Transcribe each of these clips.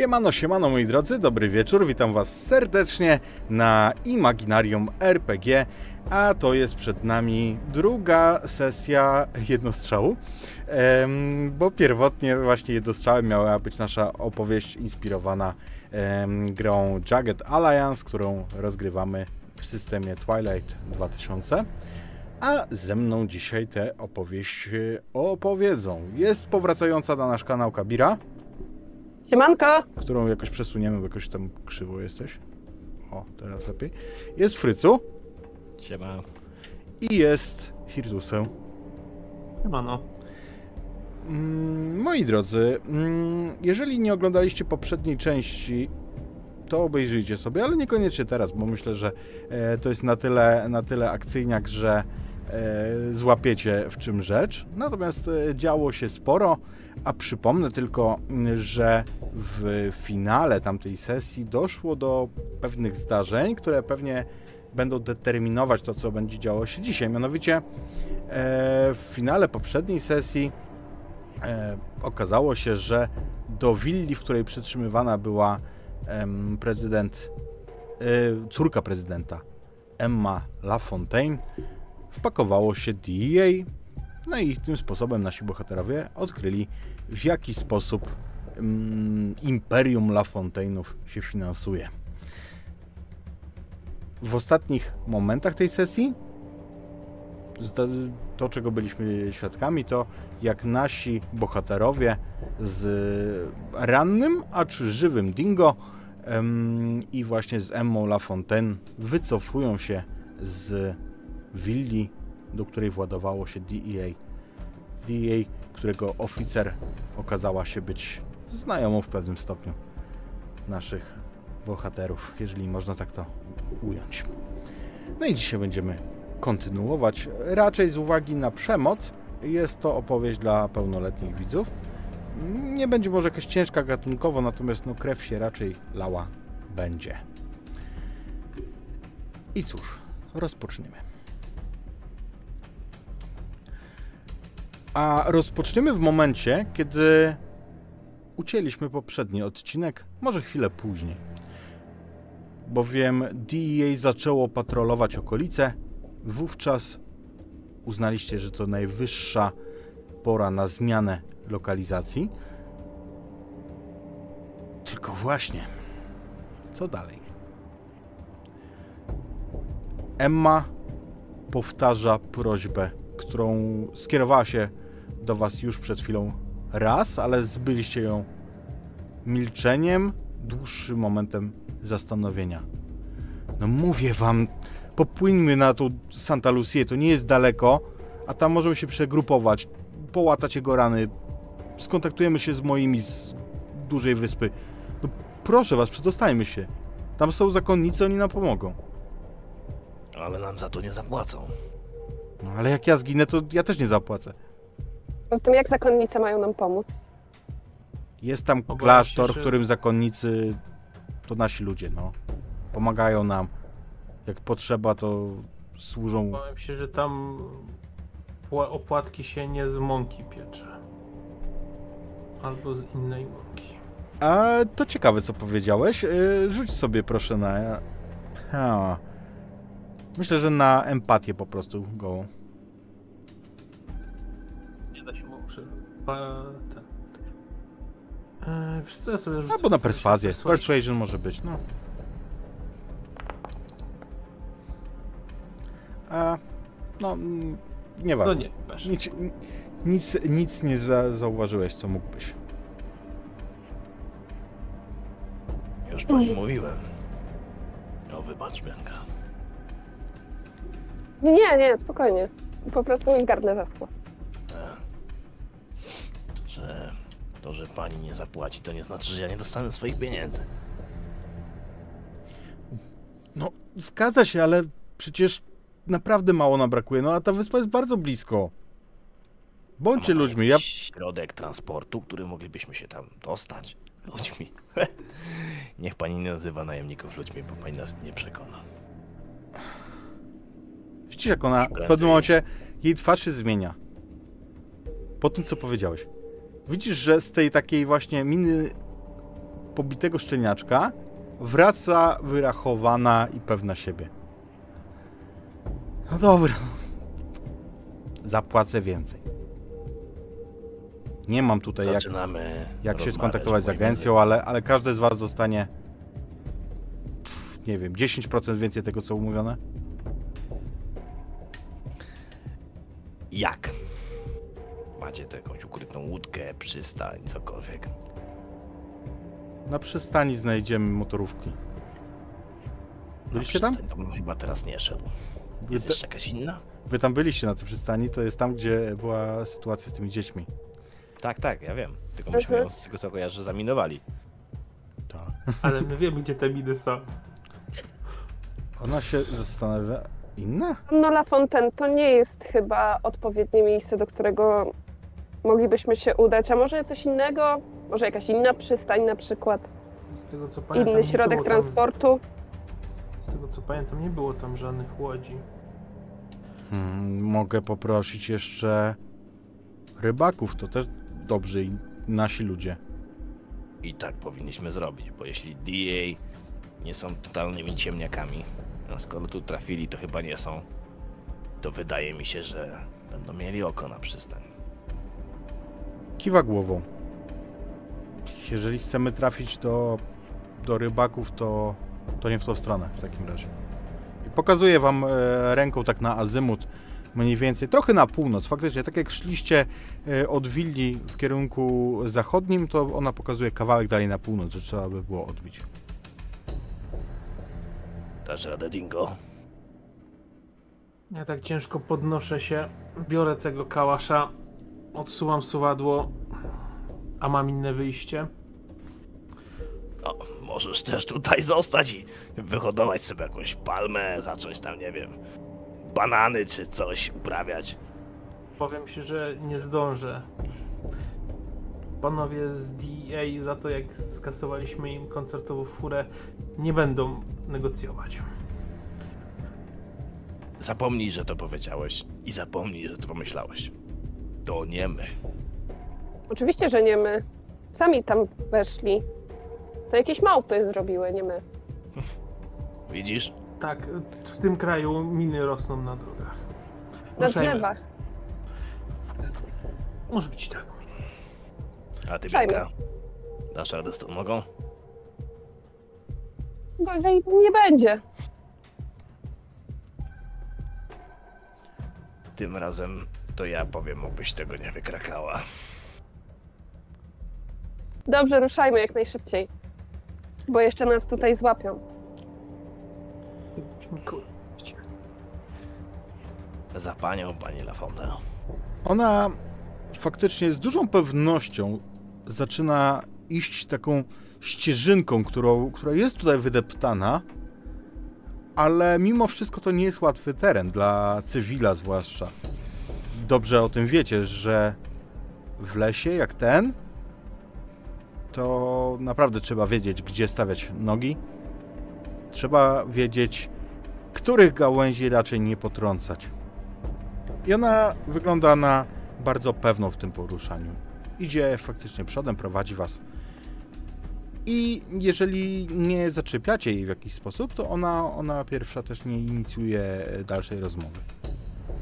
Siemano, siemano moi drodzy, dobry wieczór, witam was serdecznie na Imaginarium RPG, a to jest przed nami druga sesja jednostrzału, bo pierwotnie właśnie jednostrzałem miała być nasza opowieść inspirowana grą Jagged Alliance, którą rozgrywamy w systemie Twilight 2000. A ze mną dzisiaj tę opowieść e, opowiedzą. Jest powracająca na nasz kanał Kabira, Siemanko! którą jakoś przesuniemy, bo jakoś tam krzywo jesteś. O, teraz lepiej. Jest Frycu Siema. i jest Hirtusem. Siemano. Mm, moi drodzy, mm, jeżeli nie oglądaliście poprzedniej części, to obejrzyjcie sobie, ale niekoniecznie teraz, bo myślę, że e, to jest na tyle, na tyle akcyjniak, że złapiecie w czym rzecz. Natomiast e, działo się sporo, a przypomnę tylko, że w finale tamtej sesji doszło do pewnych zdarzeń, które pewnie będą determinować to, co będzie działo się dzisiaj. Mianowicie e, w finale poprzedniej sesji e, okazało się, że do willi, w której przetrzymywana była prezydent, e, córka prezydenta Emma LaFontaine, wpakowało się DEA. No i tym sposobem nasi bohaterowie odkryli, w jaki sposób mm, imperium LaFontaine'ów się finansuje. W ostatnich momentach tej sesji to, czego byliśmy świadkami, to jak nasi bohaterowie z rannym, a czy żywym Dingo i właśnie z Emmą LaFontaine wycofują się z willi, do której władowało się DEA. DEA, którego oficer okazała się być znajomą w pewnym stopniu naszych bohaterów, jeżeli można tak to ująć. No i dzisiaj będziemy kontynuować. Raczej z uwagi na przemoc, jest to opowieść dla pełnoletnich widzów. Nie będzie może jakaś ciężka gatunkowo, natomiast no, krew się raczej lała będzie. I cóż, rozpoczniemy. A rozpoczniemy w momencie, kiedy ucięliśmy poprzedni odcinek, może chwilę później. Bowiem DEA zaczęło patrolować okolice, wówczas uznaliście, że to najwyższa pora na zmianę lokalizacji. Tylko właśnie, co dalej? Emma powtarza prośbę, którą skierowała się do Was już przed chwilą raz, ale zbyliście ją milczeniem, dłuższym momentem zastanowienia. No mówię Wam, popłyńmy na tą Santa Lucię, to nie jest daleko, a tam możemy się przegrupować, połatać jego rany, skontaktujemy się z moimi z dużej wyspy. No proszę was, przedostajmy się. Tam są zakonnicy, oni nam pomogą. Ale nam za to nie zapłacą. No ale jak ja zginę, to ja też nie zapłacę. Poza tym jak zakonnice mają nam pomóc? Jest tam Obawiam klasztor, się, w że- którym zakonnicy to nasi ludzie, no. Pomagają nam. Jak potrzeba, to służą. Bałem się, że tam pła- opłatki się nie z mąki piecze. Albo z innej mąki. A to ciekawe, co powiedziałeś. Yy, Rzuć sobie proszę na. Ha. Myślę, że na empatię po prostu go. Pa, ten. Eee, wiesz co, ja sobie rzucę Albo na perswazję. Persuasion może być, no. A, no, mm, No nieważne. nie. Nic, nic, nic nie za, zauważyłeś, co mógłbyś. Już pani mówiłem. O, wybacz, Bianka. Nie, nie, spokojnie. Po prostu mi gardle zaschło. Że to, że pani nie zapłaci, to nie znaczy, że ja nie dostanę swoich pieniędzy. No, zgadza się, ale przecież naprawdę mało nam brakuje. No, a ta wyspa jest bardzo blisko. Bądźcie ludźmi. Ja, Środek transportu, który moglibyśmy się tam dostać. Ludźmi. Niech pani nie nazywa najemników ludźmi, bo pani nas nie przekona. widzisz, jak ona w pewnym momencie jej twarz się zmienia. Po tym, co powiedziałeś. Widzisz, że z tej takiej właśnie miny pobitego szczeniaczka wraca wyrachowana i pewna siebie. No dobra. Zapłacę więcej. Nie mam tutaj jak, Zaczynamy jak się skontaktować z agencją, ale, ale każdy z was dostanie pff, nie wiem, 10% więcej tego co umówione. Jak? Macie tu jakąś ukrytą łódkę, przystań, cokolwiek. Na przystani znajdziemy motorówki. Byliście tam? To bym chyba teraz nie szedł. Wy, Jest te, jeszcze jakaś inna? wy tam byliście na tej przystani, to jest tam, gdzie była sytuacja z tymi dziećmi. Tak, tak, ja wiem. Tylko myśmy ją z tego co kojarzę zaminowali. Tak. Ale my wiemy, gdzie te miny są. Ona się zastanawia. Inna? No La Fontaine to nie jest chyba odpowiednie miejsce, do którego moglibyśmy się udać. A może coś innego? Może jakaś inna przystań na przykład? Z tego co pamiętam, Inny nie środek było tam, transportu? Z tego co pamiętam, nie było tam żadnych łodzi. Hmm, mogę poprosić jeszcze rybaków, to też dobrzy i nasi ludzie. I tak powinniśmy zrobić, bo jeśli DA nie są totalnymi ciemniakami, a skoro tu trafili, to chyba nie są, to wydaje mi się, że będą mieli oko na przystań. Kiwa głową. Jeżeli chcemy trafić do, do rybaków, to, to nie w tą stronę w takim razie. I pokazuję wam e, ręką tak na azymut, mniej więcej, trochę na północ. Faktycznie, tak jak szliście e, od willi w kierunku zachodnim, to ona pokazuje kawałek dalej na północ, że trzeba by było odbić. Dasz radę, Dingo? Ja tak ciężko podnoszę się, biorę tego kałasza, odsuwam suwadło, a mam inne wyjście. No, możesz też tutaj zostać i wyhodować sobie jakąś palmę, zacząć tam, nie wiem, banany czy coś uprawiać. Powiem się, że nie zdążę. Panowie z DEA za to, jak skasowaliśmy im koncertową furę, nie będą negocjować. Zapomnij, że to powiedziałeś i zapomnij, że to pomyślałeś. To nie my. Oczywiście, że nie my. Sami tam weszli. To jakieś małpy zrobiły, nie my. Widzisz? Tak, w tym kraju miny rosną na drogach. Na Ruszajmy. drzewach. Może być i tak. A ty, Ruszajmy. Bianka, dasz radę z tą nogą? Gorzej nie będzie. Tym razem to ja powiem, obyś tego nie wykrakała. Dobrze, ruszajmy jak najszybciej. Bo jeszcze nas tutaj złapią. Za panią, pani Lafontaine. Ona faktycznie z dużą pewnością zaczyna iść taką ścieżynką, którą, która jest tutaj wydeptana, ale mimo wszystko to nie jest łatwy teren dla cywila zwłaszcza. Dobrze o tym wiecie, że w lesie jak ten to naprawdę trzeba wiedzieć, gdzie stawiać nogi. Trzeba wiedzieć, których gałęzi raczej nie potrącać. I ona wygląda na bardzo pewną w tym poruszaniu. Idzie faktycznie przodem, prowadzi was. I jeżeli nie zaczepiacie jej w jakiś sposób, to ona, ona pierwsza też nie inicjuje dalszej rozmowy.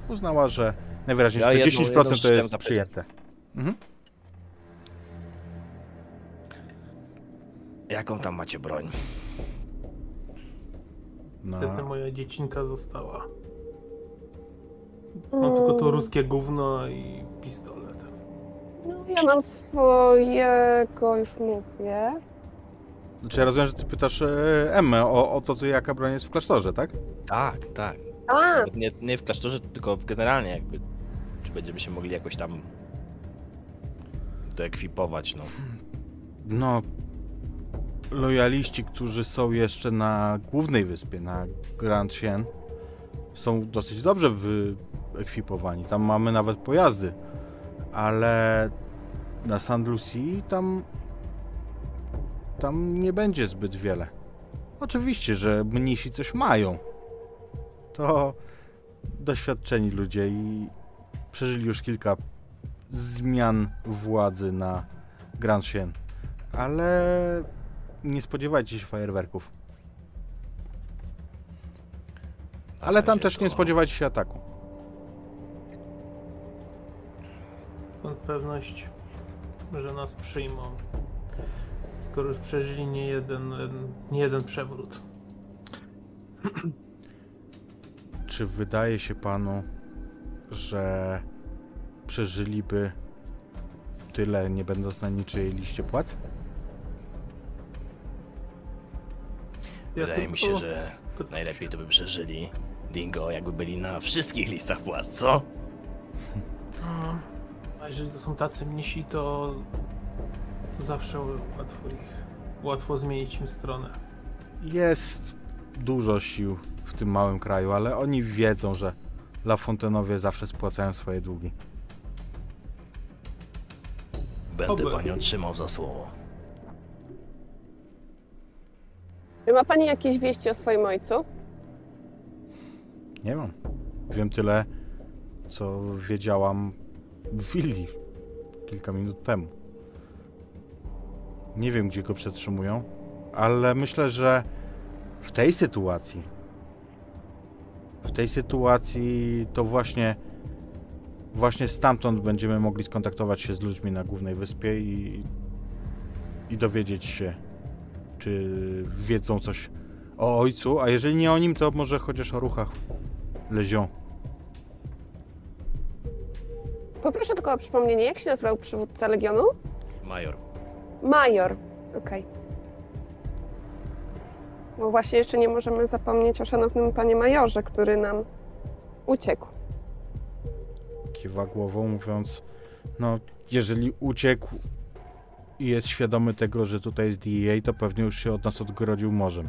Uznała, że najwyraźniej Ja że te jedną- 10% jedną to jest przyjęte. Mhm. Jaką tam macie broń? No, Niestety moja dziecinka została. Mam tylko to ruskie gówno i pistolet. No, ja mam swojego, już mówię. znaczy ja rozumiem, że ty pytasz e, Emmę o, o to, co jaka broń jest w klasztorze, tak? Tak, tak. A, Nawet nie, nie w klasztorze, tylko w generalnie jakby. Będziemy się mogli jakoś tam doekwipować, no. No, lojaliści, którzy są jeszcze na głównej wyspie, na Grand Chien, są dosyć dobrze wyekwipowani. Tam mamy nawet pojazdy, ale na San Lucie tam tam nie będzie zbyt wiele. Oczywiście, że mnisi coś mają. To doświadczeni ludzie i przeżyli już kilka zmian władzy na Grand Chien ale nie spodziewajcie się fajerwerków. Ale tam też nie spodziewajcie się ataku. Skąd pewność, że nas przyjmą? Skoro już przeżyli nie jeden, nie jeden przewrót. Czy wydaje się panu, że przeżyliby tyle, nie będąc na niczyjej liście płac? Wydaje mi się, że najlepiej to by przeżyli Dingo, jakby byli na wszystkich listach płac, co? No, A jeżeli to są tacy mnisi, to zawsze łatwo ich, łatwo zmienić im stronę. Jest dużo sił w tym małym kraju, ale oni wiedzą, że Lafontenowie zawsze spłacają swoje długi. Będę Oby. panią trzymał za słowo. Czy ma pani jakieś wieści o swoim ojcu? Nie mam. Wiem tyle, co wiedziałam w willi kilka minut temu. Nie wiem, gdzie go przetrzymują, ale myślę, że w tej sytuacji, w tej sytuacji to właśnie, właśnie stamtąd będziemy mogli skontaktować się z ludźmi na głównej wyspie i, i dowiedzieć się, czy wiedzą coś o ojcu, a jeżeli nie o nim, to może chociaż o ruchach Lezią. Poproszę tylko o przypomnienie, jak się nazywał przywódca Legionu? Major, Major. Okej. Bo właśnie jeszcze nie możemy zapomnieć o szanownym panie majorze, który nam uciekł. Kiwa głową, mówiąc, no, jeżeli uciekł i jest świadomy tego, że tutaj jest DEA, to pewnie już się od nas odgrodził morzem.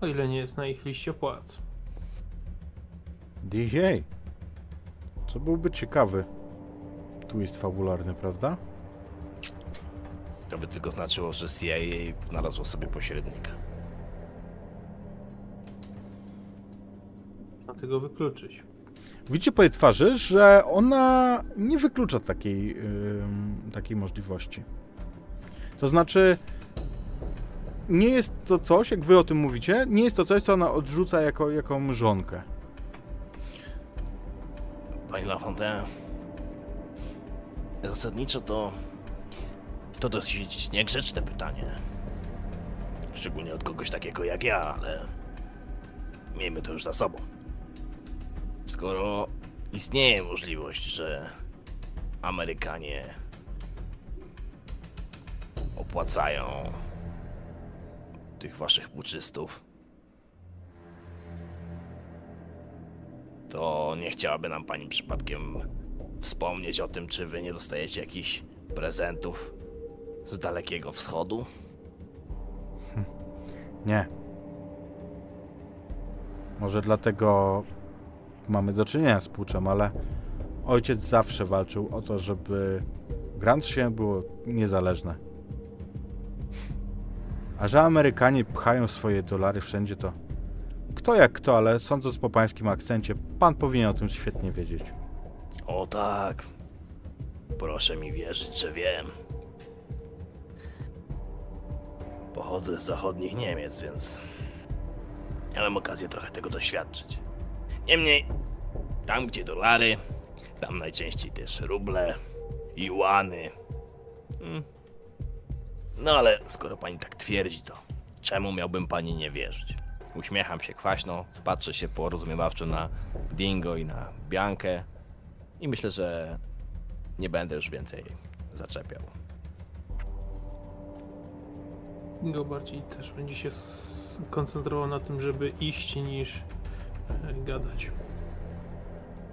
O ile nie jest na ich liście płac. DEA? Co byłby ciekawy twist fabularny, prawda? To by tylko znaczyło, że CIA znalazło sobie pośrednika. Dlatego wykluczyć. Widzicie po jej twarzy, że ona nie wyklucza takiej, ym, takiej możliwości. To znaczy, nie jest to coś, jak wy o tym mówicie, nie jest to coś, co ona odrzuca jako, jako mrzonkę. Pani Lafontaine, zasadniczo to to dosyć niegrzeczne pytanie. Szczególnie od kogoś takiego jak ja, ale miejmy to już za sobą. Skoro istnieje możliwość, że Amerykanie opłacają tych waszych puczystów, to nie chciałaby nam pani przypadkiem wspomnieć o tym, czy wy nie dostajecie jakichś prezentów z dalekiego wschodu? Nie. Może dlatego mamy do czynienia z puczem, ale ojciec zawsze walczył o to, żeby Grand się było niezależne. A że Amerykanie pchają swoje dolary wszędzie, to kto jak kto, ale sądząc po pańskim akcencie, pan powinien o tym świetnie wiedzieć. O tak. Proszę mi wierzyć, że wiem. Pochodzę z zachodnich Niemiec, więc miałem okazję trochę tego doświadczyć. Niemniej, tam gdzie dolary, tam najczęściej też ruble, juany. Hmm. No ale skoro pani tak twierdzi, to czemu miałbym pani nie wierzyć? Uśmiecham się kwaśno, patrzę się porozumiewawczo na Dingo i na Biankę i myślę, że nie będę już więcej zaczepiał. Go bardziej też będzie się skoncentrował na tym, żeby iść niż e, gadać.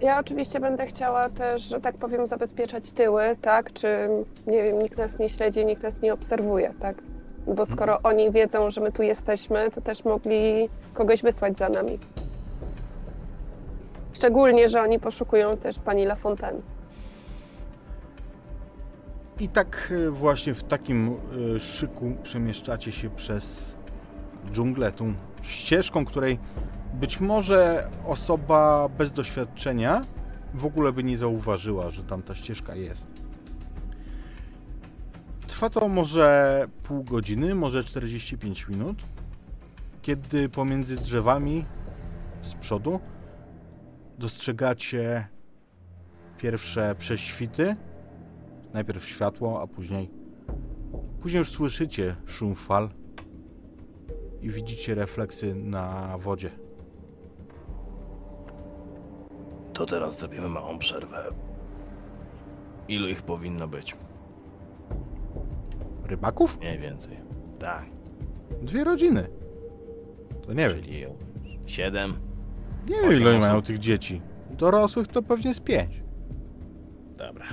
Ja oczywiście będę chciała też, że tak powiem, zabezpieczać tyły, tak? Czy, nie wiem, nikt nas nie śledzi, nikt nas nie obserwuje, tak? Bo skoro oni wiedzą, że my tu jesteśmy, to też mogli kogoś wysłać za nami. Szczególnie, że oni poszukują też pani Lafontaine. I tak y, właśnie w takim y, szyku przemieszczacie się przez dżunglę, tą ścieżką, której być może osoba bez doświadczenia w ogóle by nie zauważyła, że tam ta ścieżka jest. Trwa to może pół godziny, może 45 minut, kiedy pomiędzy drzewami z przodu dostrzegacie pierwsze prześwity. Najpierw światło, a później. Później już słyszycie szum fal i widzicie refleksy na wodzie. To teraz zrobimy małą przerwę. Ilu ich powinno być? Rybaków? Mniej więcej. Tak, Dwie rodziny. To nie wiem. czyli siedem. Nie wiem, ile osób. mają tych dzieci. Dorosłych to pewnie z pięć. Dobra.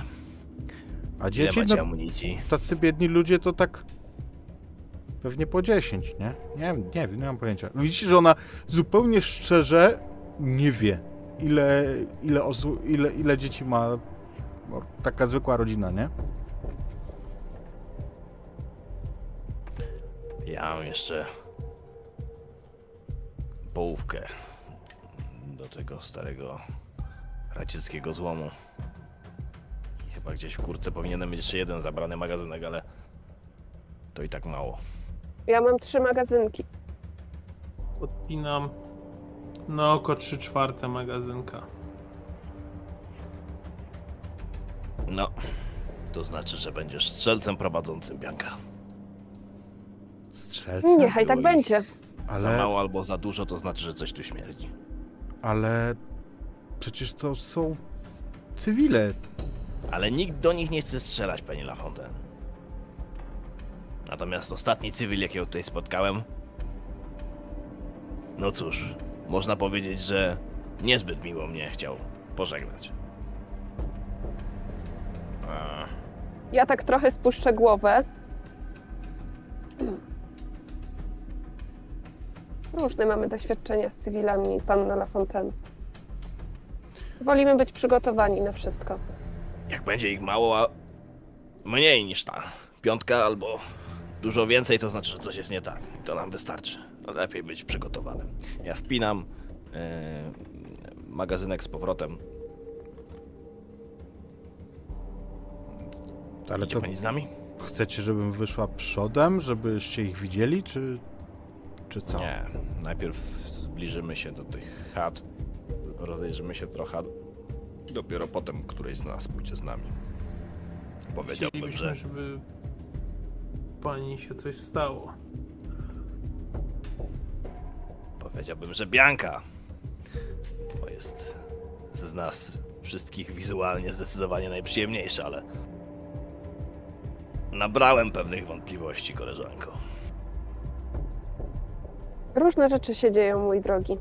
A Ile dzieci, macie no, amunicji? tacy biedni ludzie to tak pewnie po 10, nie? Nie wiem, nie wiem, nie mam pojęcia. Widzicie, że ona zupełnie szczerze nie wie, ile, ile osób, ile, ile dzieci ma no, taka zwykła rodzina, nie? Ja mam jeszcze połówkę do tego starego radzieckiego złomu. Chyba gdzieś w kurce powinienem mieć jeszcze jeden zabrany magazynek, ale to i tak mało. Ja mam trzy magazynki. Podpinam na oko 3 czwarte magazynka. No, to znaczy, że będziesz strzelcem prowadzącym Bianka. Strzelce? Niechaj tak będzie. Za Ale, mało albo za dużo, to znaczy, że coś tu śmierdzi. ale przecież to są cywile. Ale nikt do nich nie chce strzelać, panie Lafontaine. Natomiast ostatni cywil, jakiego tutaj spotkałem... No cóż, można powiedzieć, że niezbyt miło mnie chciał pożegnać. A, Ja tak trochę spuszczę głowę. Różne mamy doświadczenia z cywilami, panna Lafontaine. Wolimy być przygotowani na wszystko. Jak będzie ich mało, a mniej niż ta piątka albo dużo więcej, to znaczy, że coś jest nie tak. I to nam wystarczy. Lepiej być przygotowanym. Ja wpinam e, magazynek z powrotem. Ale Idzie to pani z nami? chcecie, żebym wyszła przodem, żebyście ich widzieli, czy, czy co? Nie. Najpierw zbliżymy się do tych chat, rozejrzymy się trochę. Dopiero potem któryś z nas pójdzie z nami. Powiedziałbym, że żeby pani się coś stało. powiedziałbym, że Bianka. Bo jest z nas wszystkich wizualnie zdecydowanie najprzyjemniejsza, ale nabrałem pewnych wątpliwości, koleżanko. Różne rzeczy się dzieją, mój drogi.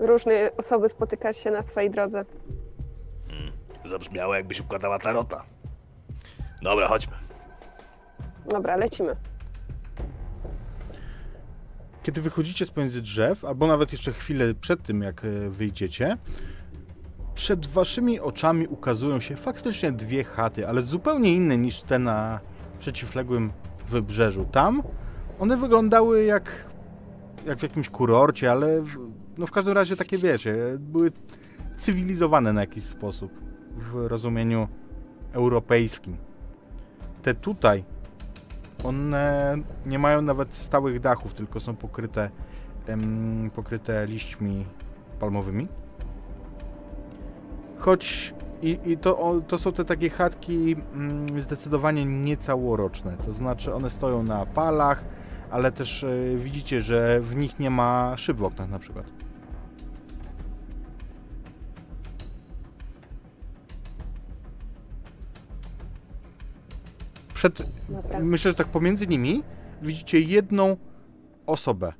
Różne osoby spotyka się na swojej drodze. Mm, zabrzmiało jakbyś układała tarota. Dobra, chodźmy. Dobra, lecimy. Kiedy wychodzicie z pomiędzy drzew, albo nawet jeszcze chwilę przed tym, jak e, wyjdziecie, przed waszymi oczami ukazują się faktycznie dwie chaty, ale zupełnie inne niż te na przeciwległym wybrzeżu. Tam one wyglądały jak, jak w jakimś kurorcie, ale no w każdym razie takie wiecie, były cywilizowane na jakiś sposób w rozumieniu europejskim. Te tutaj one nie mają nawet stałych dachów, tylko są pokryte, em, pokryte liśćmi palmowymi. Choć i, i to, to są te takie chatki mm, zdecydowanie niecałoroczne. To znaczy one stoją na palach, ale też e, widzicie, że w nich nie ma szyb w oknach na przykład. Przed Dobra. Myślę, że tak pomiędzy nimi widzicie jedną osobę.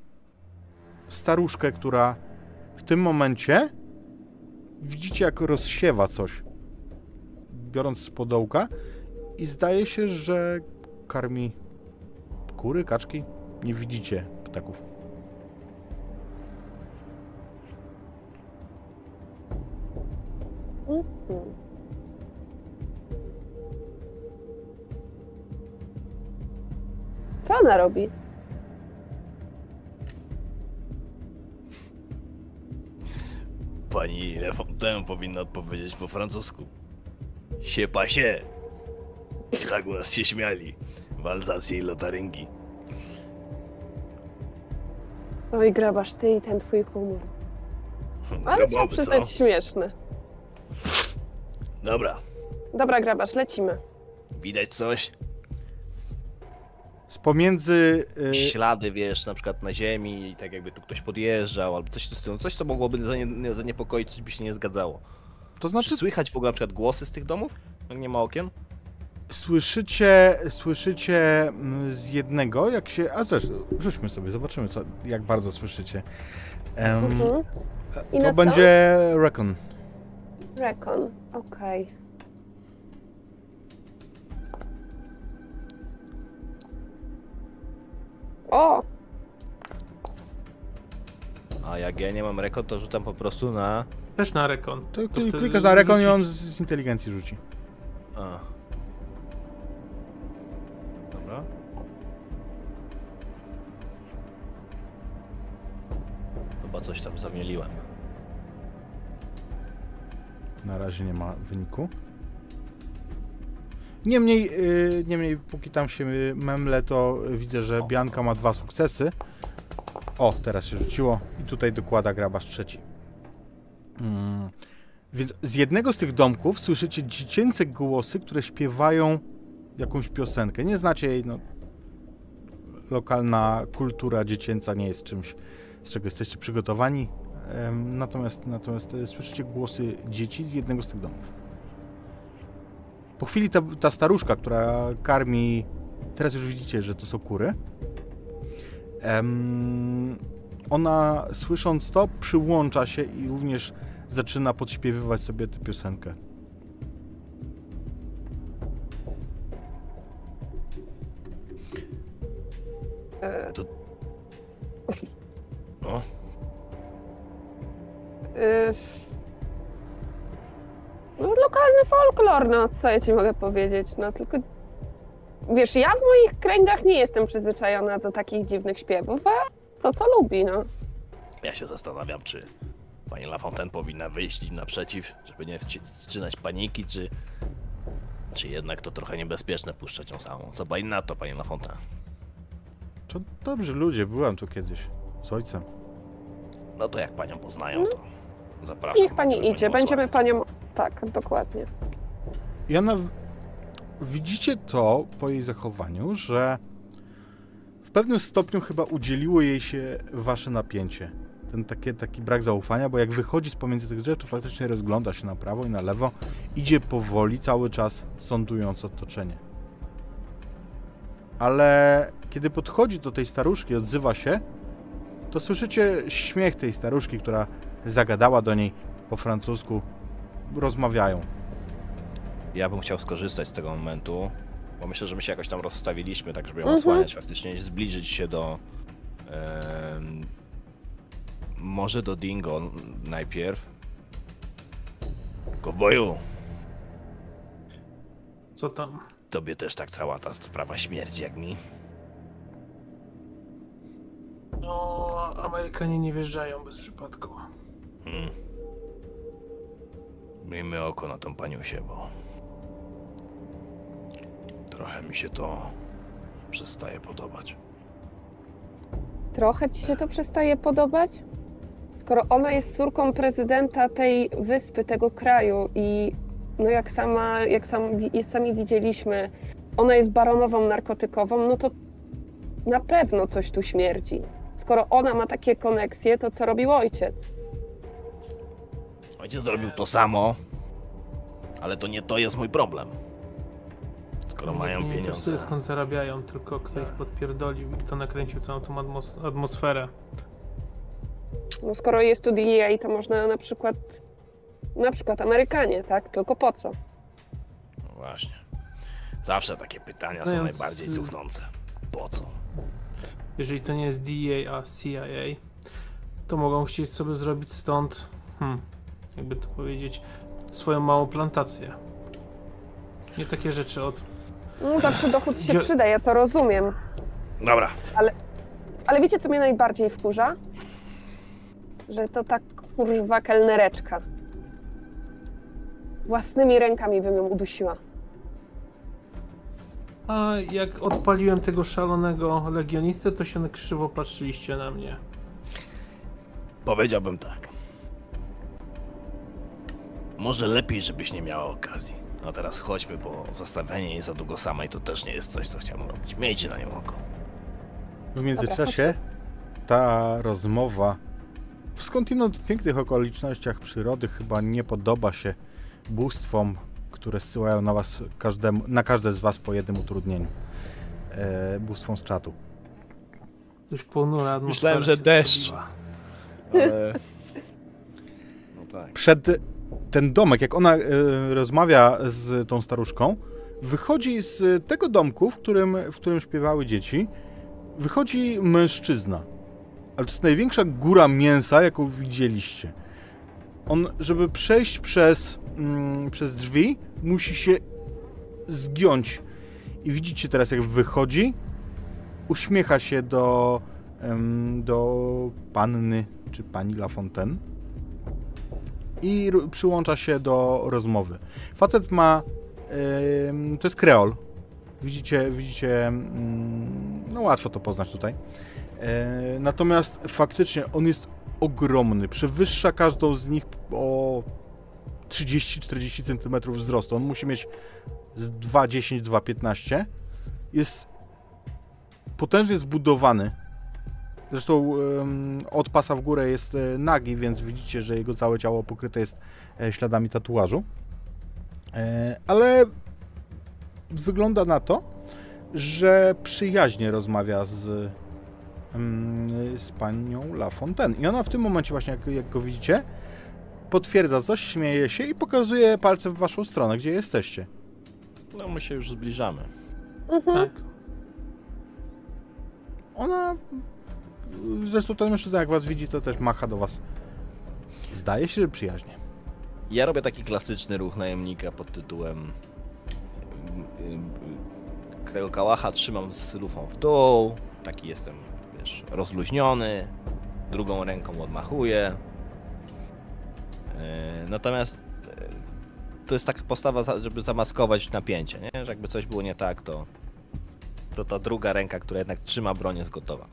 Staruszkę, która w tym momencie widzicie, jak rozsiewa coś, biorąc z podołka i zdaje się, że karmi kury, kaczki. Nie widzicie ptaków. Co ona robi? Pani Le Fontaine powinna odpowiedzieć po francusku. Sie pas się. Tak u nas się śmiali. W Alzacji i Lotaryngi. Oj, grabasz ty i ten twój humor. Ale trzeba Grobowy, co? przyznać śmieszny. Dobra, Dobra, grabasz, lecimy. widać coś? Z pomiędzy... y, Ślady, wiesz, na przykład na ziemi, tak jakby tu ktoś podjeżdżał, albo coś w tym stylu. Coś, co mogłoby zanie- zaniepokoić, coś by się nie zgadzało. to Czy znaczy słychać w ogóle na przykład głosy z tych domów? Jak nie ma okien? Słyszycie, słyszycie mm, z jednego, jak się. A zresztą, rzućmy sobie, zobaczymy, co, jak bardzo słyszycie. Em, Mhm. I to będzie Recon. Recon, okej. O, A jak ja nie mam rekord, to rzucam po prostu na... Też na rekon. To, To wtedy klikasz na Recon i on z, z inteligencji rzuci. A. Dobra. Chyba coś tam zamieliłem. Na razie nie ma wyniku. Niemniej, yy, niemniej póki tam się memle, to widzę, że. Bianka ma dwa sukcesy. O, teraz się rzuciło i tutaj dokłada grabasz trzeci. Mm. Więc z jednego z tych domków słyszycie dziecięce głosy, które śpiewają jakąś piosenkę. Nie znacie jej, no. Lokalna kultura dziecięca nie jest czymś, z czego jesteście przygotowani. Natomiast, natomiast e, słyszycie głosy dzieci z jednego z tych domów. Po chwili ta, ta staruszka, która karmi, teraz już widzicie, że to są kury. Em, ona słysząc to przyłącza się i również zaczyna podśpiewywać sobie tę piosenkę. e, O, y, no, lokalny folklor, no co ja ci mogę powiedzieć, no tylko wiesz, ja w moich kręgach nie jestem przyzwyczajona do takich dziwnych śpiewów, a to co lubi, no. ja się zastanawiam, czy pani Lafontaine powinna wyjść im naprzeciw, żeby nie wstrzymać paniki, czy... Czy jednak to trochę niebezpieczne puszczać ją samą. Co pani na to, pani Lafontaine? To dobrze, ludzie, byłam tu kiedyś z ojcem. No to jak panią poznają, to zapraszam. Niech pani idzie, będziemy panią... Tak, dokładnie. I ona. Widzicie to po jej zachowaniu, że w pewnym stopniu chyba udzieliło jej się wasze napięcie. Ten taki brak zaufania, bo jak wychodzi z pomiędzy tych drzew, to faktycznie rozgląda się na prawo i na lewo, idzie powoli, cały czas sądując otoczenie. Ale kiedy podchodzi do tej staruszki, odzywa się, to słyszycie śmiech tej staruszki, która zagadała do niej po francusku. Rozmawiają. Ja bym chciał skorzystać z tego momentu, bo myślę, że my się jakoś tam rozstawiliśmy, tak żeby ją Mhm. osłaniać faktycznie, zbliżyć się do... może do Dingo najpierw. Kowboju, Co tam? tobie też tak cała ta sprawa śmierdzi jak mi. No, Amerykanie nie wjeżdżają bez przypadku. Hmm. Miejmy oko na tą paniusię, bo... Trochę mi się to przestaje podobać. Trochę ci się to przestaje podobać? Skoro ona jest córką prezydenta tej wyspy, tego kraju i no jak sama, jak sam, sami widzieliśmy, ona jest baronową narkotykową, no to na pewno coś tu śmierdzi. Skoro ona ma takie koneksje, to co robił ojciec? Ojciec zrobił to samo, ale to nie to jest mój problem. Skoro Mnie mają nie pieniądze. interesuje skąd zarabiają, tylko kto ich podpierdolił i kto nakręcił całą tą atmos- atmosferę. No skoro jest tu DEA, to można na przykład, na przykład Amerykanie, tak? Tylko po co? No właśnie. Zawsze takie pytania są Znając, najbardziej y- cuchnące. Po co? Jeżeli to nie jest DEA, a CIA, to mogą chcieć sobie zrobić stąd, hmm, jakby to powiedzieć, swoją małą plantację. Nie takie rzeczy od... No zawsze dochód się Gdzie- przyda, ja to rozumiem. Dobra, Ale wiecie, co mnie najbardziej wkurza? Że to tak kurwa kelnereczka. Własnymi rękami bym ją udusiła. A jak odpaliłem tego szalonego legionistę, to się krzywo patrzyliście na mnie. Powiedziałbym tak. Może lepiej, żebyś nie miała okazji. A teraz chodźmy, bo zostawianie jej za długo samej to też nie jest coś, co chciałbym robić. Miejcie na nią oko. W międzyczasie ta rozmowa w skądinąd pięknych okolicznościach przyrody chyba nie podoba się bóstwom, które zsyłają na was każdemu, na każde z was po jednym utrudnieniu. E, bóstwom z czatu. Już ponura Myślałem, że deszcz. Ale... No tak. Przed ten domek, jak ona e, rozmawia z tą staruszką, wychodzi z tego domku, w którym, w którym śpiewały dzieci, wychodzi mężczyzna. Ale to jest największa góra mięsa, jaką widzieliście. On, żeby przejść przez, mm, przez drzwi, musi się zgiąć. I widzicie teraz, jak wychodzi, uśmiecha się do, do panny, czy pani Lafontaine i przyłącza się do rozmowy. Facet ma. ym, to jest kreol. Widzicie, widzicie. mm, no łatwo to poznać tutaj. E, natomiast faktycznie on jest ogromny. Przewyższa każdą z nich o 30-40 cm wzrostu. On musi mieć z 2,10, 2,15. Jest potężnie zbudowany. Zresztą od pasa w górę jest e, nagi, więc widzicie, że jego całe ciało pokryte jest e, śladami tatuażu. E, Ale wygląda na to, że przyjaźnie rozmawia z, z panią La Fontaine. I ona w tym momencie właśnie, jak, jak go widzicie, potwierdza coś, śmieje się i pokazuje palcem w waszą stronę, gdzie jesteście. No my się już zbliżamy. Mhm. Tak. Ona, zresztą ten mężczyzna jak was widzi, to też macha do was. Zdaje się, że przyjaźnie. Ja robię taki klasyczny ruch najemnika pod tytułem tego kałacha trzymam z lufą w dół, taki jestem, wiesz, rozluźniony, drugą ręką odmachuję. Yy, Natomiast yy, to jest taka postawa, żeby zamaskować napięcie, nie? Że jakby coś było nie tak, to, to ta druga ręka, która jednak trzyma broń jest gotowa.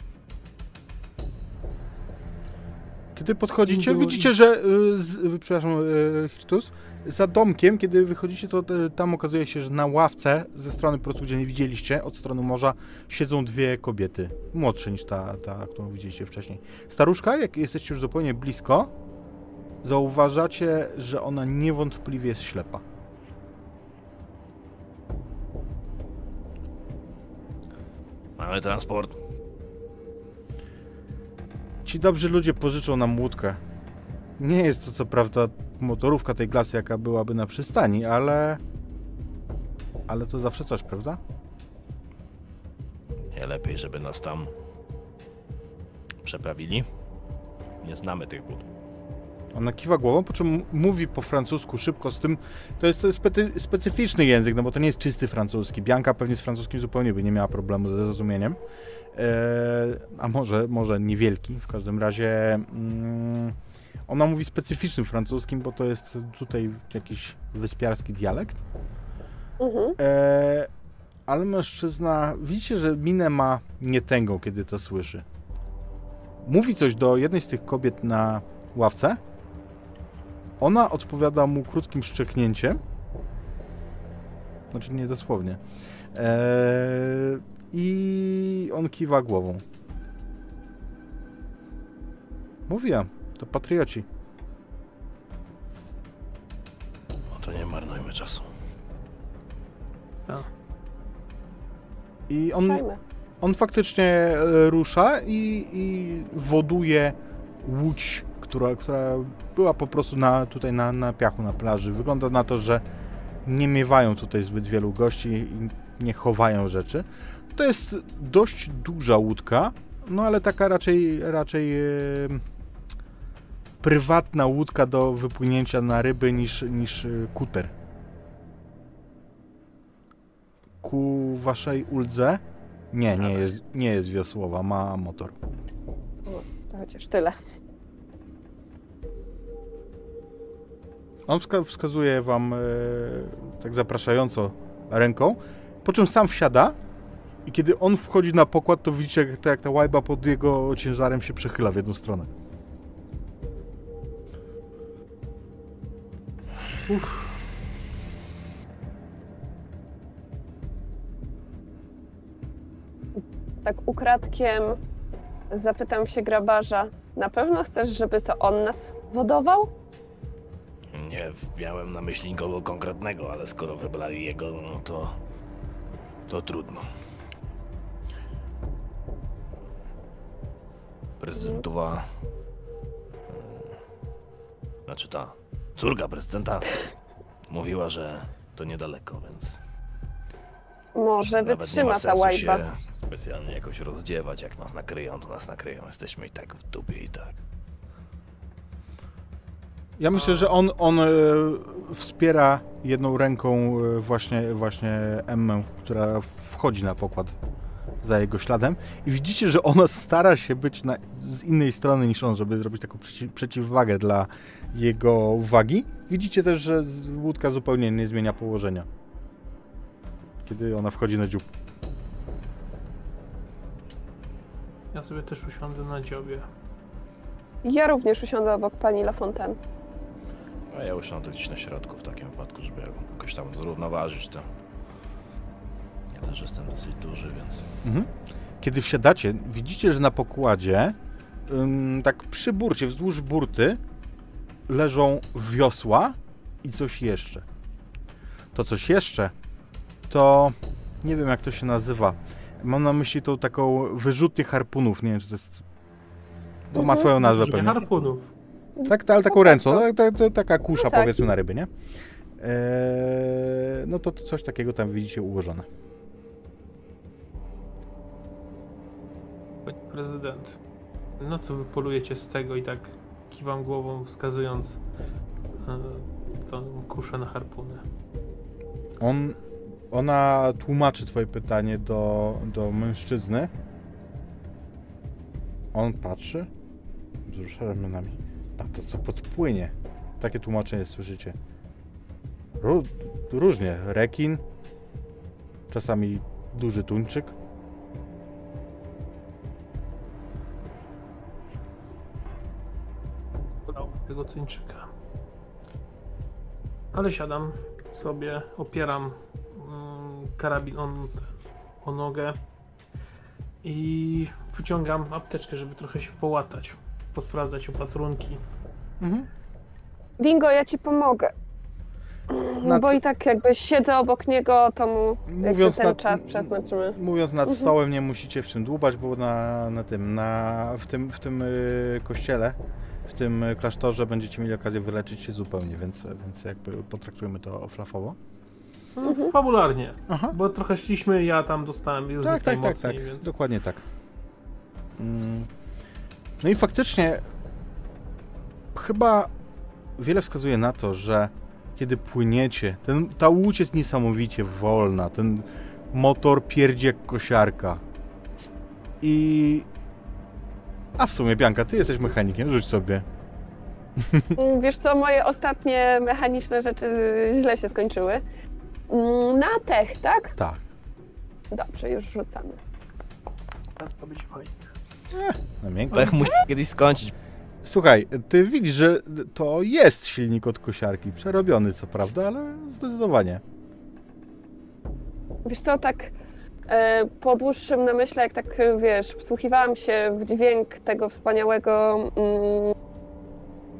Kiedy podchodzicie, widzicie, że, y, z, y, przepraszam, y, Hirtus, za domkiem, kiedy wychodzicie, to y, tam okazuje się, że na ławce ze strony po prostu, gdzie nie widzieliście, od strony morza, siedzą dwie kobiety, młodsze niż ta, ta którą widzieliście wcześniej. Staruszka, jak jesteście już zupełnie blisko, zauważacie, że ona niewątpliwie jest ślepa. Mamy transport. Ci dobrzy ludzie pożyczą nam łódkę. Nie jest to co prawda motorówka tej klasy, jaka byłaby na przystani, ale... Ale to zawsze coś, prawda? Nie lepiej, żeby nas tam przeprawili. Nie znamy tych wód. Ona kiwa głową, po czym mówi po francusku szybko z tym. To jest specy, specyficzny język, no bo to nie jest czysty francuski. Bianka pewnie z francuskim zupełnie by nie miała problemu ze zrozumieniem. Eee, a może, może niewielki. W każdym razie mm, ona mówi specyficznym francuskim, bo to jest tutaj jakiś wyspiarski dialekt. Mhm. Eee, ale mężczyzna, widzicie, że minę ma nietęgą, kiedy to słyszy. Mówi coś do jednej z tych kobiet na ławce. Ona odpowiada mu krótkim szczeknięciem. Znaczy nie dosłownie. Eee, I on kiwa głową. Mówiłem, to patrioci. No to nie marnujmy czasu. tak. I on, on faktycznie e, rusza i, i woduje łódź, która, która była po prostu na, tutaj na, na piachu, na plaży. Wygląda na to, że nie miewają tutaj zbyt wielu gości i nie chowają rzeczy. To jest dość duża łódka, no ale taka raczej, raczej e, prywatna łódka do wypłynięcia na ryby niż, niż e, kuter. Ku waszej uldze nie, nie jest, nie jest wiosłowa, ma motor. To chociaż tyle. On wska- wskazuje wam e, tak zapraszająco ręką. Po czym sam wsiada i kiedy on wchodzi na pokład, to widzicie, jak ta, jak ta łajba pod jego ciężarem się przechyla w jedną stronę. Tak ukradkiem zapytam się grabarza, na pewno chcesz, żeby to on nas wodował? Nie miałem na myśli nikogo konkretnego, ale skoro wybrali jego, no to. to trudno. Prezydentowa. e, Znaczy ta córka prezydenta mówiła, że to niedaleko, więc. Może nawet nie wytrzyma ma ta sensu łajba. się specjalnie jakoś rozdziewać. Jak nas nakryją, to nas nakryją. Jesteśmy i tak w dupie i tak. Ja myślę, że on, on e, wspiera jedną ręką e, właśnie, właśnie Emmę, która wchodzi na pokład za jego śladem i widzicie, że ona stara się być na, z innej strony niż on, żeby zrobić taką przeci, przeciwwagę dla jego wagi. Widzicie też, że łódka zupełnie nie zmienia położenia, kiedy ona wchodzi na dziób. Ja sobie też usiądę na dziobie. Ja również usiądę obok pani Lafontaine. A ja usiądę gdzieś na środku w takim wypadku, żeby jakoś tam zrównoważyć to. Ja też jestem dosyć duży, więc. Mhm. Kiedy wsiadacie, widzicie, że na pokładzie, ym, tak przy burcie, wzdłuż burty, leżą wiosła i coś jeszcze. To coś jeszcze, to nie wiem jak to się nazywa. Mam na myśli tą taką wyrzutnię harpunów. Nie wiem, czy to jest. To ma Mhm. swoją nazwę Użyję pewnie. harpunów. Tak, ale taką tak, tak, tak, taka kusza No tak. powiedzmy na ryby, nie? Eee, no to coś takiego tam widzicie ułożone. Panie prezydent, na co wy polujecie z tego i tak kiwam głową, wskazując e, tą kuszę na harpuny. On, ona tłumaczy twoje pytanie do, do mężczyzny. On patrzy, wzrusza ramionami. A to co podpłynie? Takie tłumaczenie słyszycie. Ró- różnie. Rekin, czasami duży tuńczyk. Tego tuńczyka. Ale siadam sobie, opieram mm, karabin o, o nogę i wyciągam apteczkę, żeby trochę się połatać, posprawdzać opatrunki. Mhm. Dingo, ja ci pomogę. Na Bo i tak jakby siedzę obok niego, to mu jakby Mówiąc ten na- czas przeznaczymy. Mówiąc nad Mhm. stołem, nie musicie w tym dłubać, bo na, na tym, na, w tym, w tym y, kościele, w tym klasztorze będziecie mieli okazję wyleczyć się zupełnie, więc, więc jakby potraktujmy to flafowo. Mhm. Fabularnie, Aha. bo trochę szliśmy, ja tam dostałem już Tak, tak, tak, tak, mocniej, więc dokładnie tak. Mm. No i faktycznie chyba wiele wskazuje na to, że kiedy płyniecie, ten, ta łódź jest niesamowicie wolna, ten motor pierdzi jak kosiarka. I... A w sumie, Bianka, ty jesteś mechanikiem, rzuć sobie. Mm, Wiesz co, moje ostatnie mechaniczne rzeczy źle się skończyły. Mm, Na tech, tak? Tak. Dobrze, już rzucamy. to będzie fajnie. Na miękko. Pech musi kiedyś skończyć. Słuchaj, ty widzisz, że to jest silnik od kosiarki, przerobiony co prawda, ale zdecydowanie. Wiesz co, tak po dłuższym namyśle, jak tak, e, wiesz, wsłuchiwałam się w dźwięk tego wspaniałego mm,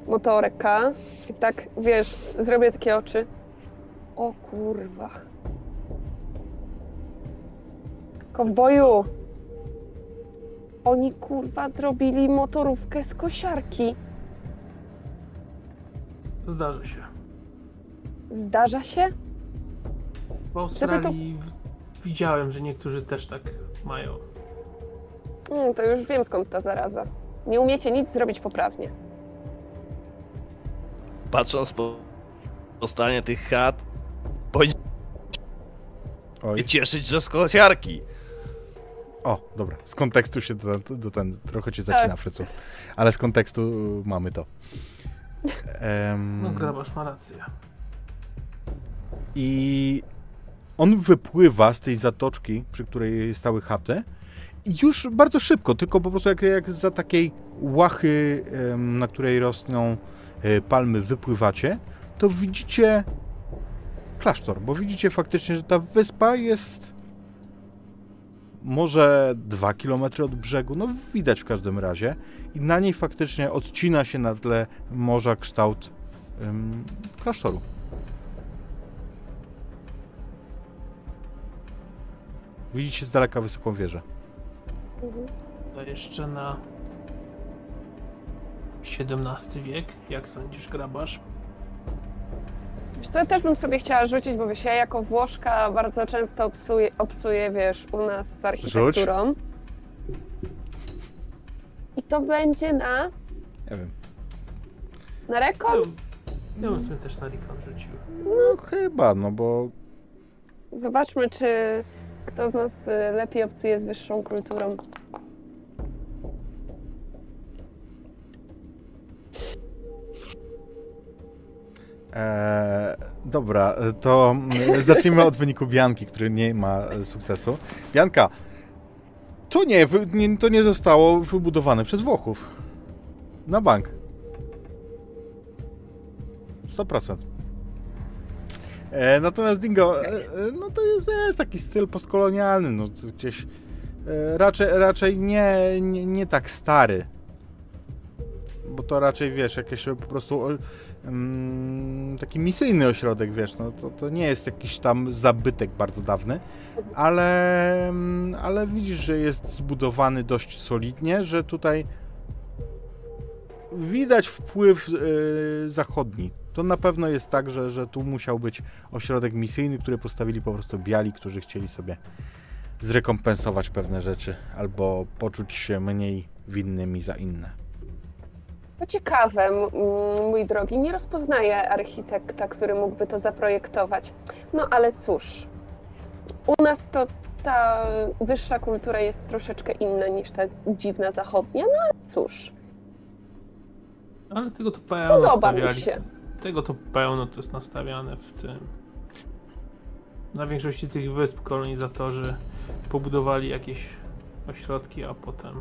motorka i tak, wiesz, zrobię takie oczy. O kurwa. Kowboju! Oni kurwa zrobili motorówkę z kosiarki. Zdarzy się. Zdarza się? W Australii w- widziałem, że niektórzy też tak mają. Mm, to już wiem skąd ta zaraza. Nie umiecie nic zrobić poprawnie. Patrząc po, po stanie tych chat, Oj. cieszyć, że z kosiarki. O, dobra. Z kontekstu się do, do ten, trochę cię zacina, Tak. Frycu. Ale z kontekstu mamy to. Em, No grabasz ma rację. I On wypływa z tej zatoczki, przy której stały chaty już bardzo szybko, tylko po prostu jak, jak za takiej łachy, na której rosną e, palmy, wypływacie, to widzicie klasztor, bo widzicie faktycznie, że ta wyspa jest może 2 km od brzegu, no widać w każdym razie i na niej faktycznie odcina się na tle morza kształt klasztoru. Widzicie z daleka wysoką wieżę. Mhm. To jeszcze na XVII wiek. Jak sądzisz, grabarz? Wiesz co, ja też bym sobie chciała rzucić, bo wiesz, ja jako Włoszka bardzo często obcuję, obcuję wiesz, u nas z architekturą. I to będzie na, Nie wiem. na rekord? Ja bym sobie też na Recon rzucił. No chyba, no bo Zobaczmy, czy kto z nas y, lepiej obcuje z wyższą kulturą. E, dobra, to mm, zacznijmy od wyniku Bianki, który nie ma e, sukcesu. Bianka, to nie, to nie zostało wybudowane przez Włochów. Na bank. 100%. E, natomiast Dingo, e, e, no to jest wiesz, taki styl postkolonialny, no gdzieś e, raczej, raczej nie, nie, nie tak stary. Bo to raczej wiesz, jakieś po prostu mm, taki misyjny ośrodek, wiesz, no to, to nie jest jakiś tam zabytek bardzo dawny, ale, mm, ale widzisz, że jest zbudowany dość solidnie, że tutaj widać wpływ y, zachodni. To na pewno jest tak, że, że tu musiał być ośrodek misyjny, który postawili po prostu biali, którzy chcieli sobie zrekompensować pewne rzeczy albo poczuć się mniej winnymi za inne. To ciekawe, mój drogi, nie rozpoznaję architekta, który mógłby to zaprojektować. No ale cóż, u nas to ta wyższa kultura jest troszeczkę inna niż ta dziwna zachodnia, no ale cóż. Ale tego to pełno Podoba stawiali. się. Tego to pełno to jest nastawiane w tym. Na większości tych wysp kolonizatorzy pobudowali jakieś ośrodki, a potem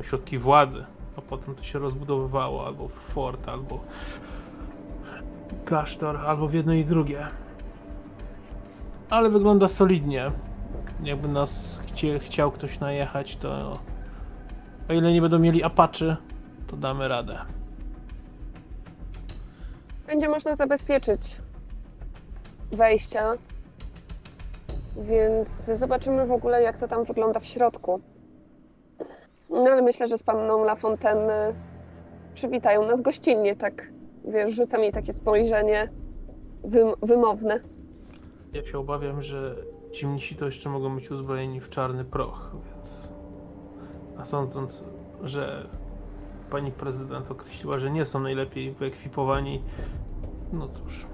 ośrodki władzy, a potem to się rozbudowywało albo w fort, albo klasztor, albo w jedno i drugie. Ale wygląda solidnie. Jakby nas chcie, chciał ktoś najechać, to o ile nie będą mieli apaczy, to damy radę. Będzie można zabezpieczyć wejścia, więc zobaczymy w ogóle, jak to tam wygląda w środku. No ale myślę, że z panną La Fontaine przywitają nas gościnnie, tak, wiesz, rzuca mi takie spojrzenie wym- wymowne. Ja się obawiam, że ci mnisi to jeszcze mogą być uzbrojeni w czarny proch, więc. A sądząc, że pani prezydent określiła, że nie są najlepiej wyekwipowani, no cóż.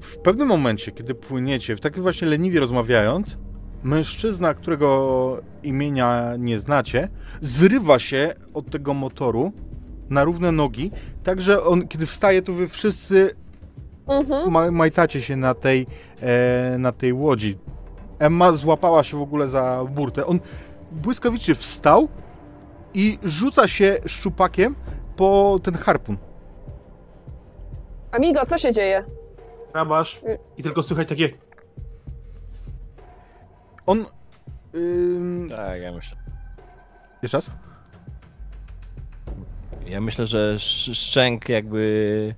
W pewnym momencie, kiedy płyniecie, w takim właśnie leniwie rozmawiając, mężczyzna, którego imienia nie znacie, zrywa się od tego motoru na równe nogi, tak że on, kiedy wstaje, to wy wszyscy Mhm. ma, majtacie się na tej, e, na tej łodzi. Emma złapała się w ogóle za burtę. On błyskawicznie wstał i rzuca się szczupakiem po ten harpun. Amigo, co się dzieje? Rabasz i tylko słychać takie. On... Ym, Tak, ja myślę. jeszcze raz? Ja myślę, że sz- szczęk jakby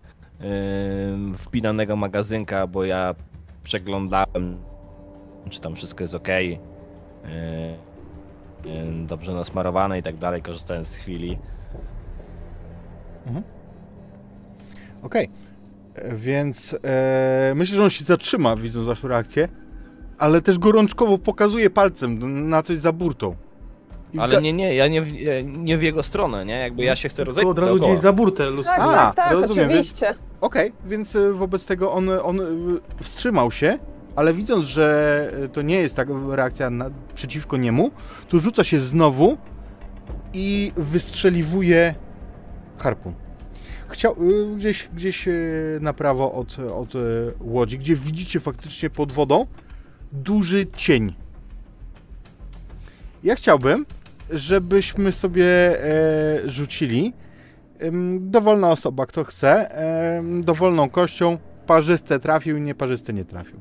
ym, wpinanego magazynka, bo ja przeglądałem, czy tam wszystko jest ok. dobrze nasmarowane i tak dalej, korzystając z chwili. Okej. E, Więc e, myślę, że on się zatrzyma, widząc waszą reakcję, ale też gorączkowo pokazuje palcem na coś za burtą. I Ale nie, nie, ja nie, w- ja nie w jego stronę, nie? Jakby ja się chcę Tylko rozejść od razu dookoła. gdzieś za burtę lustro. Tak, A, tak, tak, rozumiem, więc- oczywiście. Okej, więc e, wobec tego on, on e, wstrzymał się, ale widząc, że e, to nie jest tak reakcja na, przeciwko niemu, to rzuca się znowu i wystrzeliwuje harpun. Chciał, y, gdzieś, gdzieś y, na prawo od, od y, łodzi, gdzie widzicie faktycznie pod wodą duży cień. Ja chciałbym, żebyśmy sobie e, rzucili em, dowolna osoba, kto chce, em, dowolną kością, parzyste trafił, nieparzyste nie trafił.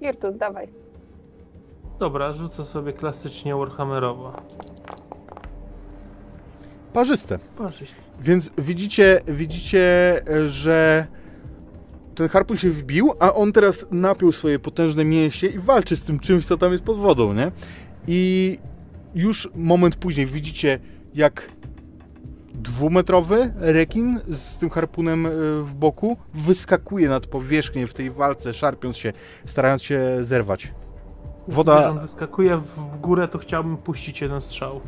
Virtus, dawaj. Dobra, rzucę sobie klasycznie Warhammerowo. Parzyste. Patrz, Więc widzicie, widzicie, e, że ten harpun się wbił, a on teraz napiął swoje potężne mięśnie i walczy z tym czymś, co tam jest pod wodą, nie? I już moment później widzicie, jak dwumetrowy rekin z tym harpunem e, w boku wyskakuje nad powierzchnię w tej walce, szarpiąc się, starając się zerwać. Woda- Woda... on wyskakuje w górę, to chciałbym puścić jeden strzał.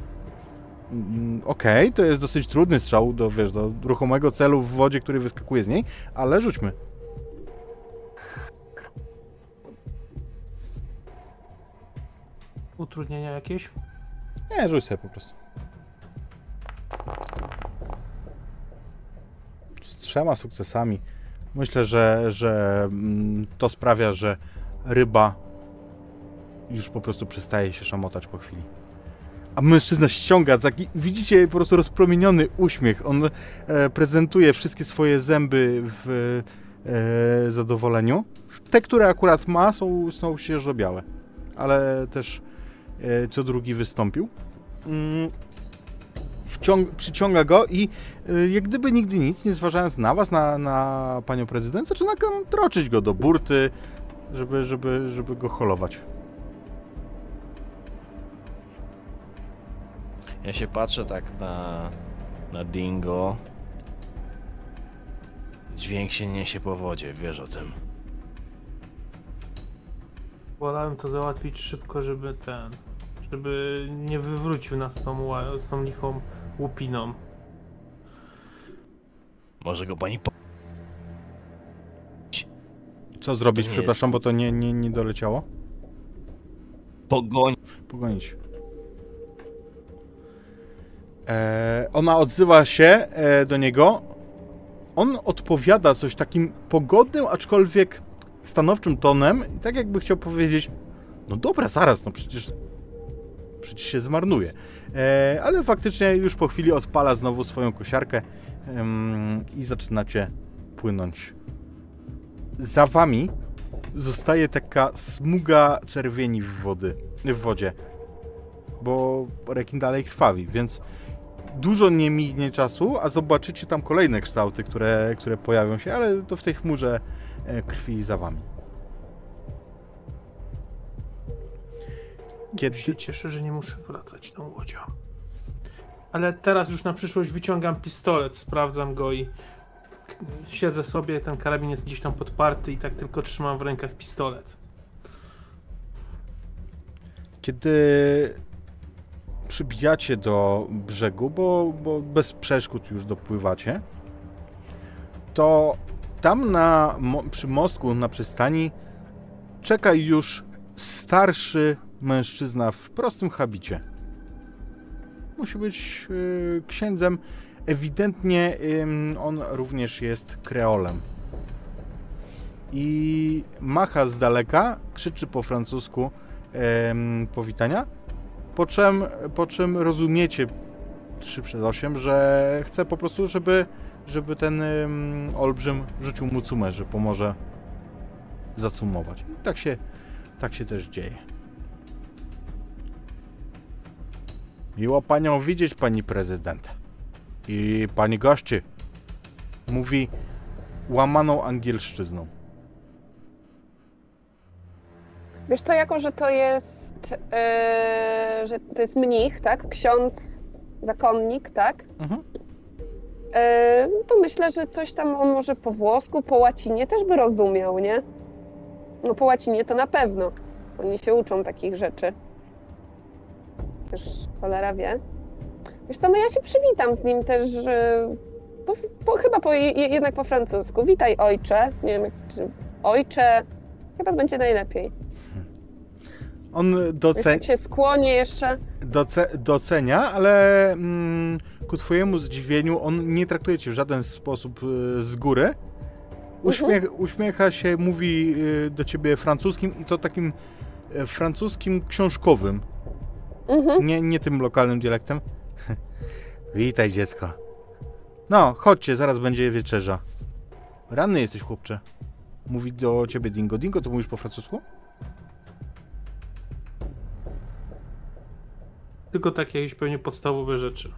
Mm, Okej, to jest dosyć trudny strzał do, wiesz, do ruchomego celu w wodzie, który wyskakuje z niej, ale rzućmy. Utrudnienia jakieś? Nie, rzuć sobie po prostu. Z trzema sukcesami. Myślę, że, że mm, to sprawia, że ryba już po prostu przestaje się szamotać po chwili. A mężczyzna ściąga, taki, widzicie po prostu rozpromieniony uśmiech. On e, prezentuje wszystkie swoje zęby w e, zadowoleniu. Te, które akurat ma, są, są świeżo-białe, ale też e, co drugi wystąpił. Mm, wciąg- przyciąga go i y, jak gdyby nigdy nic, nie zważając na was, na, na panią prezydent, zaczyna troczyć go do burty, żeby, żeby, żeby go holować. Ja się patrzę tak na, na Dingo. Dźwięk się niesie po wodzie, wiesz o tym. Wolałem to załatwić szybko, żeby ten. Żeby nie wywrócił nas tą, ła- z tą lichą łupiną. Może go pani po... Co zrobić, nie przepraszam, jest- bo to nie, nie, nie doleciało? pogoni? Pogonić. E, ona odzywa się e, do niego. On odpowiada coś takim pogodnym, aczkolwiek stanowczym tonem. I tak jakby chciał powiedzieć, no dobra, zaraz, no przecież przecież się zmarnuje. E, ale faktycznie już po chwili odpala znowu swoją kosiarkę i zaczynacie płynąć. Za wami zostaje taka smuga czerwieni w wody, w wodzie, bo rekin dalej krwawi, więc dużo nie minie czasu, a zobaczycie tam kolejne kształty, które, które pojawią się, ale to w tej chmurze e, krwi za wami. Kiedy... się cieszę, że nie muszę wracać tą łodzią. Ale teraz już na przyszłość wyciągam pistolet, sprawdzam go i siedzę sobie, ten karabin jest gdzieś tam podparty i tak tylko trzymam w rękach pistolet. Kiedy przybijacie do brzegu, bo, bo bez przeszkód już dopływacie, to tam na, przy mostku na przystani czeka już starszy mężczyzna w prostym habicie. Musi być y, księdzem. Ewidentnie ym, on również jest kreolem. I macha z daleka, krzyczy po francusku em, powitania, po czym, po czym rozumiecie 3 przez 8, że chce po prostu, żeby, żeby ten olbrzym rzucił mu cumę, że pomoże zacumować. I tak się, tak się też dzieje. Miło panią widzieć, pani prezydent. I pani gości. Mówi łamaną angielszczyzną. Wiesz co, jako że to jest, e, że to jest mnich, tak? Ksiądz, zakonnik, tak? Mhm. No to myślę, że coś tam on może po włosku, po łacinie też by rozumiał, nie? No po łacinie to na pewno. Oni się uczą takich rzeczy. Też cholera wie. Wiesz co, no ja się przywitam z nim też, że po, po, chyba po, je- jednak po francusku. Witaj ojcze. Nie wiem, czy ojcze. Chyba będzie najlepiej. On docenia, tak się skłoni jeszcze. doce, docenia, ale mm, ku twojemu zdziwieniu on nie traktuje cię w żaden sposób y, z góry. Uśmiech, Uśmiecha się, mówi y, do ciebie francuskim i to takim e, francuskim książkowym, Mhm. nie, nie tym lokalnym dialektem. Witaj dziecko. No, chodźcie, zaraz będzie wieczerza. Ranny jesteś, chłopcze. Mówi do ciebie Dingo. Dingo, to mówisz po francusku? Tylko takie jakieś pewnie podstawowe rzeczy.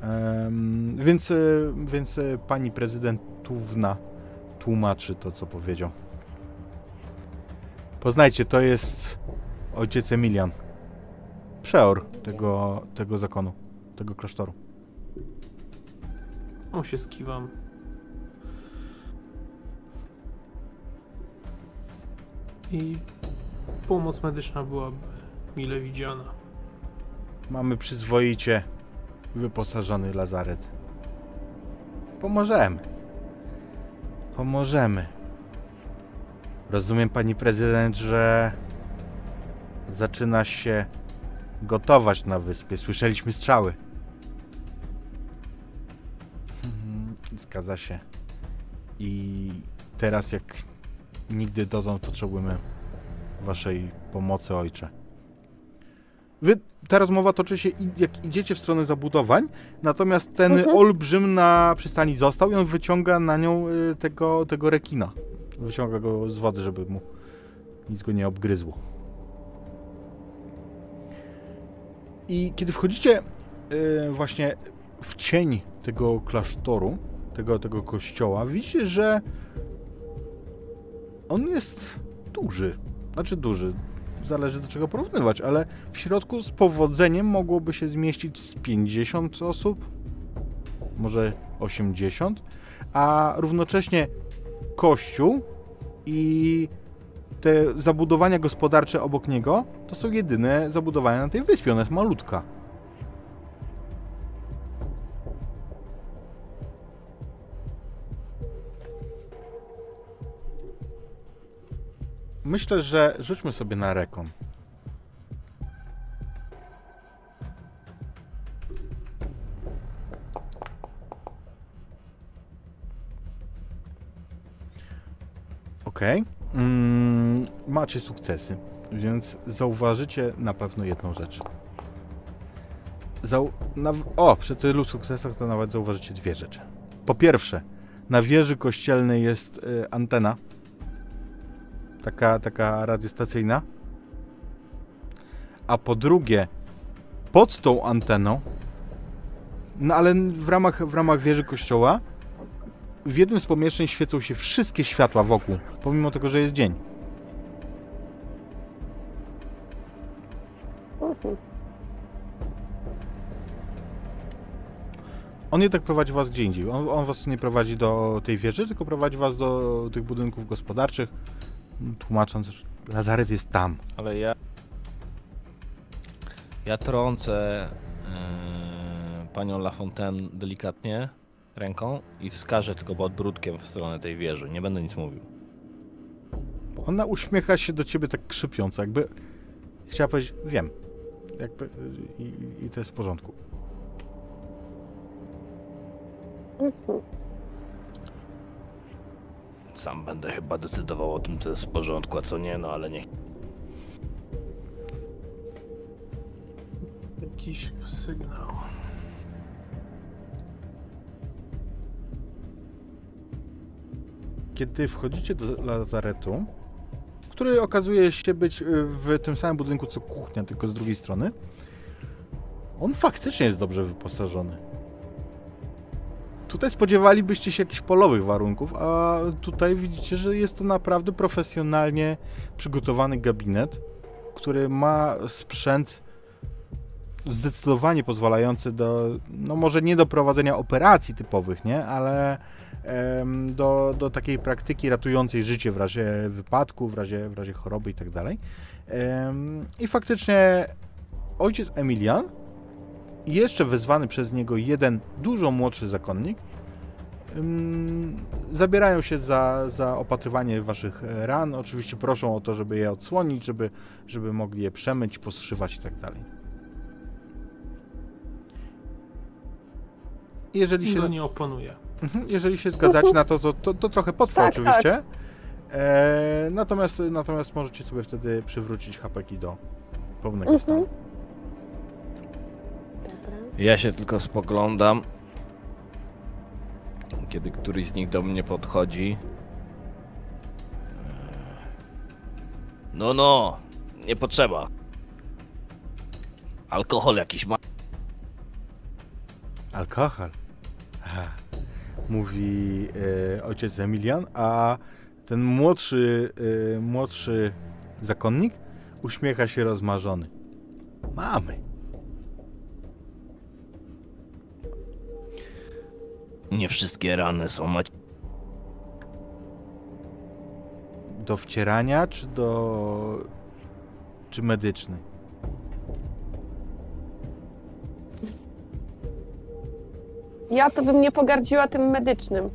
Em, więc, e, więc e, pani prezydentówna tłumaczy to, co powiedział. Poznajcie, to jest ojciec Emilian. Przeor tego, tego zakonu, tego klasztoru. O, się skiwam. I pomoc medyczna byłaby mile widziana. Mamy przyzwoicie wyposażony lazaret. Pomożemy. Pomożemy. Rozumiem, pani prezydent, że zaczyna się gotować na wyspie. Słyszeliśmy strzały. Mhm, Zgadza się. I teraz, jak nigdy dotąd, potrzebujemy waszej pomocy, ojcze. Wy, ta rozmowa toczy się, jak idziecie w stronę zabudowań, natomiast ten Mhm. olbrzym na przystani został i on wyciąga na nią y, tego, tego rekina. Wyciąga go z wody, żeby mu nic go nie obgryzło. I kiedy wchodzicie y, właśnie w cień tego klasztoru, tego, tego kościoła, widzicie, że on jest duży. Znaczy duży, zależy do czego porównywać, ale w środku z powodzeniem mogłoby się zmieścić z 50 osób, może 80, a równocześnie kościół i te zabudowania gospodarcze obok niego to są jedyne zabudowania na tej wyspie, ona jest malutka. Myślę, że rzućmy sobie na rekon. Okej. Mm, macie sukcesy, więc zauważycie na pewno jedną rzecz. Zau na o, przy tylu sukcesach to nawet zauważycie dwie rzeczy. Po pierwsze, na wieży kościelnej jest y, antena, taka, taka radiostacyjna. A po drugie, pod tą anteną, no ale w ramach, w ramach wieży kościoła, w jednym z pomieszczeń świecą się wszystkie światła wokół, pomimo tego, że jest dzień. On jednak prowadzi was gdzie indziej. On, on was nie prowadzi do tej wieży, tylko prowadzi was do tych budynków gospodarczych, tłumacząc, że lazaret jest tam. Ale ja. Ja trącę yy, panią Lafontaine delikatnie ręką i wskażę tylko podbródkiem w stronę tej wieży. Nie będę nic mówił. Ona uśmiecha się do ciebie tak krzypiąco, jakby chciała powiedzieć, wiem. Jakby, i, I to jest w porządku. Mhm. Sam będę chyba decydował o tym, co jest w porządku, a co nie, no ale niech. Jakiś sygnał. Kiedy wchodzicie do lazaretu, który okazuje się być y, w tym samym budynku co kuchnia, tylko z drugiej strony, on faktycznie jest dobrze wyposażony. Tutaj spodziewalibyście się jakichś polowych warunków, a tutaj widzicie, że jest to naprawdę profesjonalnie przygotowany gabinet, który ma sprzęt zdecydowanie pozwalający do, no może nie do prowadzenia operacji typowych, nie, ale em, do, do takiej praktyki ratującej życie w razie wypadku, w razie, w razie choroby i tak dalej. I faktycznie ojciec Emilian i jeszcze wezwany przez niego jeden dużo młodszy zakonnik zabierają się za, za opatrywanie waszych ran. Oczywiście proszą o to, żeby je odsłonić, żeby, żeby mogli je przemyć, poszywać i tak dalej. Jeżeli się, nie oponuje. Mhm, jeżeli się zgadzacie na to, to, to, to trochę potrwa Tak, oczywiście. E, natomiast, natomiast możecie sobie wtedy przywrócić hapeki do pełnego Mhm. stanu. Ja się tylko spoglądam. Kiedy któryś z nich do mnie podchodzi. No, no, nie potrzeba. Alkohol jakiś ma. Alkohol. Mówi e, ojciec Emilian, a ten młodszy, e, młodszy zakonnik uśmiecha się rozmarzony. Mamy. Nie wszystkie rany są. Do wcierania, czy do... czy medyczny? Ja to bym nie pogardziła tym medycznym.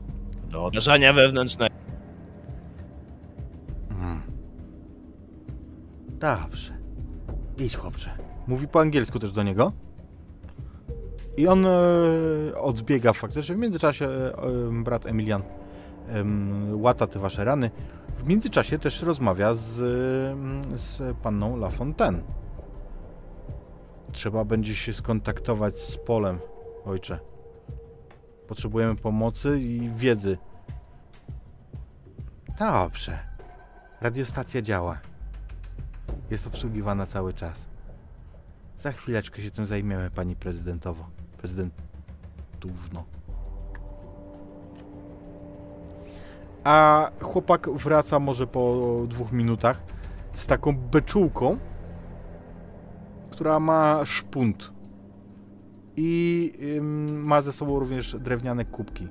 Do uderzenia wewnętrznego. Mm. Dobrze. Idź, chłopcze. Mówi po angielsku też do niego. I on e, odbiega faktycznie. W międzyczasie e, e, brat Emilian em, łata te wasze rany. W międzyczasie też rozmawia z, em, z panną Lafontaine. Trzeba będzie się skontaktować z Polem, ojcze. Potrzebujemy pomocy i wiedzy. Dobrze. Radiostacja działa. Jest obsługiwana cały czas. Za chwileczkę się tym zajmiemy, pani prezydentowo. Prezydentówno. A chłopak wraca może po dwóch minutach z taką beczułką, która ma szpunt. I ma ze sobą również drewniane kubki.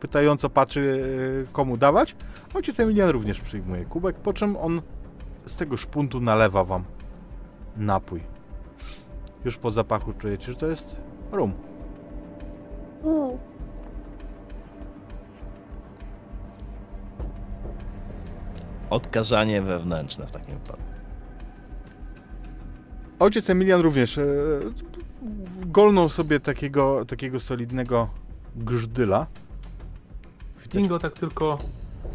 Pytająco patrzy, y, komu dawać. Ojciec Emilian również przyjmuje kubek, po czym on z tego szpuntu nalewa wam napój. Już po zapachu czujecie, że to jest rum. Mm. Odkażanie wewnętrzne w takim wypadku. Ojciec Emilian również e, golnął sobie takiego, takiego solidnego grzdyla. Dingo tak tylko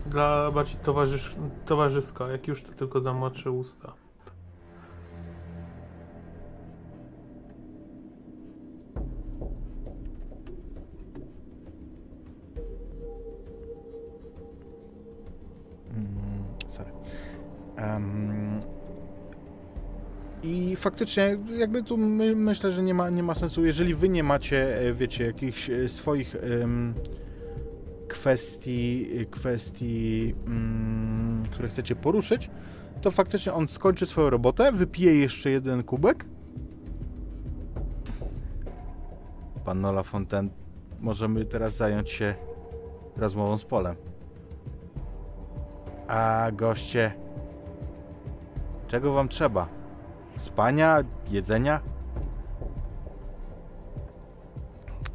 dla bardziej towarzysz, towarzysko, jak już to tylko zamoczy usta. Em, I faktycznie, jakby tu my, myślę, że nie ma, nie ma sensu, jeżeli wy nie macie, e, wiecie, jakichś e, swoich em, kwestii, e, kwestii, mm, które chcecie poruszyć, to faktycznie on skończy swoją robotę, wypije jeszcze jeden kubek. Pan Nola Fontaine, możemy teraz zająć się rozmową z Polem. A goście, czego wam trzeba? Spania, jedzenia?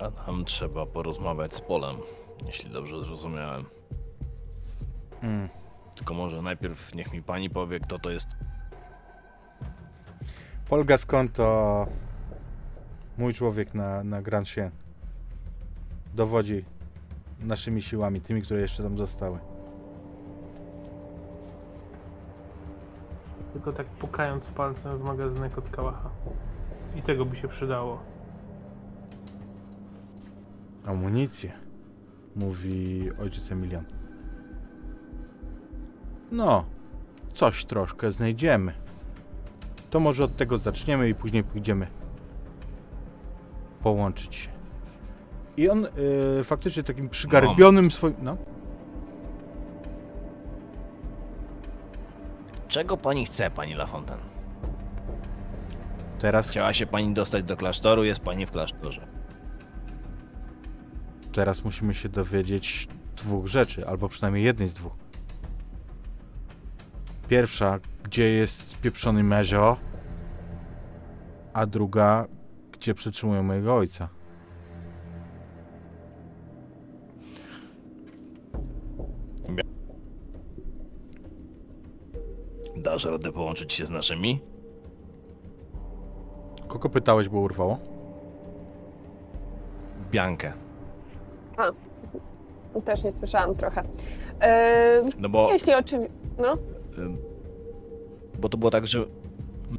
A nam trzeba porozmawiać z Polem, jeśli dobrze zrozumiałem. Mm. Tylko może najpierw niech mi pani powie, kto to jest. Paul Gascon to mój człowiek na, na Grand Chien. Dowodzi naszymi siłami, tymi, które jeszcze tam zostały. Tylko tak pukając palcem w magazynek od kałacha. I tego by się przydało. Amunicję, mówi ojciec Emilian. No, coś troszkę znajdziemy. To może od tego zaczniemy i później pójdziemy połączyć się. I on y, faktycznie takim przygarbionym swoim. No, Czego pani chce, pani Lafontaine? teraz, Chciała się pani dostać do klasztoru, jest pani w klasztorze. teraz musimy się dowiedzieć dwóch rzeczy, albo przynajmniej jednej z dwóch. Pierwsza, gdzie jest pieprzony mezio, a druga, gdzie przetrzymują mojego ojca. Dasz radę połączyć się z naszymi? Kogo pytałeś, bo urwało? Biankę. Też nie słyszałam trochę. No bo, jeśli oczywiście. No, bo to było tak, że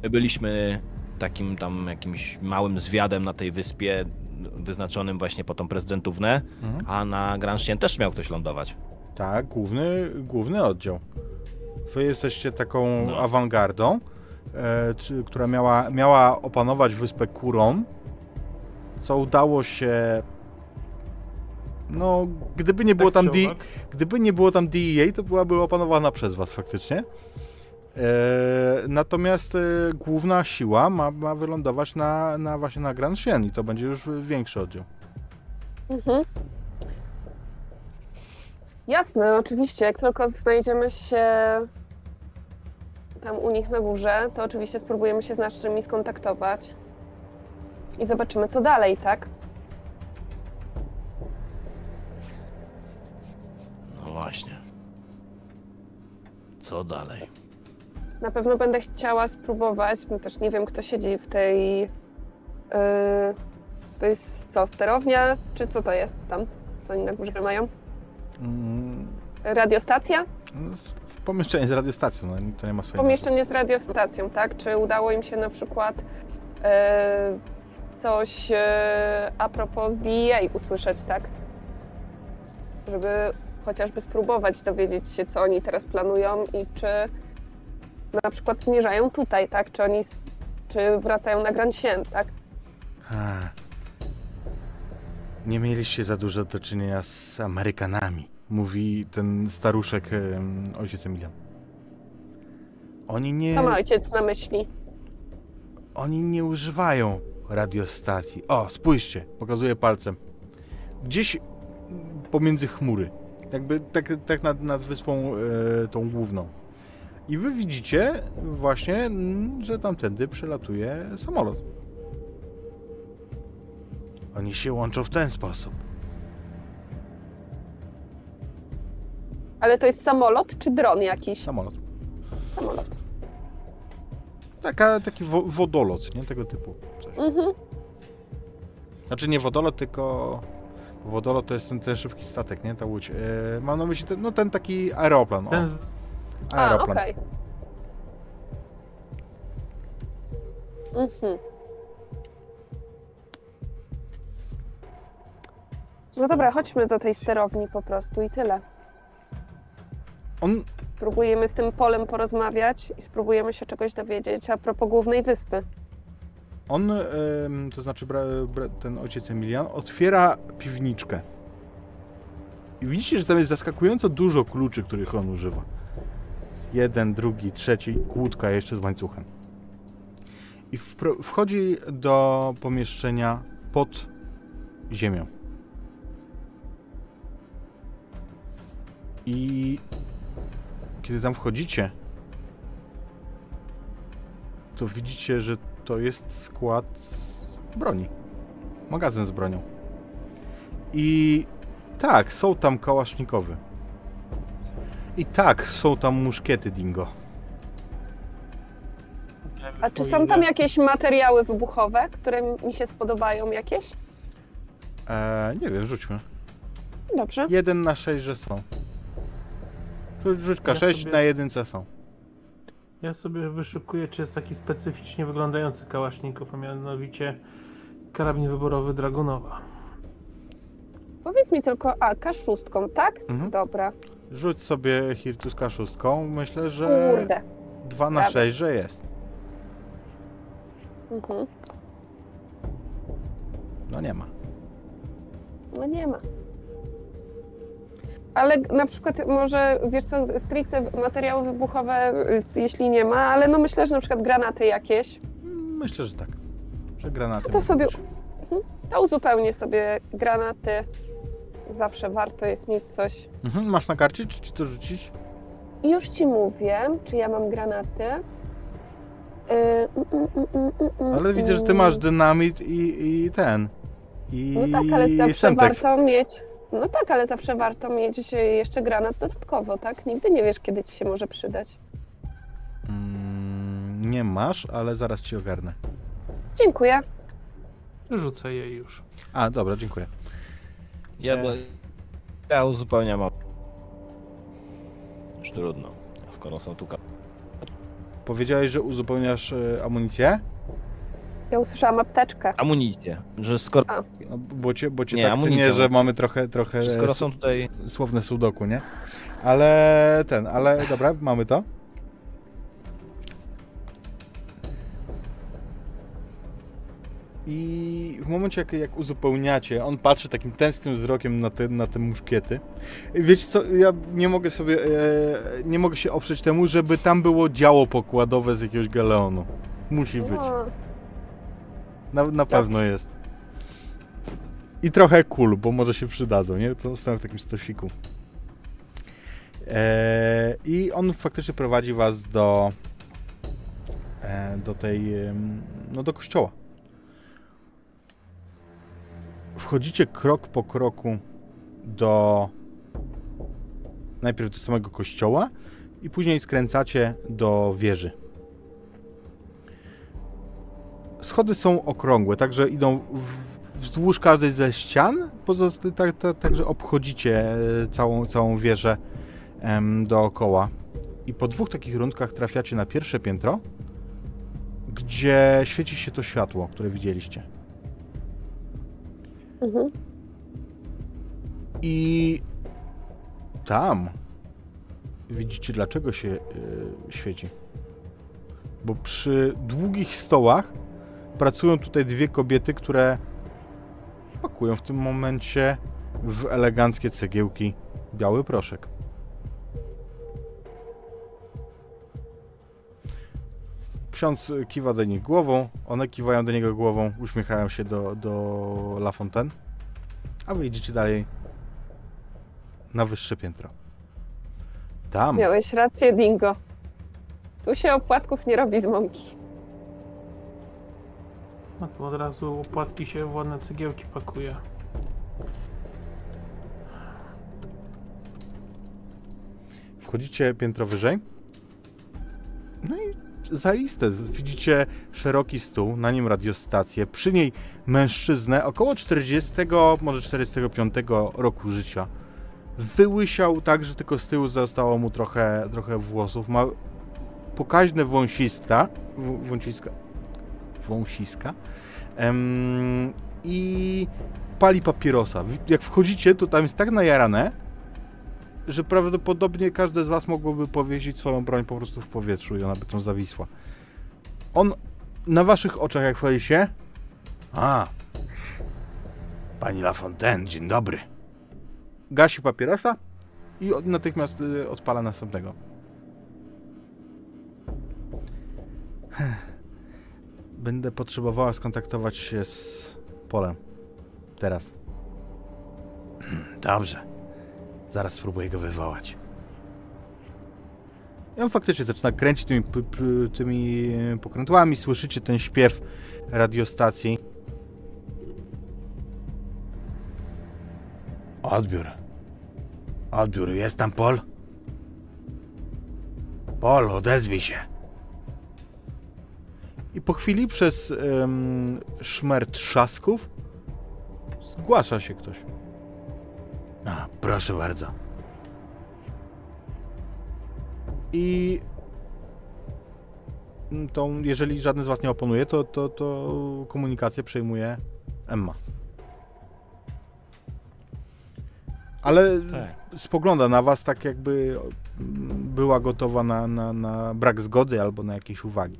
my byliśmy takim tam jakimś małym zwiadem na tej wyspie wyznaczonym właśnie po tą prezydentównę, Mhm. a na Gransztien też miał ktoś lądować. Tak, główny, główny oddział. Wy jesteście taką No. awangardą, e, czy, która miała, miała opanować wyspę Kuron, co udało się... No, gdyby nie było tam D, gdyby nie było tam DEA, to byłaby opanowana przez was faktycznie. E, natomiast e, główna siła ma, ma wylądować na, na właśnie na Grand Sien i to będzie już większy oddział. Mhm. Jasne, oczywiście. Jak tylko znajdziemy się tam u nich na górze, to oczywiście spróbujemy się z naszymi skontaktować i zobaczymy, co dalej, tak? No właśnie. Co dalej? Na pewno będę chciała spróbować, bo też nie wiem, kto siedzi w tej. Yy, to jest co, sterownia, czy co to jest tam, co oni na górze mają? Mm, Radiostacja? no, pomieszczenie z radiostacją, no, to nie ma swojego. Pomieszczenie z radiostacją, tak? Czy udało im się na przykład e, coś e, a propos DEA usłyszeć, tak? Żeby chociażby spróbować dowiedzieć się, co oni teraz planują i czy na przykład zmierzają tutaj, tak? Czy oni, czy wracają na Grand Sien, tak? A. Nie mieliście za dużo do czynienia z Amerykanami, mówi ten staruszek ojciec Emilian. Oni nie, Co ma ojciec na myśli? oni nie używają radiostacji. O, spójrzcie, pokazuję palcem. Gdzieś pomiędzy chmury, jakby tak, tak nad, nad wyspą e, tą główną. I wy widzicie właśnie, że tamtędy przelatuje samolot. Oni się łączą w ten sposób. Ale to jest samolot czy dron jakiś? Samolot. Samolot. Taka, taki wo wodolot, nie? Tego typu coś. Mhm. Znaczy nie wodolot, tylko wodolot to jest ten, ten szybki statek, nie? Ta łódź. E, mam na myśli ten, no ten taki aeroplan. O, Ten z... A, aeroplan. okej. Mhm. No dobra, chodźmy do tej sterowni po prostu i tyle. On, Próbujemy z tym polem porozmawiać i spróbujemy się czegoś dowiedzieć a propos głównej wyspy. on to znaczy bra, bra, ten ojciec Emilian, otwiera piwniczkę. I widzicie, że tam jest zaskakująco dużo kluczy, których on używa. Jeden, drugi, trzeci, kłódka jeszcze z łańcuchem. I wpro- wchodzi do pomieszczenia pod ziemią. I kiedy tam wchodzicie, to widzicie, że to jest skład broni. Magazyn z bronią. I tak, są tam kałasznikowy. I tak, są tam muszkiety dingo. A czy są tam jakieś materiały wybuchowe, które mi się spodobają jakieś? Eee, nie wiem, rzućmy. Dobrze. Jeden na sześć, że są. Rzuć, rzuć Ja K6, sobie- na jedynce są. Ja sobie wyszukuję, czy jest taki specyficznie wyglądający kałaszników, a mianowicie karabin wyborowy Dragunowa. Powiedz mi tylko, a K6, tak? Mhm. Dobra. Rzuć sobie Hirtus K6. Myślę, że Kurde. 2 na Prawie. 6, że jest. Mhm. No nie ma. No nie ma. Ale na przykład może, wiesz co, stricte materiały wybuchowe, y, jeśli nie ma, ale no myślę, że na przykład granaty jakieś, Myślę, że tak. Że granaty. To sobie- być. to uzupełnię sobie granaty. Zawsze warto jest mieć coś. Mhm, masz na karcie, czy ci to rzucić? Już ci mówię, czy ja mam granaty. Y, mm, mm, mm, Ale widzę, że ty masz dynamit i, i ten. I No tak, ale zawsze Semtex. warto mieć. No tak, ale zawsze warto mieć jeszcze granat dodatkowo, tak? Nigdy nie wiesz, kiedy ci się może przydać. Mm, Nie masz, ale zaraz ci ogarnę. Dziękuję. Rzucę jej już. A, dobra, dziękuję. Ja, E. ja uzupełniam. Już trudno. Skoro są tu. Powiedziałeś, że uzupełniasz e, amunicję? Ja usłyszałam apteczkę. Amunicję. Że skoro, No, bo cię, bo cię Nie, tak cenię, że mam. mamy trochę, trochę że skoro są tutaj. słowne sudoku, nie? Ale ten, ale dobra, mamy to. I w momencie, jak, jak uzupełniacie, on patrzy takim tęsknym wzrokiem na te, na te muszkiety. I Wiecie co, ja nie mogę sobie, e, nie mogę się oprzeć temu, żeby tam było działo pokładowe z jakiegoś galeonu. Musi być. Na, na pewno jest. I trochę kul, bo może się przydadzą, nie? To stoją w takim stosiku. Eee, I on faktycznie prowadzi was do e, do tej, no do kościoła. Wchodzicie krok po kroku do najpierw do samego kościoła i później skręcacie do wieży. Schody są okrągłe, także idą w, wzdłuż każdej ze ścian, pozosta- tak, tak, także obchodzicie e, całą, całą wieżę em, dookoła. I po dwóch takich rundkach trafiacie na pierwsze piętro, gdzie świeci się to światło, które widzieliście. mhm. I tam widzicie, dlaczego się y, świeci. Bo przy długich stołach pracują tutaj dwie kobiety, które pakują w tym momencie w eleganckie cegiełki biały proszek. Ksiądz kiwa do nich głową, one kiwają do niego głową, uśmiechają się do, do La Fontaine, a wy idziecie dalej na wyższe piętro. Tam Miałeś rację, Dingo. Tu się opłatków nie robi z mąki. No to od razu opłatki się w ładne cegiełki pakuje. Wchodzicie piętro wyżej. No i zaiste. Widzicie szeroki stół, na nim radiostację, przy niej mężczyznę około 40, może 45 roku życia. Wyłysiał tak, że tylko z tyłu zostało mu trochę, trochę włosów. Ma pokaźne wąsiska, wąsiska, wąsiska i pali papierosa. Jak wchodzicie, to tam jest tak najarane, że prawdopodobnie każde z was mogłoby powiesić swoją broń po prostu w powietrzu i ona by tam zawisła. On na waszych oczach jak wchodzi się... A, pani Lafontaine, dzień dobry. Gasi papierosa i natychmiast y, odpala następnego. Będę potrzebowała skontaktować się z Polem. Teraz. Dobrze. Zaraz spróbuję go wywołać. I on faktycznie zaczyna kręcić tymi, tymi pokrętłami. Słyszycie ten śpiew radiostacji. Odbiór. Odbiór. Jest tam Pol? Pol, odezwij się. I po chwili przez em, szmer trzasków zgłasza się ktoś. A, proszę bardzo. I tą, jeżeli żaden z was nie oponuje, to, to, to komunikację przejmuje Emma. Ale Tak. spogląda na was tak jakby była gotowa na, na, na brak zgody albo na jakieś uwagi.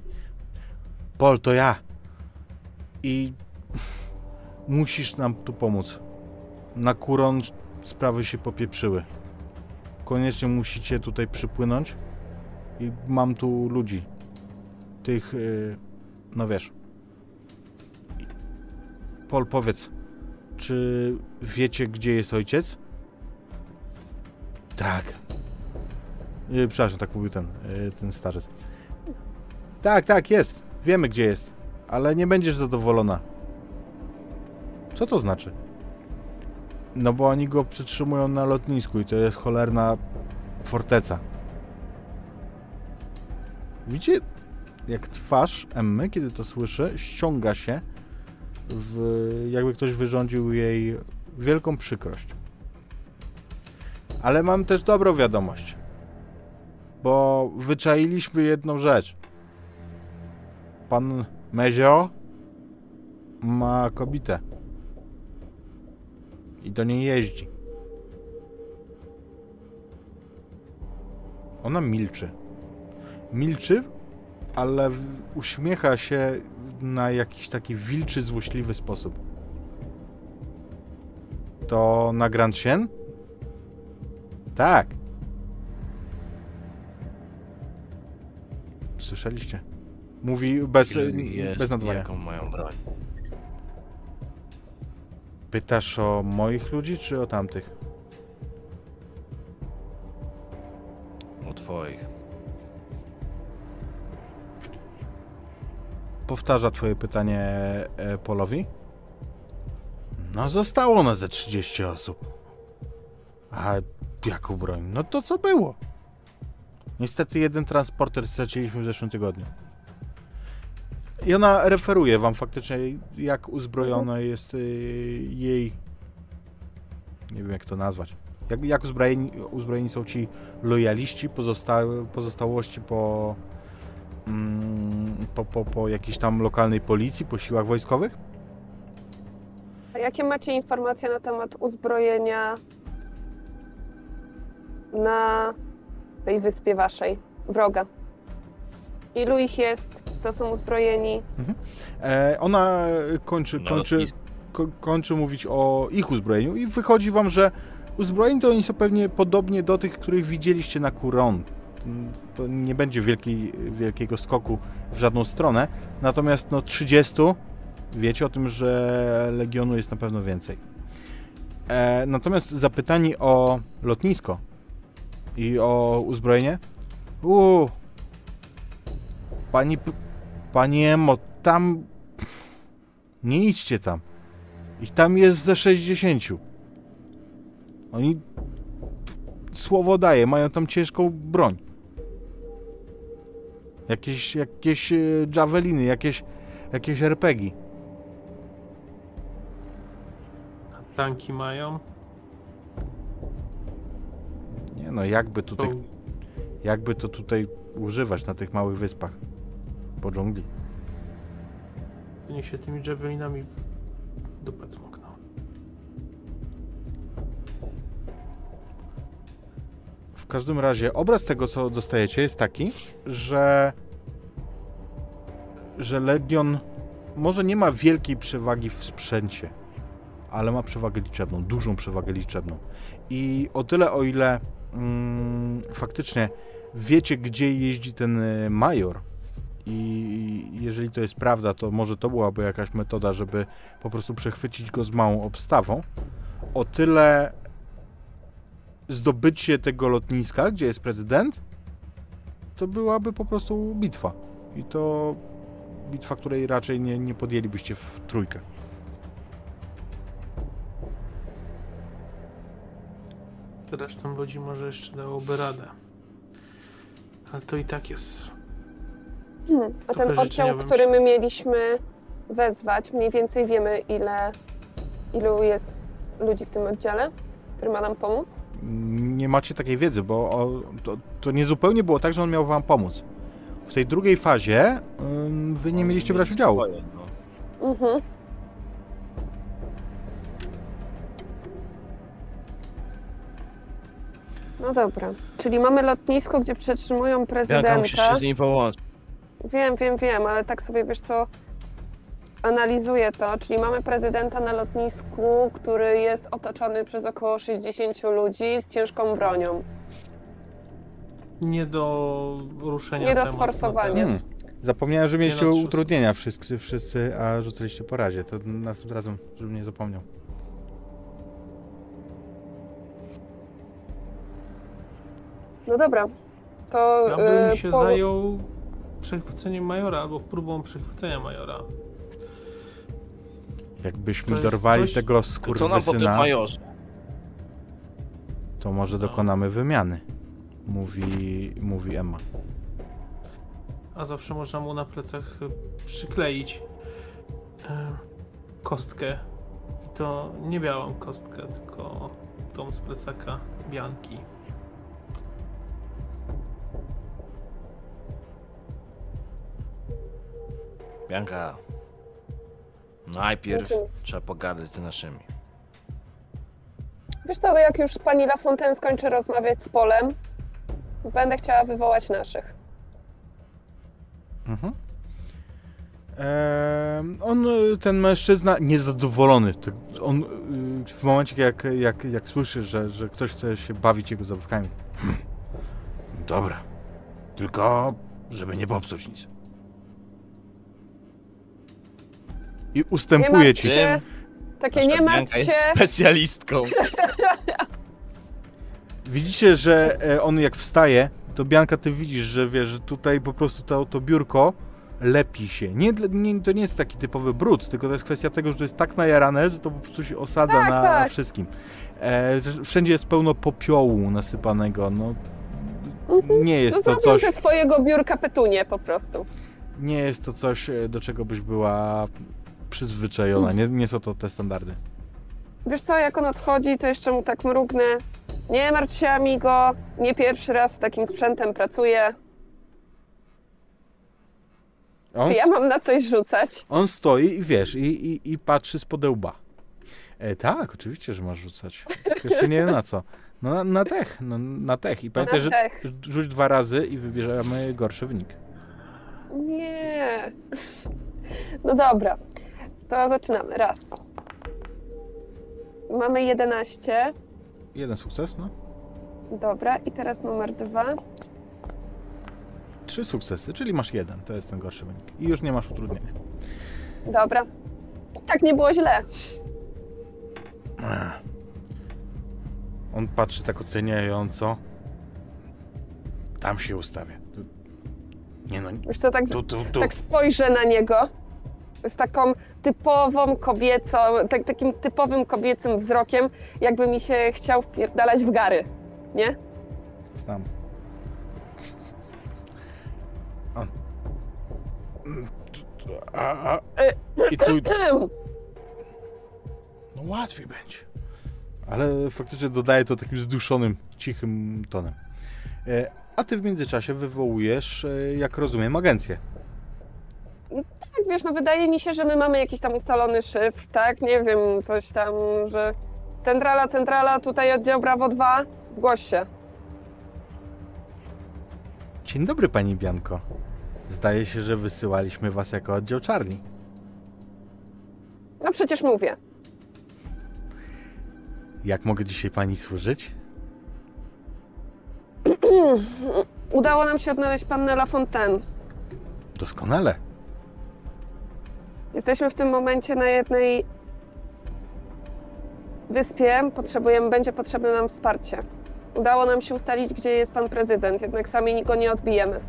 Pol, to ja. I musisz nam tu pomóc. Na Kuron sprawy się popieprzyły. Koniecznie musicie tutaj przypłynąć. I mam tu ludzi. Tych, yy, no wiesz. Pol, powiedz, czy wiecie, gdzie jest ojciec? Tak. Yy, przepraszam, tak mówił ten, yy, ten starzec. Tak, tak, jest. Wiemy, gdzie jest. Ale nie będziesz zadowolona. Co to znaczy? No bo oni go przytrzymują na lotnisku i to jest cholerna forteca. Widzicie jak twarz Emmy, kiedy to słyszy, ściąga się, w, jakby ktoś wyrządził jej wielką przykrość. Ale mam też dobrą wiadomość, bo wyczailiśmy jedną rzecz. Pan Mezio ma kobietę i do niej jeździ. Ona milczy. Milczy, ale uśmiecha się na jakiś taki wilczy, złośliwy sposób. To na Grand Sien? Tak. Słyszeliście? Mówi bez, Jest, bez nadwania. jaką mają broń. Pytasz o moich ludzi, czy o tamtych? O twoich. Powtarza twoje pytanie e, Polowi. No zostało nas ze 30 osób. A jaką broń? No to co było? Niestety jeden transporter straciliśmy w zeszłym tygodniu. I ona referuje wam faktycznie, jak uzbrojona jest y, jej... Nie wiem jak to nazwać. Jak, jak uzbrojeni, uzbrojeni są ci lojaliści, pozosta, pozostałości po, mm, po, po, po jakiejś tam lokalnej policji, po siłach wojskowych? A jakie macie informacje na temat uzbrojenia na tej wyspie waszej, wroga? Ilu ich jest? Co są uzbrojeni? E, ona kończy, kończy, ko, kończy mówić o ich uzbrojeniu i wychodzi wam, że uzbrojeni to oni są pewnie podobnie do tych, których widzieliście na Kuron. To nie będzie wielkiej, wielkiego skoku w żadną stronę, natomiast no 30 wiecie o tym, że Legionu jest na pewno więcej. E, natomiast zapytani o lotnisko i o uzbrojenie, uuu, pani, pani Emo, tam nie idźcie tam. Ich tam jest ze 60. Oni słowo daje, mają tam ciężką broń. Jakieś, jakieś e, javeliny, jakieś, jakieś RPG. A tanki mają. Nie no, jakby tutaj, jakby to tutaj używać na tych małych wyspach po dżungli. niech się tymi javelinami dupę cmokną. W każdym razie obraz tego, co dostajecie, jest taki, że że Legion może nie ma wielkiej przewagi w sprzęcie, ale ma przewagę liczebną, dużą przewagę liczebną. I o tyle, o ile mm, faktycznie wiecie, gdzie jeździ ten y, major, i jeżeli to jest prawda, to może to byłaby jakaś metoda, żeby po prostu przechwycić go z małą obstawą. O tyle zdobycie tego lotniska, gdzie jest prezydent, to byłaby po prostu bitwa. I to bitwa, której raczej nie, nie podjęlibyście w trójkę. Resztą ludzi może jeszcze dałoby radę. Ale to i tak jest. Hmm. A ten oddział, który my mieliśmy wezwać, mniej więcej wiemy, ile, ilu jest ludzi w tym oddziale, który ma nam pomóc? Nie macie takiej wiedzy, bo o, to, to nie zupełnie było tak, że on miał wam pomóc. W tej drugiej fazie ym, wy nie mieliście brać udziału. No. Mhm. No dobra, czyli mamy lotnisko, gdzie przetrzymują prezydenta. musisz się z nimi połączyć. Wiem, wiem, wiem, ale tak sobie wiesz co, analizuję to, czyli mamy prezydenta na lotnisku, który jest otoczony przez około 60 ludzi z ciężką bronią. Nie do ruszenia Nie do tematu na sforsowania. Hmm. Zapomniałem, że mieliście Nie utrudnienia wszyscy, wszyscy, a rzucaliście po razie. To następnym razem, żebym nie zapomniał. No dobra, to Ja bym y, się po- zajął przechwyceniem majora albo próbą przechwycenia majora. Jakbyśmy dorwali coś- tego Co nam po tym skurwysyna, majorze? to może No. dokonamy wymiany. Mówi, mówi Emma. a zawsze można mu na plecach y, przykleić e, kostkę. I to nie białą kostkę, tylko tą z plecaka Bianki. Bianka, najpierw Znaczy- trzeba pogadać z naszymi. Wiesz co, jak już pani Lafontaine skończy rozmawiać z Polem, będę chciała wywołać naszych. Mhm. On, y, ten mężczyzna, niezadowolony. On y, w momencie, jak, jak, jak słyszy, że, że ktoś chce się bawić jego zabawkami. "Hmm, Dobra. Tylko, żeby nie popsuć nic. I ustępuje ci. się. Takie nie martw jest się. specjalistką. Widzicie, że e, on jak wstaje, to Bianka, ty widzisz, że wiesz, że tutaj po prostu to, to biurko lepi się. Nie, dla- nie, to nie jest taki typowy brud, tylko to jest kwestia tego, że to jest tak najarane, że to po prostu się osadza Tak, na tak. wszystkim. E, wszędzie jest pełno popiołu nasypanego, no Mhm. nie No jest to zrobił coś, ze swojego biurka petunię po prostu. nie jest to coś, e, do czego byś była przyzwyczajona, nie, nie są to te standardy. Wiesz co, jak on odchodzi, to jeszcze mu tak mrugnę. Nie martw się, amigo. Nie pierwszy raz z takim sprzętem pracuję. On, Czy ja mam na coś rzucać? on stoi i wiesz, i, i, i patrzy z podełba. E, tak, oczywiście, że masz rzucać. Tylko Jeszcze nie wiem na co. No na, na tech, no, na tech. I pamiętaj, że tech. rzuć dwa razy i wybierzemy gorszy wynik. Nie. No dobra. To zaczynamy. Raz. Mamy 11. Jeden sukces, no. Dobra. I teraz numer dwa. Trzy sukcesy, czyli masz jeden. To jest ten gorszy wynik. I już nie masz utrudnienia. Dobra. Tak nie było źle. Ech. On patrzy tak oceniająco. Tam się ustawia. Tu- Nie no, Wiesz co, tak, tu, tu, tu. tak spojrzę na niego z taką typową kobiecą, tak, takim typowym kobiecym wzrokiem, jakby mi się chciał wpierdalać w gary. Nie? Znam. I tu. No łatwiej będzie. Ale faktycznie dodaje to takim zduszonym, cichym tonem. E, A ty w międzyczasie wywołujesz, e, jak rozumiem, agencję. Tak, wiesz, no wydaje mi się, że my mamy jakiś tam ustalony szyfr, tak? Nie wiem, coś tam, że centrala, centrala, tutaj oddział Brawo 2, zgłoś się. Dzień dobry, pani Bianko. Zdaje się, że wysyłaliśmy was jako oddział Charlie. No przecież mówię. Jak mogę dzisiaj pani służyć? Udało nam się odnaleźć pannę Lafontaine. Doskonale. Jesteśmy w tym momencie na jednej wyspie. Potrzebujemy, będzie potrzebne nam wsparcie. Udało nam się ustalić, gdzie jest pan prezydent, jednak sami go nie odbijemy.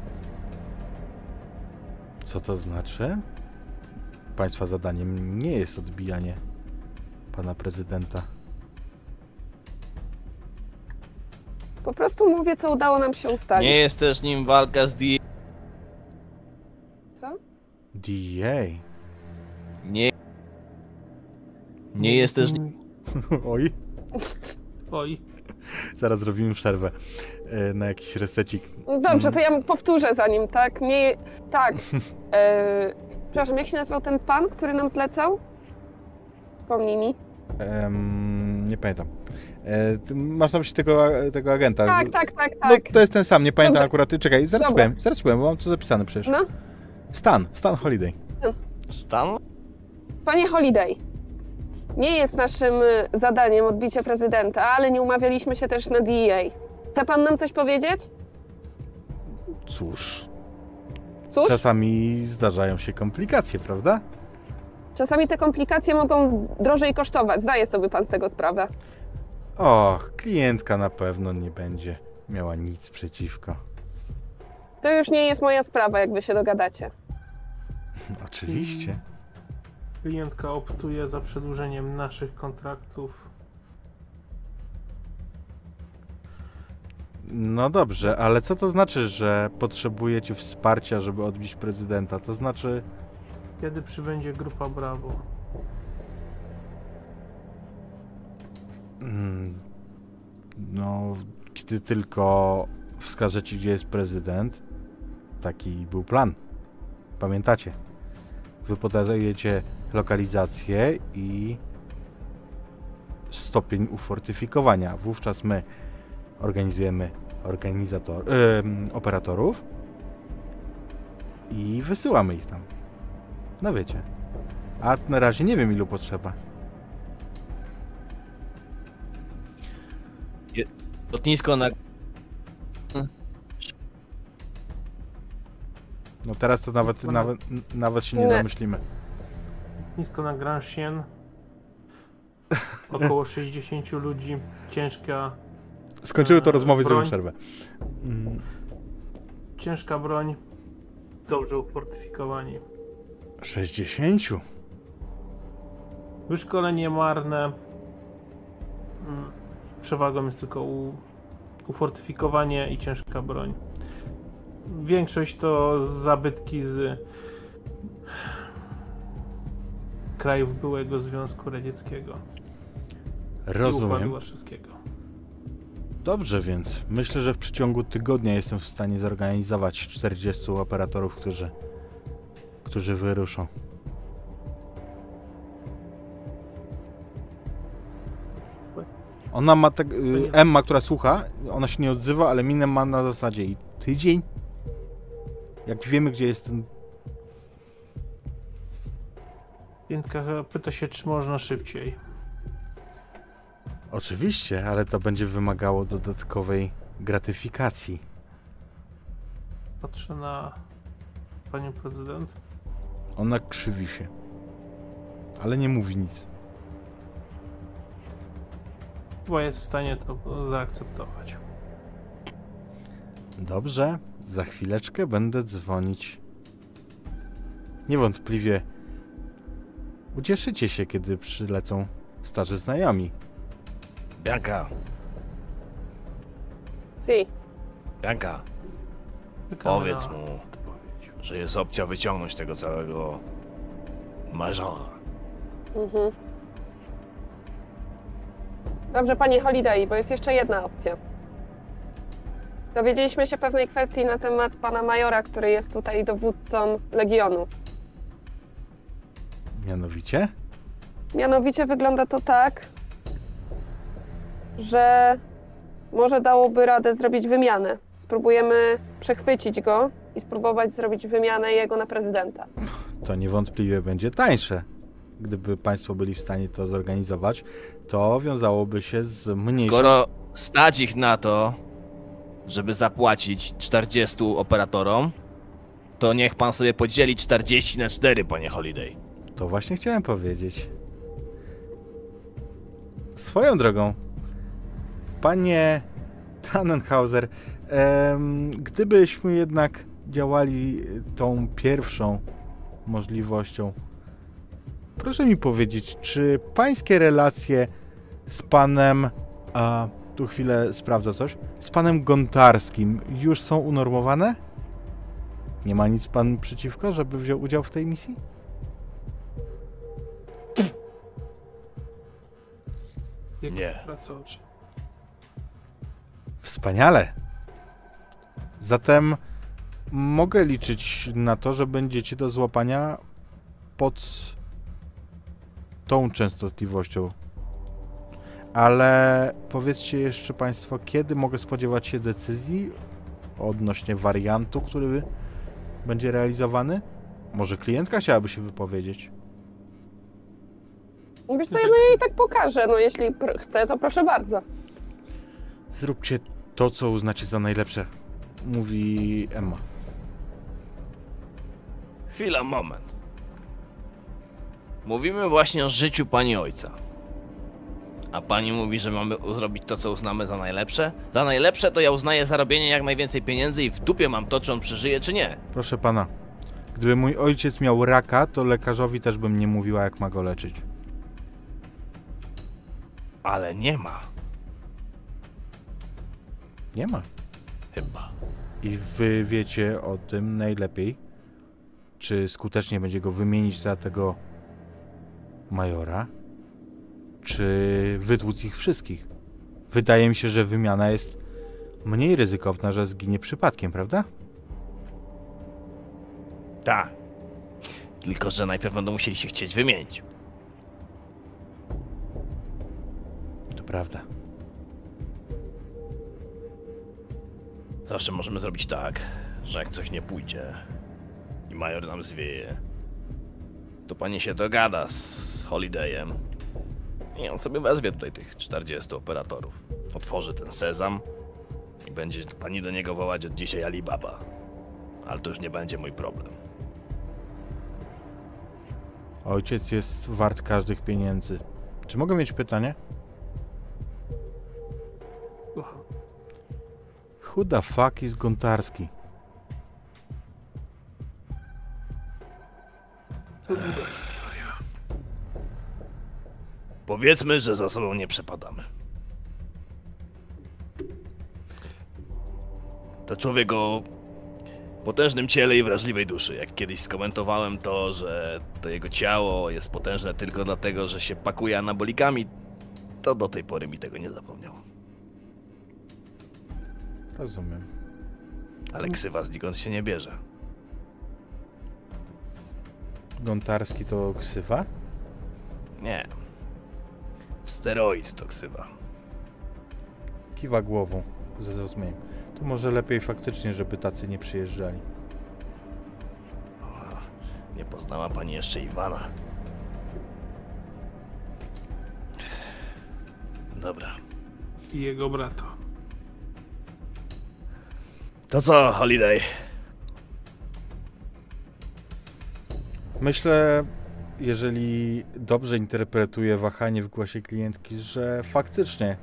Co to znaczy? Państwa zadaniem nie jest odbijanie pana prezydenta. Po prostu mówię, co udało nam się ustalić. Nie jest też nim walka z DA. Co? DA. Nie. Nie jest też. Oj, Mm. Oj, zaraz zrobimy przerwę e, na jakiś resecik. No Dobrze, to ja powtórzę za nim, tak? Nie. Tak. E, przepraszam, jak się nazywał ten pan, który nam zlecał? Pomnij mi. Em, nie pamiętam. E, ty masz na myśli tego, tego agenta? Tak, tak, tak, No tak. to jest ten sam, nie pamiętam Dobrze. akurat. Czekaj, zaraz Dobra. powiem, zaraz powiem, bo mam to zapisane przecież. No. Stan, Stan Holiday. Stan? Panie Holiday, nie jest naszym y, zadaniem odbicie prezydenta, ale nie umawialiśmy się też na DEA. Chce pan nam coś powiedzieć? Cóż, Cóż, czasami zdarzają się komplikacje, prawda? czasami te komplikacje mogą drożej kosztować. Zdaje sobie pan z tego sprawę. Och, klientka na pewno nie będzie miała nic przeciwko. To już nie jest moja sprawa, jak wy się dogadacie. Oczywiście. Klientka optuje za przedłużeniem naszych kontraktów. No dobrze, ale co to znaczy, że potrzebujecie wsparcia, żeby odbić prezydenta? To znaczy, Kiedy przybędzie grupa Bravo? mm, no, kiedy tylko wskażecie, gdzie jest prezydent, taki był plan. Pamiętacie? Wy podajecie lokalizację i stopień ufortyfikowania. Wówczas my organizujemy organizator, em, operatorów i wysyłamy ich tam. No wiecie. A na razie nie wiem ilu potrzeba. Lotnisko na... No teraz to nawet, nawet, nawet się nie Nie. Namyślimy. Nisko na Grand Chien. Około 60 ludzi. Ciężka, Skończyły to Eee, rozmowy, broń. przerwę. Mm, ciężka broń. Dobrze ufortyfikowani. 60? Wyszkolenie marne. Mm, Przewagą jest tylko u, ufortyfikowanie i ciężka broń. Większość to zabytki z krajów byłego Związku Radzieckiego Rozumiem. Dobrze, więc myślę, że w przeciągu tygodnia jestem w stanie zorganizować 40 operatorów, którzy, którzy wyruszą. Ona ma tak. Emma, która słucha, ona się nie odzywa, ale minę ma na zasadzie i tydzień. Jak wiemy, gdzie jest ten. Chyba pyta się, czy można szybciej. Oczywiście, ale to będzie wymagało dodatkowej gratyfikacji. Patrzę na panią prezydent. Ona krzywi się. Ale nie mówi nic. Chyba jest w stanie to zaakceptować. Dobrze, za chwileczkę będę dzwonić. Niewątpliwie ucieszycie się, kiedy przylecą starzy znajomi. Bianka, Si. Bianka, powiedz mu, że jest opcja wyciągnąć tego całego majora. Mhm. Dobrze, panie Holiday, bo jest jeszcze jedna opcja. Dowiedzieliśmy się pewnej kwestii na temat pana majora, który jest tutaj dowódcą Legionu. Mianowicie? Mianowicie wygląda to tak, że może dałoby radę zrobić wymianę. Spróbujemy przechwycić go i spróbować zrobić wymianę jego na prezydenta. To niewątpliwie będzie tańsze. Gdyby Państwo byli w stanie to zorganizować, to wiązałoby się z mniejszą. Skoro stać ich na to, żeby zapłacić 40 operatorom, to niech pan sobie podzieli 40 na 4, panie Holiday. To właśnie chciałem powiedzieć. Swoją drogą, panie Tannenhauser, em, gdybyśmy jednak działali tą pierwszą możliwością, proszę mi powiedzieć, czy pańskie relacje z panem, a tu chwilę sprawdzę coś, z panem Gontarskim już są unormowane? Nie ma nic pan przeciwko, żeby wziął udział w tej misji? Jak Nie. oczy. Wspaniale. Zatem mogę liczyć na to, że będziecie do złapania pod tą częstotliwością. Ale powiedzcie jeszcze Państwo, kiedy mogę spodziewać się decyzji odnośnie wariantu, który będzie realizowany? Może klientka chciałaby się wypowiedzieć? Wiesz co, ja no jej tak pokażę, no jeśli pr- chce, to proszę bardzo. Zróbcie to, co uznacie za najlepsze, mówi Emma. Chwila, moment. Mówimy właśnie o życiu pani ojca. A pani mówi, że mamy u- zrobić to, co uznamy za najlepsze? Za najlepsze to ja uznaję zarobienie jak najwięcej pieniędzy i w dupie mam to, czy on przeżyje, czy nie. Proszę pana, gdyby mój ojciec miał raka, to lekarzowi też bym nie mówiła, jak ma go leczyć. Ale nie ma. Nie ma. Chyba. I wy wiecie o tym najlepiej, czy skutecznie będzie go wymienić za tego majora, czy wytłuc ich wszystkich. Wydaje mi się, że wymiana jest mniej ryzykowna, że zginie przypadkiem, prawda? Tak. Tylko, że najpierw będą musieli się chcieć wymienić. Prawda. Zawsze możemy zrobić tak, że jak coś nie pójdzie i major nam zwieje, to pani się dogada z Holidayem i on sobie wezwie tutaj tych 40 operatorów. Otworzy ten sezam i będzie pani do niego wołać od dzisiaj Alibaba. Ale to już nie będzie mój problem. Ojciec jest wart każdych pieniędzy. Czy mogę mieć pytanie? Who the fuck is Gontarski? Historia. Powiedzmy, że za sobą nie przepadamy. To człowiek o potężnym ciele i wrażliwej duszy. Jak kiedyś skomentowałem to, że to jego ciało jest potężne tylko dlatego, że się pakuje anabolikami, to do tej pory mi tego nie zapomniał. Rozumiem. Ale ksywa znikąd się nie bierze. Gontarski to ksywa? Nie. Steroid to ksywa. Kiwa głową ze zrozumieniem. To może lepiej faktycznie, żeby tacy nie przyjeżdżali. Nie poznała pani jeszcze Iwana. Dobra. I jego brata. To co, Holiday? Myślę, jeżeli dobrze interpretuję wahanie w głosie klientki, że faktycznie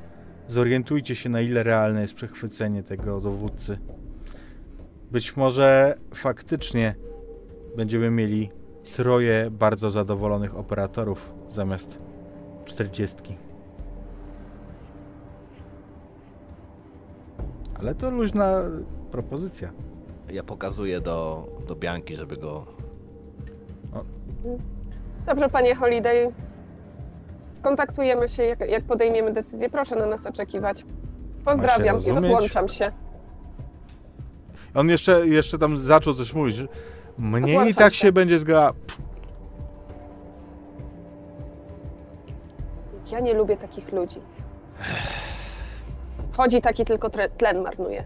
zorientujcie się, na ile realne jest przechwycenie tego dowódcy. Być może faktycznie będziemy mieli troje bardzo zadowolonych operatorów zamiast czterdziestki. Ale to luźna propozycja. Ja pokazuję do, do Bianki, żeby go. Dobrze, panie Holiday. Skontaktujemy się, jak, jak podejmiemy decyzję. Proszę na nas oczekiwać. Pozdrawiam i rozłączam się. On jeszcze, jeszcze tam zaczął coś mówić. Mnie i Złączam tak się. się będzie zga... Ja nie lubię takich ludzi. Chodzi taki tylko tlen marnuje.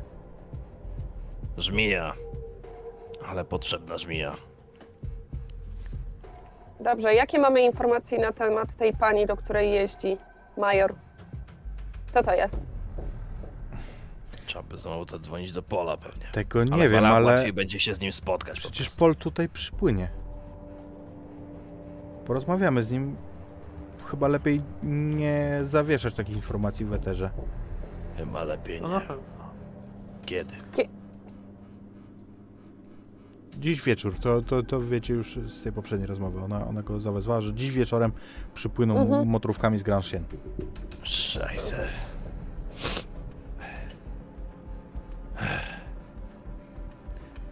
Żmija. Ale potrzebna żmija. Dobrze, jakie mamy informacje na temat tej pani, do której jeździ major? Kto to jest? Trzeba by znowu to dzwonić do Pola pewnie. Tego nie ale wiem, Pola ale łatwiej będzie się z nim spotkać. po przecież prostu. Pol tutaj przypłynie. Porozmawiamy z nim. Chyba lepiej nie zawieszać takich informacji w eterze. Chyba lepiej No na nie. pewno. Kiedy? Dziś wieczór, to, to, to wiecie już z tej poprzedniej rozmowy. Ona, ona go zawezwała, że dziś wieczorem przypłyną Mhm. motorówkami z Grand Chien. Szajse.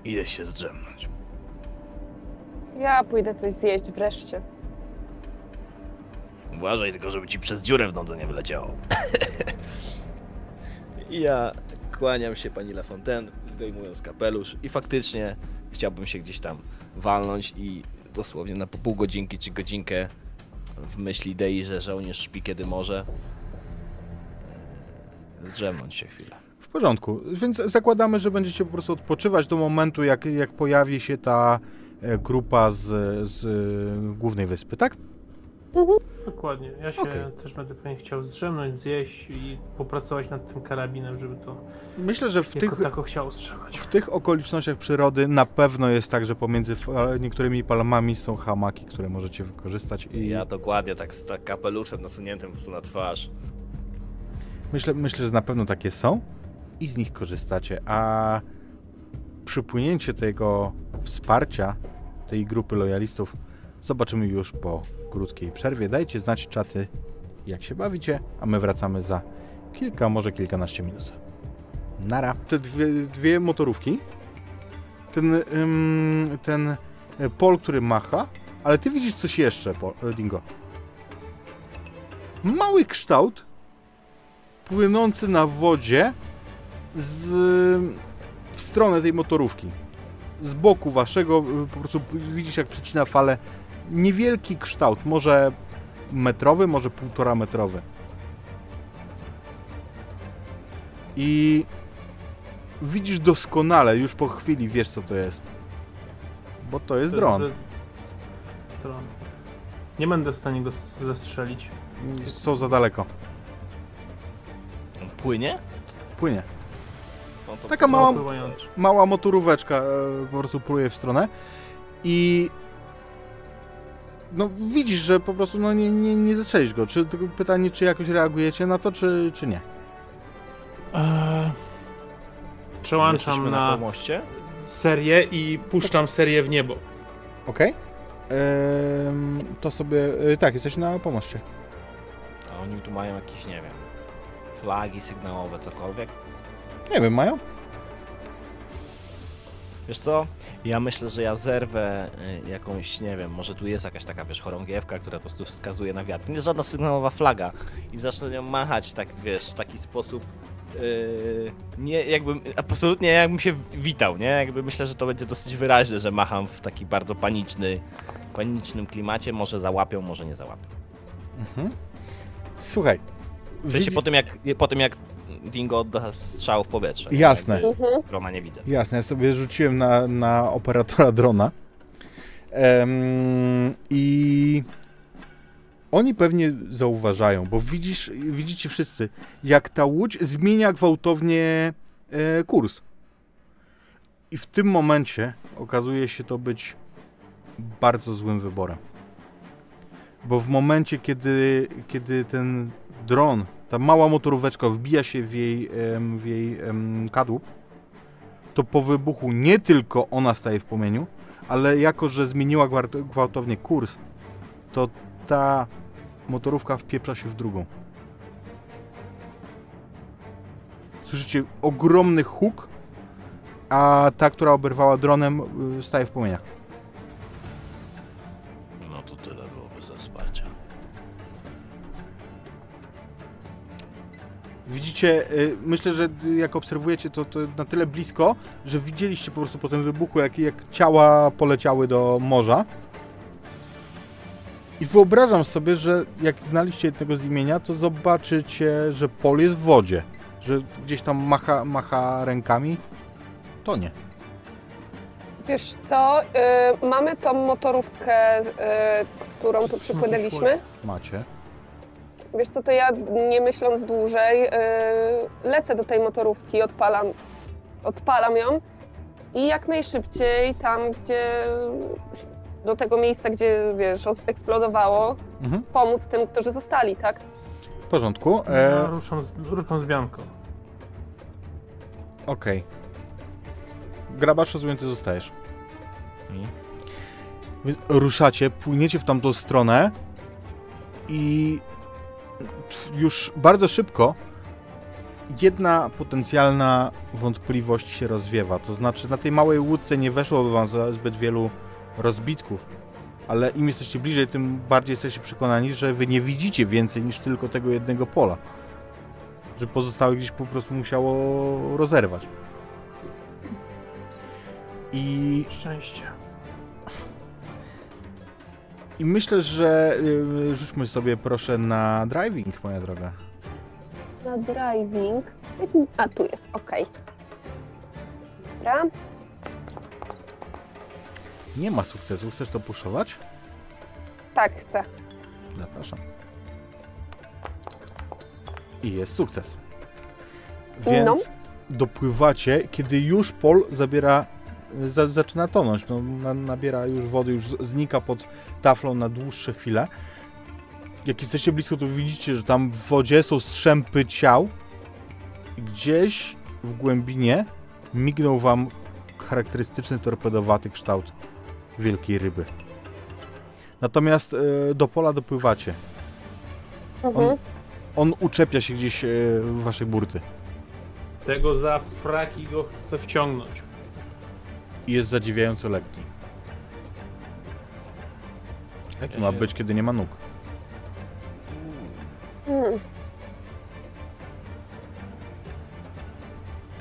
Idę się zdrzemnąć. Ja pójdę coś zjeść wreszcie. Uważaj tylko, żeby ci przez dziurę w nodze nie wyleciało. ja kłaniam się pani Lafontaine, zdejmując kapelusz i faktycznie chciałbym się gdzieś tam walnąć i dosłownie na po pół godzinki czy godzinkę w myśli idei, że żołnierz śpi kiedy może e, zdrzemnąć się chwilę. W porządku, więc zakładamy, że będziecie po prostu odpoczywać do momentu, jak, jak pojawi się ta e, grupa z, z e, głównej wyspy, tak? Dokładnie. Ja się Okej. też będę pewnie chciał zdrzemnąć, zjeść i popracować nad tym karabinem, żeby to Myślę, że w jako tych, tako chciał strzelać. w tych okolicznościach przyrody na pewno jest tak, że pomiędzy niektórymi palmami są hamaki, które możecie wykorzystać i Ja dokładnie tak z tak kapeluszem nasuniętym po prostu na twarz. myślę, myślę, że na pewno takie są i z nich korzystacie, a przypłynięcie tego wsparcia tej grupy lojalistów zobaczymy już po krótkiej przerwie. Dajcie znać czaty, jak się bawicie, a my wracamy za kilka, może kilkanaście minut. Nara. Te dwie, dwie motorówki. Ten, ym, ten e, Pol, który macha, ale ty widzisz coś jeszcze, e, Dingo. Mały kształt płynący na wodzie z, w stronę tej motorówki. Z boku waszego y, po prostu widzisz jak przecina falę. Niewielki kształt, może metrowy, może półtora metrowy. I widzisz doskonale, już po chwili wiesz co to jest. Bo to jest To dron. dr- Dron. Nie będę w stanie go s- zestrzelić. Są za daleko. Płynie? Płynie. No to Taka mała, mała motoróweczka e, po prostu pruje w stronę i no widzisz, że po prostu no, nie, nie, nie zestrzelisz go. Czy tylko pytanie, czy jakoś reagujecie na to, czy, czy nie? Eee, przełączam Jesteśmy na pomoście? serię i puszczam serię w niebo. Okej. Ehm, to sobie... e, tak, jesteś na pomoście. A oni tu mają jakieś, nie wiem, flagi sygnałowe, cokolwiek. Nie wiem, mają? Wiesz co? Ja myślę, że ja zerwę y, jakąś, nie wiem, może tu jest jakaś taka, wiesz, chorągiewka, która po prostu wskazuje na wiatr. Nie jest żadna sygnałowa flaga i zacznę nią machać tak, wiesz, w taki sposób yy, nie, jakbym, absolutnie jakbym się witał, nie? Jakby myślę, że to będzie dosyć wyraźne, że macham w taki bardzo paniczny, panicznym klimacie. Może załapią, może nie załapią. Mhm. Słuchaj. W sensie widzi- po tym, jak, po tym jak Dingo odda strzał w powietrze. nie? Jasne. Jakby Mhm. Drona nie widzę. Jasne, ja sobie rzuciłem na, na operatora drona. I oni pewnie zauważają, bo widzisz, widzicie wszyscy, jak ta łódź zmienia gwałtownie e, kurs. I w tym momencie okazuje się to być bardzo złym wyborem. Bo w momencie, kiedy, kiedy ten dron, ta mała motoróweczka wbija się w jej, w jej kadłub, to po wybuchu nie tylko ona staje w płomieniu, ale jako, że zmieniła gwałtownie kurs, to ta motorówka wpieprza się w drugą. Słyszycie ogromny huk, a ta, która oberwała dronem, y, staje w płomieniach. Widzicie, y, myślę, że jak obserwujecie to, to na tyle blisko, że widzieliście po prostu po tym wybuchu, jak, jak ciała poleciały do morza. I wyobrażam sobie, że jak znaliście jednego z imienia, to zobaczycie, że Pol jest w wodzie. Że gdzieś tam macha, macha rękami. To nie. Wiesz co, y, mamy tą motorówkę, y, którą tu przypłynęliśmy. Macie. Wiesz co, to ja nie myśląc dłużej, y, lecę do tej motorówki, odpalam, odpalam ją i jak najszybciej tam, gdzie do tego miejsca, gdzie wiesz, od- eksplodowało, Mhm. pomóc tym, którzy zostali, tak? W porządku. Ja E, ruszam z, ruszam z Bianką. Okej. Ty zostajesz. I? Wy ruszacie, płyniecie w tamtą stronę i już bardzo szybko jedna potencjalna wątpliwość się rozwiewa. To znaczy, na tej małej łódce nie weszłoby wam zbyt wielu rozbitków, ale im jesteście bliżej, tym bardziej jesteście przekonani, że wy nie widzicie więcej niż tylko tego jednego pola. Że pozostałe gdzieś po prostu musiało rozerwać. I Szczęście. I myślę, że y, rzućmy sobie proszę na driving, moja droga. Na driving. A, tu jest, okej. Dobra. Nie ma sukcesu, chcesz to puszować? Tak, chcę. Zapraszam. I jest sukces. Więc No. dopływacie, kiedy już Pol zabiera, za, zaczyna tonąć. No, na, nabiera już wody, już znika pod taflą na dłuższe chwile. Jak jesteście blisko, to widzicie, że tam w wodzie są strzępy ciał. I Gdzieś w głębinie mignął wam charakterystyczny torpedowaty kształt wielkiej ryby. Natomiast y, do pola dopływacie. Mhm. On uczepia się gdzieś e, w waszej burty. Tego za fraki go chce wciągnąć. I jest zadziwiająco lekki. Jaki Ja ma się- być, kiedy nie ma nóg?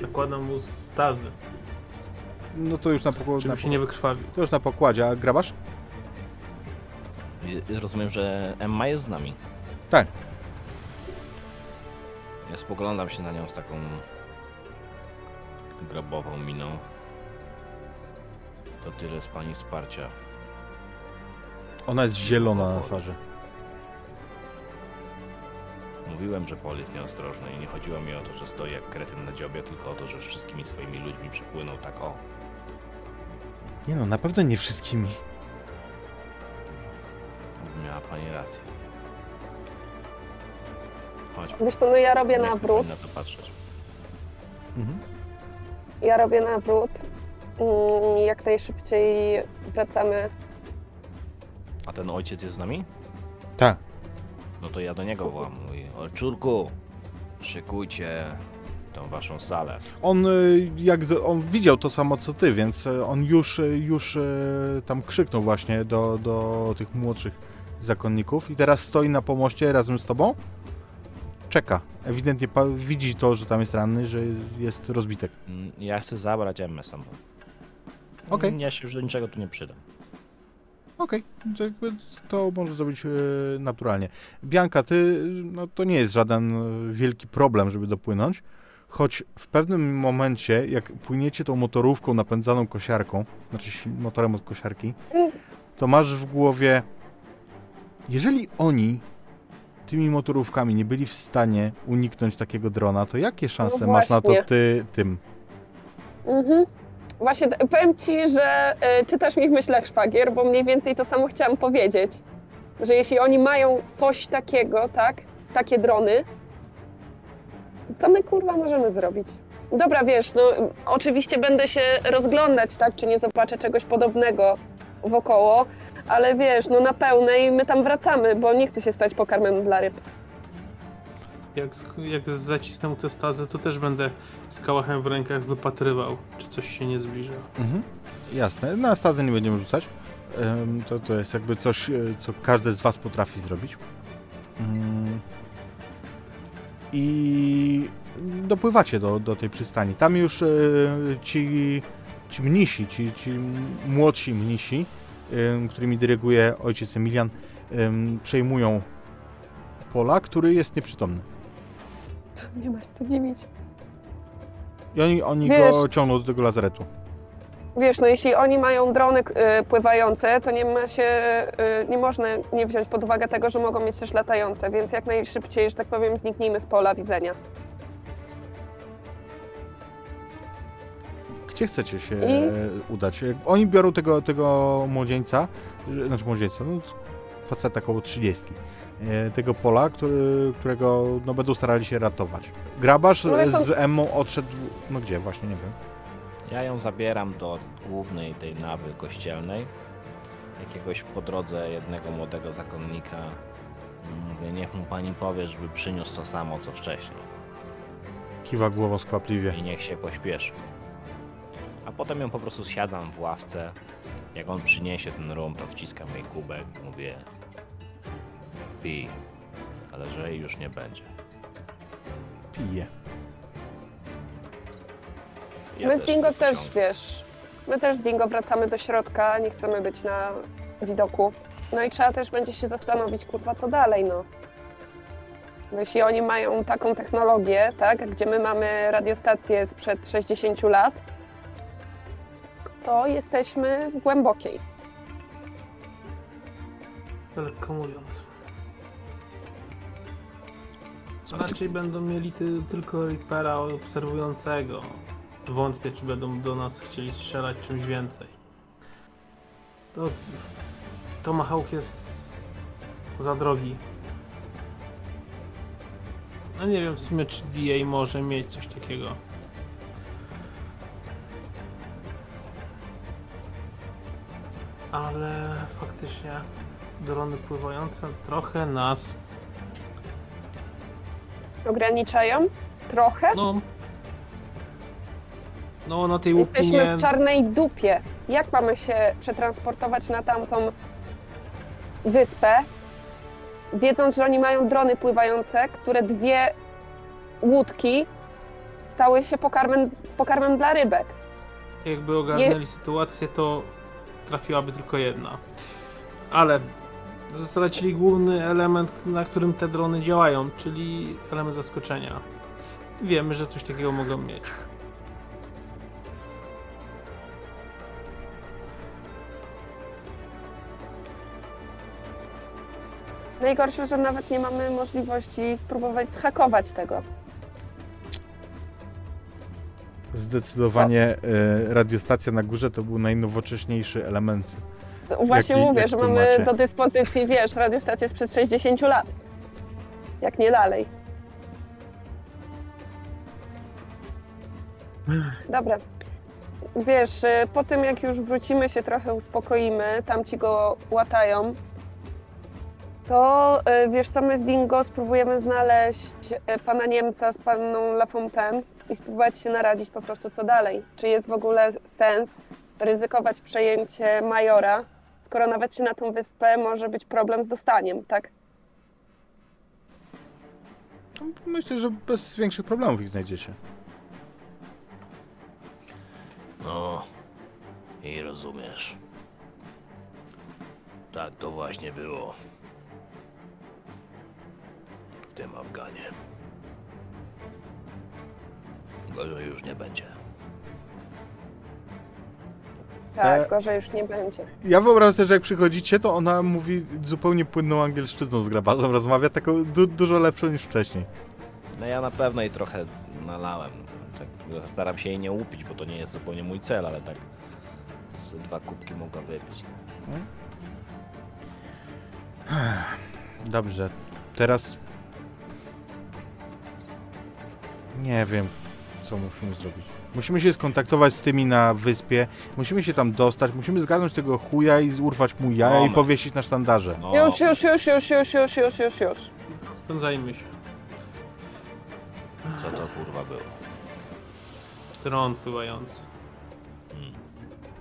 Nakładam mu stazy, No to już na, na, żeby się nie wykrwawił. to już na pokładzie, a grabasz? Rozumiem, że Emma jest z nami. Tak. Ja spoglądam się na nią z taką grobową miną. To tyle z pani wsparcia. Ona jest zielona na twarzy. Mówiłem, że Paul jest nieostrożny i nie chodziło mi o to, że stoi jak kretyn na dziobie, tylko o to, że wszystkimi swoimi ludźmi przypłynął tak o. Nie no, na pewno nie wszystkimi. Miała pani rację. Chodź. Wiesz co, no ja robię nie nawrót. Na to patrzeć. Mhm. Ja robię nawrót. Mm, Jak najszybciej wracamy. A ten ojciec jest z nami? Tak. No to ja do niego wołam. Mówi, Olczurku, szykujcie tą waszą salę. On, y, jak z, on widział to samo co ty, więc y, on już, y, już y, tam krzyknął właśnie do, do tych młodszych zakonników i teraz stoi na pomoście razem z tobą. Czeka. Ewidentnie pa- widzi to, że tam jest ranny, że jest rozbitek. Mm, Ja chcę zabrać Emmę sam. Okej. Ja się już do niczego tu nie przydam. Okej, to, jakby to może zrobić y, naturalnie. Bianka, ty, no to nie jest żaden wielki problem, żeby dopłynąć, choć w pewnym momencie, jak płyniecie tą motorówką napędzaną kosiarką, znaczy motorem od kosiarki, to masz w głowie, jeżeli oni tymi motorówkami nie byli w stanie uniknąć takiego drona, to jakie szanse No masz na to właśnie. ty tym? Mhm. Właśnie powiem ci, że y, czytasz mi w myślach szwagier, bo mniej więcej to samo chciałam powiedzieć. Że jeśli oni mają coś takiego, tak, takie drony, to co my kurwa możemy zrobić? Dobra, wiesz, no oczywiście będę się rozglądać, tak, czy nie zobaczę czegoś podobnego wokoło, ale wiesz, no na pełnej my tam wracamy, bo nie chcę się stać pokarmem dla ryb. Jak, jak zacisnę te stazy, to też będę z kałachem w rękach wypatrywał, czy coś się nie zbliża. Mhm. Jasne, na stazę nie będziemy rzucać. To, to jest jakby coś, e, co każdy z Was potrafi zrobić. Mm. I dopływacie do, do tej przystani. Tam już e, ci, ci mnisi, ci, ci młodsi mnisi, którymi dyryguje ojciec Emilian, em, przejmują pola, który jest nieprzytomny. Nie ma się co dziwić. I oni, oni Wiesz- go ciągną do tego lazaretu. Wiesz, no jeśli oni mają drony y, pływające, to nie ma się, y, nie można nie wziąć pod uwagę tego, że mogą mieć też latające, więc jak najszybciej, że tak powiem, zniknijmy z pola widzenia. Gdzie chcecie się I? e, udać? E, Oni biorą tego, tego młodzieńca, e, znaczy młodzieńca, no faceta koło 30, e, tego pola, który, którego no, będą starali się ratować. Grabarz No z Emmą odszedł, no gdzie właśnie, nie wiem. Ja ją zabieram do głównej tej nawy kościelnej. Jakiegoś po drodze jednego młodego zakonnika. Mówię, niech mu pani powie, żeby przyniósł to samo co wcześniej. Kiwa głową skwapliwie. I niech się pośpieszy. A potem ją po prostu siadam w ławce. Jak on przyniesie ten rum, to wciskam jej kubek mówię pij, ale że jej już nie będzie. Pije. Ja my z Dingo też, wiesz, my też z Dingo wracamy do środka, nie chcemy być na widoku. No i trzeba też będzie się zastanowić, kurwa, co dalej, no. Bo Jeśli oni mają taką technologię, tak, gdzie my mamy radiostację sprzed 60 lat, to jesteśmy w głębokiej. Lekko mówiąc. Raczej będą mieli ty, tylko Reapera obserwującego. Wątpię, czy będą do nas chcieli strzelać czymś więcej. To Tomahawk jest za drogi. No nie wiem w sumie, czy DA może mieć coś takiego. Ale faktycznie drony pływające trochę nas Ograniczają? Trochę? No, No na tej łupie Jesteśmy nie... w czarnej dupie. Jak mamy się przetransportować na tamtą wyspę, wiedząc, że oni mają drony pływające, które dwie łódki stały się pokarmem, pokarmem dla rybek. Jakby ogarnęli sytuację, to trafiłaby tylko jedna. Ale stracili główny element, na którym te drony działają, czyli element zaskoczenia. Wiemy, że coś takiego mogą mieć. Najgorsze, że nawet nie mamy możliwości spróbować zhakować tego. Zdecydowanie e, radiostacja na górze to był najnowocześniejszy element. Właśnie Jaki- mówię, jak że mamy do dyspozycji, wiesz, radiostację sprzed 60 lat. Jak nie dalej. Dobra. Wiesz, y, po tym jak już wrócimy, się trochę uspokoimy, tamci go łatają, to y, wiesz co, my z Dingo spróbujemy znaleźć y, pana Niemca z panną Lafontaine i spróbować się naradzić po prostu co dalej. Czy jest w ogóle sens ryzykować przejęcie majora, skoro nawet się na tą wyspę może być problem z dostaniem, tak? No, Myślę, że bez większych problemów ich znajdziecie. No i rozumiesz. Tak to właśnie było. W tym Afganie. Gorzej już nie będzie. Tak, E- gorzej już nie będzie. Ja wyobrażam sobie, że jak przychodzicie, to ona mówi zupełnie płynną angielszczyzną z grabarzem, rozmawia taką du dużo lepszą niż wcześniej. No ja na pewno jej trochę nalałem. Tak, staram się jej nie łupić, bo to nie jest zupełnie mój cel, ale tak z dwa kubki mogła wypić. Dobrze, teraz... Nie wiem, co musimy zrobić. Musimy się skontaktować z tymi na wyspie, musimy się tam dostać, musimy zgarnąć tego chuja i urwać mu jaja i Moment. powiesić na sztandarze. No, Już, już, już, już, już, już, już, już, już. Spędzajmy się. co to kurwa było? Tron pływający.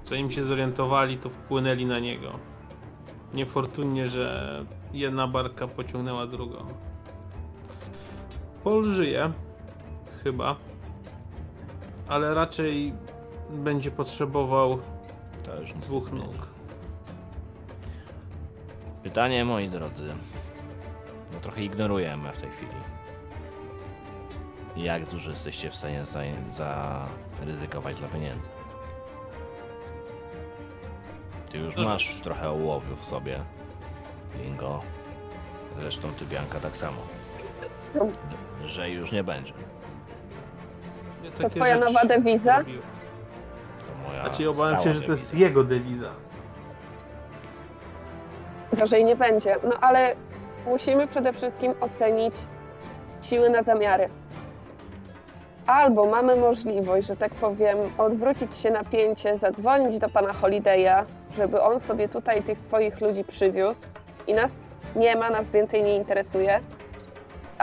Zanim się zorientowali, to wpłynęli na niego. Niefortunnie, że jedna barka pociągnęła drugą. Paul żyje. Chyba. Ale raczej będzie potrzebował nic dwóch nóg. Pytanie, moi drodzy. No trochę ignoruję MF w tej chwili. Jak dużo jesteście w stanie za- zaryzykować dla pieniędzy? Ty już No. masz trochę ołowiu w sobie. Bingo. Zresztą ty, Bianka, tak samo. Że już nie będzie. To twoja rzeczy nowa dewiza? robiłem. To moja Znaczy obawiam stała się, że to jest dewiza. jego dewiza. Gorzej nie będzie. No ale musimy przede wszystkim ocenić siły na zamiary. Albo mamy możliwość, że tak powiem, odwrócić się napięcie, zadzwonić do pana Holiday'a, żeby on sobie tutaj tych swoich ludzi przywiózł i nas nie ma, nas więcej nie interesuje.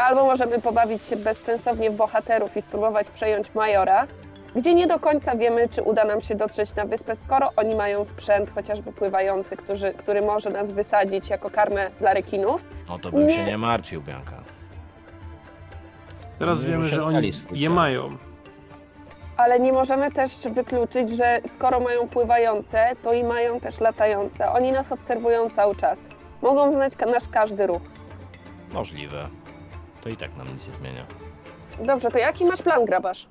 Albo możemy pobawić się bezsensownie w bohaterów i spróbować przejąć majora, gdzie nie do końca wiemy, czy uda nam się dotrzeć na wyspę, skoro oni mają sprzęt, chociażby pływający, którzy, który może nas wysadzić jako karmę dla rekinów. No to bym Nie. się nie martwił, Bianka. Teraz Nie wiemy, że oni je mają. Ale nie możemy też wykluczyć, że skoro mają pływające, to i mają też latające. Oni nas obserwują cały czas. Mogą znać nasz każdy ruch. Możliwe. To i tak nam nic nie zmienia. Dobrze, to jaki masz plan, grabarz?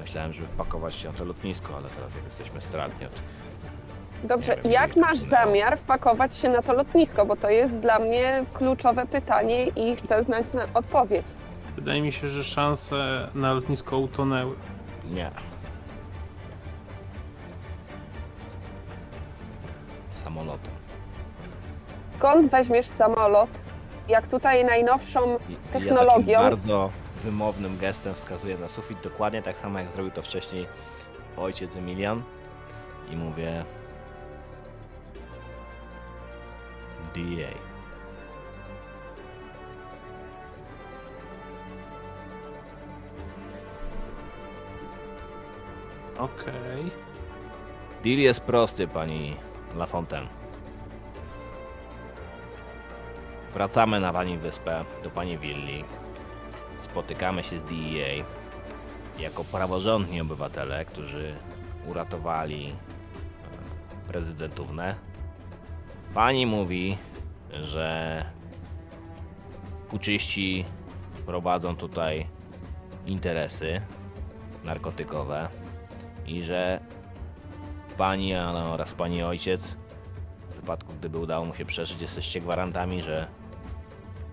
Myślałem, żeby wpakować się na to lotnisko, ale teraz jak jesteśmy stratni od Dobrze, wiem, jak masz zamiar wpakować się na to lotnisko? Bo to jest dla mnie kluczowe pytanie i chcę znać na odpowiedź. Wydaje mi się, że szanse na lotnisko utonęły. Nie. samolotu. Skąd weźmiesz samolot? Jak tutaj najnowszą technologią. Ja bardzo wymownym gestem wskazuję na sufit, dokładnie tak samo jak zrobił to wcześniej ojciec Emilian. I mówię. DA. Okej. Okay. Deal jest prosty, pani Lafontaine. Wracamy na pani wyspę, do pani willi. Spotykamy się z DEA jako praworządni obywatele, którzy uratowali e, prezydentównę. Pani mówi, że puczyści prowadzą tutaj interesy narkotykowe i że pani ale oraz pani ojciec, w wypadku gdyby udało mu się przeżyć, jesteście gwarantami, że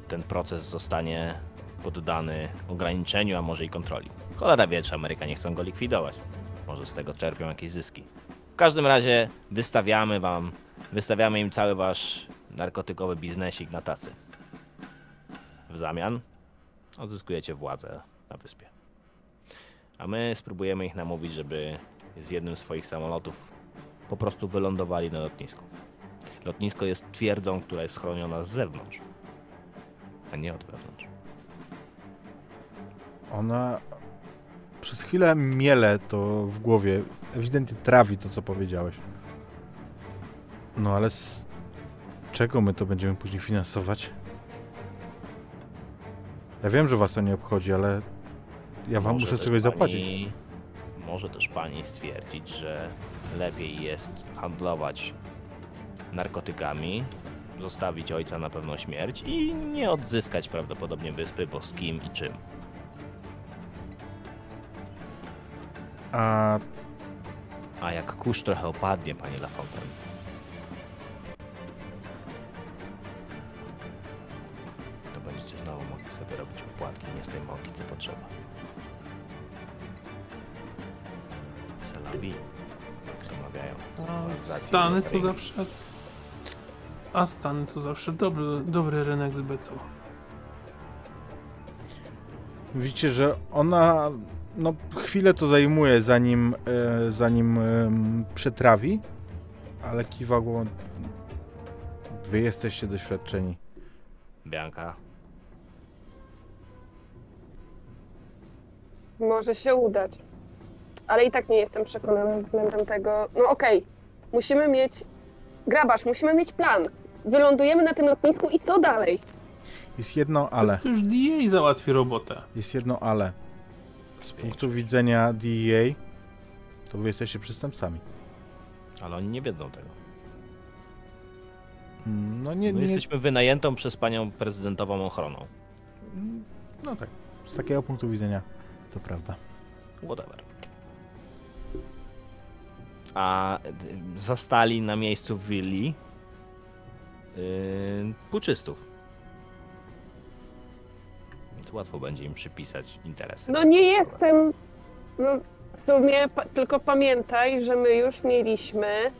ten proces zostanie poddany ograniczeniu, a może i kontroli. Cholera wie, czy Amerykanie chcą go likwidować. Może z tego czerpią jakieś zyski. W każdym razie wystawiamy wam, wystawiamy im cały wasz narkotykowy biznesik na tacy. W zamian odzyskujecie władzę na wyspie. A my spróbujemy ich namówić, żeby z jednym z swoich samolotów po prostu wylądowali na lotnisku. Lotnisko jest twierdzą, która jest chroniona z zewnątrz, a nie od wewnątrz. Ona przez chwilę miele to w głowie. Ewidentnie trawi to, co powiedziałeś. No ale z czego my to będziemy później finansować? Ja wiem, że was to nie obchodzi, ale ja wam Może muszę też czegoś pani- zapłacić. Może też pani stwierdzić, że lepiej jest handlować narkotykami, zostawić ojca na pewną śmierć i nie odzyskać prawdopodobnie wyspy, bo z kim i czym. A A jak kurz trochę opadnie, pani Lafontaine, to będziecie znowu mogli sobie robić opłatki nie z tej mąki, co potrzeba. Salabi, mawiają. A Stany to zawsze... A Stany to zawsze dobry, dobry rynek zbytu. widzicie, że ona no chwilę to zajmuje zanim e, zanim em, przetrawi, ale kiwa głową. Wy jesteście doświadczeni. Bianka, Może się udać. Ale i tak nie jestem przekonana względem tego. No okej, musimy mieć. Grabarz, musimy mieć plan. Wylądujemy na tym lotnisku i co dalej? Jest jedno ale. To już DA załatwi robotę. Jest jedno ale. Z punktu widzenia DEA, to wy jesteście przestępcami. ale oni nie wiedzą tego. Mm, No nie, My nie. jesteśmy wynajętą przez panią prezydentową ochroną. Mm, No tak. Z takiego punktu widzenia to prawda. Whatever. A zastali na miejscu willi yy, puczystów. Więc łatwo będzie im przypisać interesy. No nie jestem. No, w sumie pa, tylko pamiętaj, że my już mieliśmy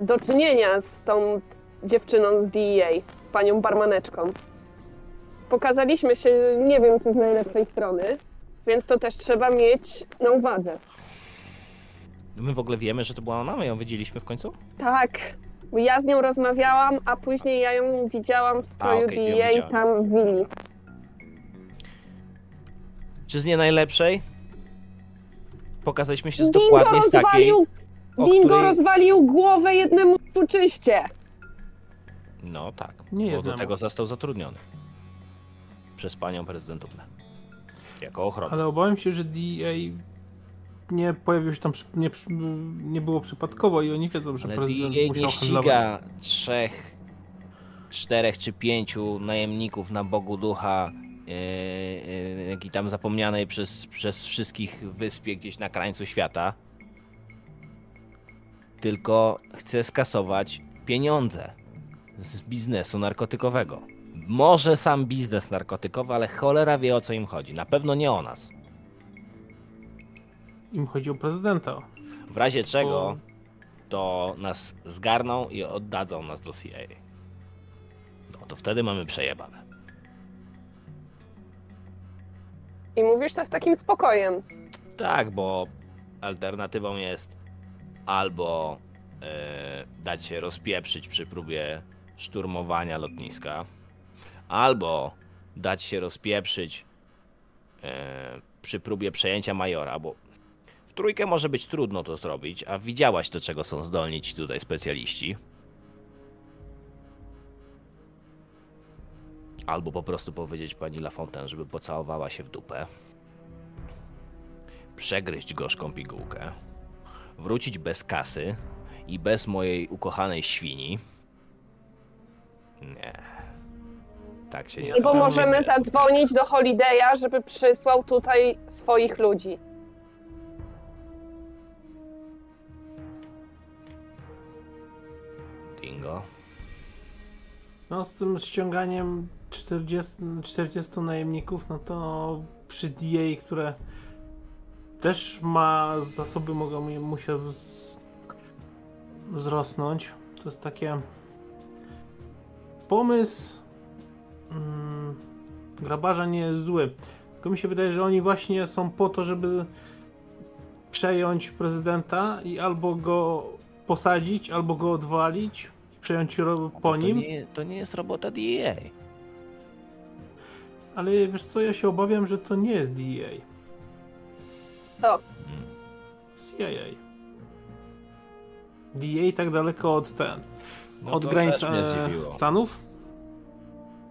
do czynienia z tą dziewczyną z DEA, z panią barmaneczką. Pokazaliśmy się, nie wiem, czy z najlepszej strony, więc to też trzeba mieć na uwadze. My w ogóle wiemy, że to była ona? My ją widzieliśmy w końcu? Tak, ja z nią rozmawiałam, a później ja ją widziałam w stroju okej, ją widziałaś. tam w willi. Czy z nie najlepszej? Pokazaliśmy się z dokładnie z takiej. rozwalił, o Dingo której- rozwalił głowę jednemu puczyście. No tak, Nie bo do jednemu. tego został zatrudniony. Przez panią prezydentówkę. Jako ochronę. Ale obawiam się, że DA nie pojawił się tam, nie, nie było przypadkowo i oni wiedzą, że Ale prezydent DEA musiał nie handlować. ściga trzech, czterech czy pięciu najemników na Bogu Ducha, yy, yy, jakiej tam zapomnianej przez, przez wszystkich wyspie gdzieś na krańcu świata. Tylko chce skasować pieniądze z biznesu narkotykowego. Może sam biznes narkotykowy, ale cholera wie o co im chodzi. Na pewno nie o nas. Im chodzi o prezydenta. W razie czego Bo- to nas zgarną i oddadzą nas do CIA. No to wtedy mamy przejebane. I mówisz to z takim spokojem. Tak, bo alternatywą jest albo e, dać się rozpieprzyć przy próbie szturmowania lotniska, albo dać się rozpieprzyć e, przy próbie przejęcia majora, bo trójkę może być trudno to zrobić, a widziałaś do czego są zdolni ci tutaj specjaliści. Albo po prostu powiedzieć pani Lafontaine, żeby pocałowała się w dupę. Przegryźć gorzką pigułkę. Wrócić bez kasy i bez mojej ukochanej świni. Nie. Tak się nie I bo możemy zadzwonić do Holiday'a, żeby przysłał tutaj swoich ludzi. Dingo. No z tym ściąganiem 40, 40 najemników, no to przy DA, które też ma zasoby, mogą musiał wz- wzrosnąć. To jest takie pomysł mm, grabarza nie jest zły. Tylko mi się wydaje, że oni właśnie są po to, żeby przejąć prezydenta i albo go posadzić, albo go odwalić przejąć ro- po to nim. Nie, to nie jest robota DEA. Ale wiesz co, ja się obawiam, że to nie jest DEA. Co? Mm. CIA. DEA tak daleko od ten. No od to granic e. Stanów?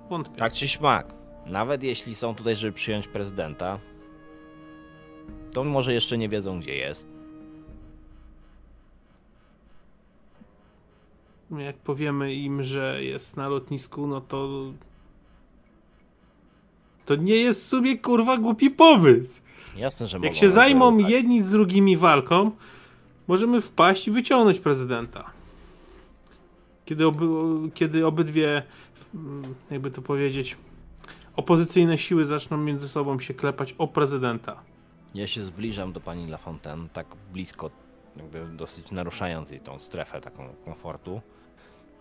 Wątpię. Tak czy śmak. Nawet jeśli są tutaj, żeby przyjąć prezydenta, to może jeszcze nie wiedzą, gdzie jest. Jak powiemy im, że jest na lotnisku, no to. To nie jest w sumie kurwa głupi pomysł. Jasne, że Jak się nam zajmą zaufać. jedni z drugimi walką, możemy wpaść i wyciągnąć prezydenta. Kiedy, oby, kiedy obydwie, mm, jakby to powiedzieć, opozycyjne siły zaczną między sobą się klepać o prezydenta. Ja się zbliżam do pani Lafontaine, tak blisko, jakby dosyć naruszając jej tą strefę taką komfortu.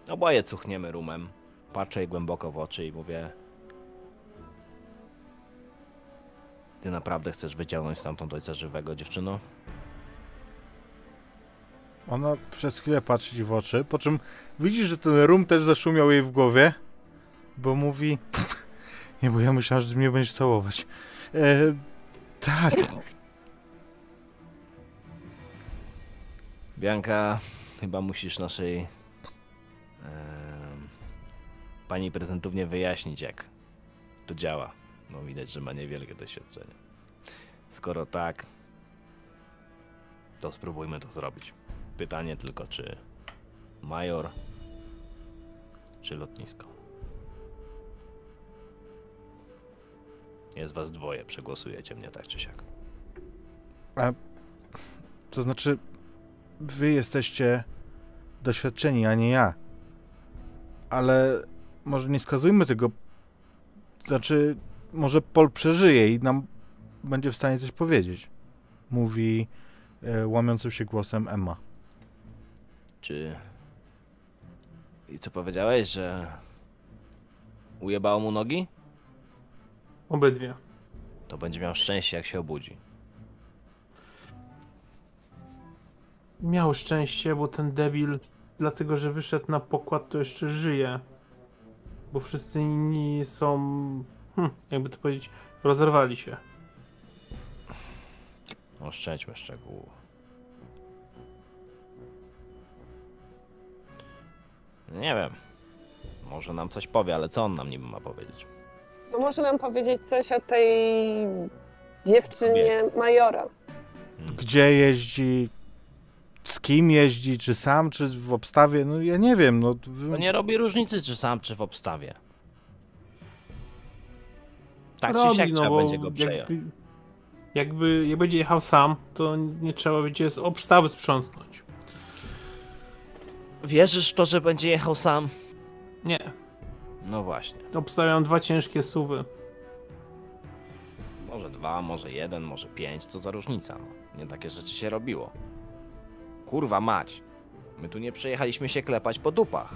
Oboje cuchniemy rumem. Patrzę jej głęboko w oczy i mówię: Ty naprawdę chcesz wyciągnąć stamtąd ojca żywego, dziewczyno? Ona przez chwilę patrzy ci w oczy, po czym widzisz, że ten rum też zaszumiał jej w głowie, bo mówi... Nie, bo ja myślałem, że mnie będziesz całować. E, tak, Bianka, chyba musisz naszej pani prezentownie wyjaśnić, jak to działa. No widać, że ma niewielkie doświadczenie. Skoro tak, to spróbujmy to zrobić. Pytanie tylko, czy major, czy lotnisko. Jest was dwoje, przegłosujecie mnie tak czy siak. to znaczy wy jesteście doświadczeni, a nie ja. Ale może nie skazujmy tego... Znaczy, może Pol przeżyje i nam będzie w stanie coś powiedzieć. Mówi e, łamiącym się głosem Emma. Czy. I co powiedziałeś, że. Ujebało mu nogi? Obydwie. To będzie miał szczęście, jak się obudzi. Miał szczęście, bo ten debil, dlatego że wyszedł na pokład, to jeszcze żyje. Bo wszyscy inni są, hm, jakby to powiedzieć, rozerwali się. Oszczędźmy szczegółów. Nie wiem. Może nam coś powie, ale co on nam niby ma powiedzieć? No może nam powiedzieć coś o tej dziewczynie Majora. Hmm. Gdzie jeździ, z kim jeździ, czy sam, czy w obstawie, no ja nie wiem, no... To nie robi różnicy, czy sam, czy w obstawie. Tak czy Robi, siak no trzeba będzie go przejąć. jakby, jakby, jak będzie jechał sam, to nie trzeba będzie z obstawy sprzątnąć. Wierzysz w to, że będzie jechał sam? Nie. No właśnie. Obstawiam dwa ciężkie suwy. Może dwa, może jeden, może pięć, co za różnica. No. Nie takie rzeczy się robiło. Kurwa mać. My tu nie przyjechaliśmy się klepać po dupach.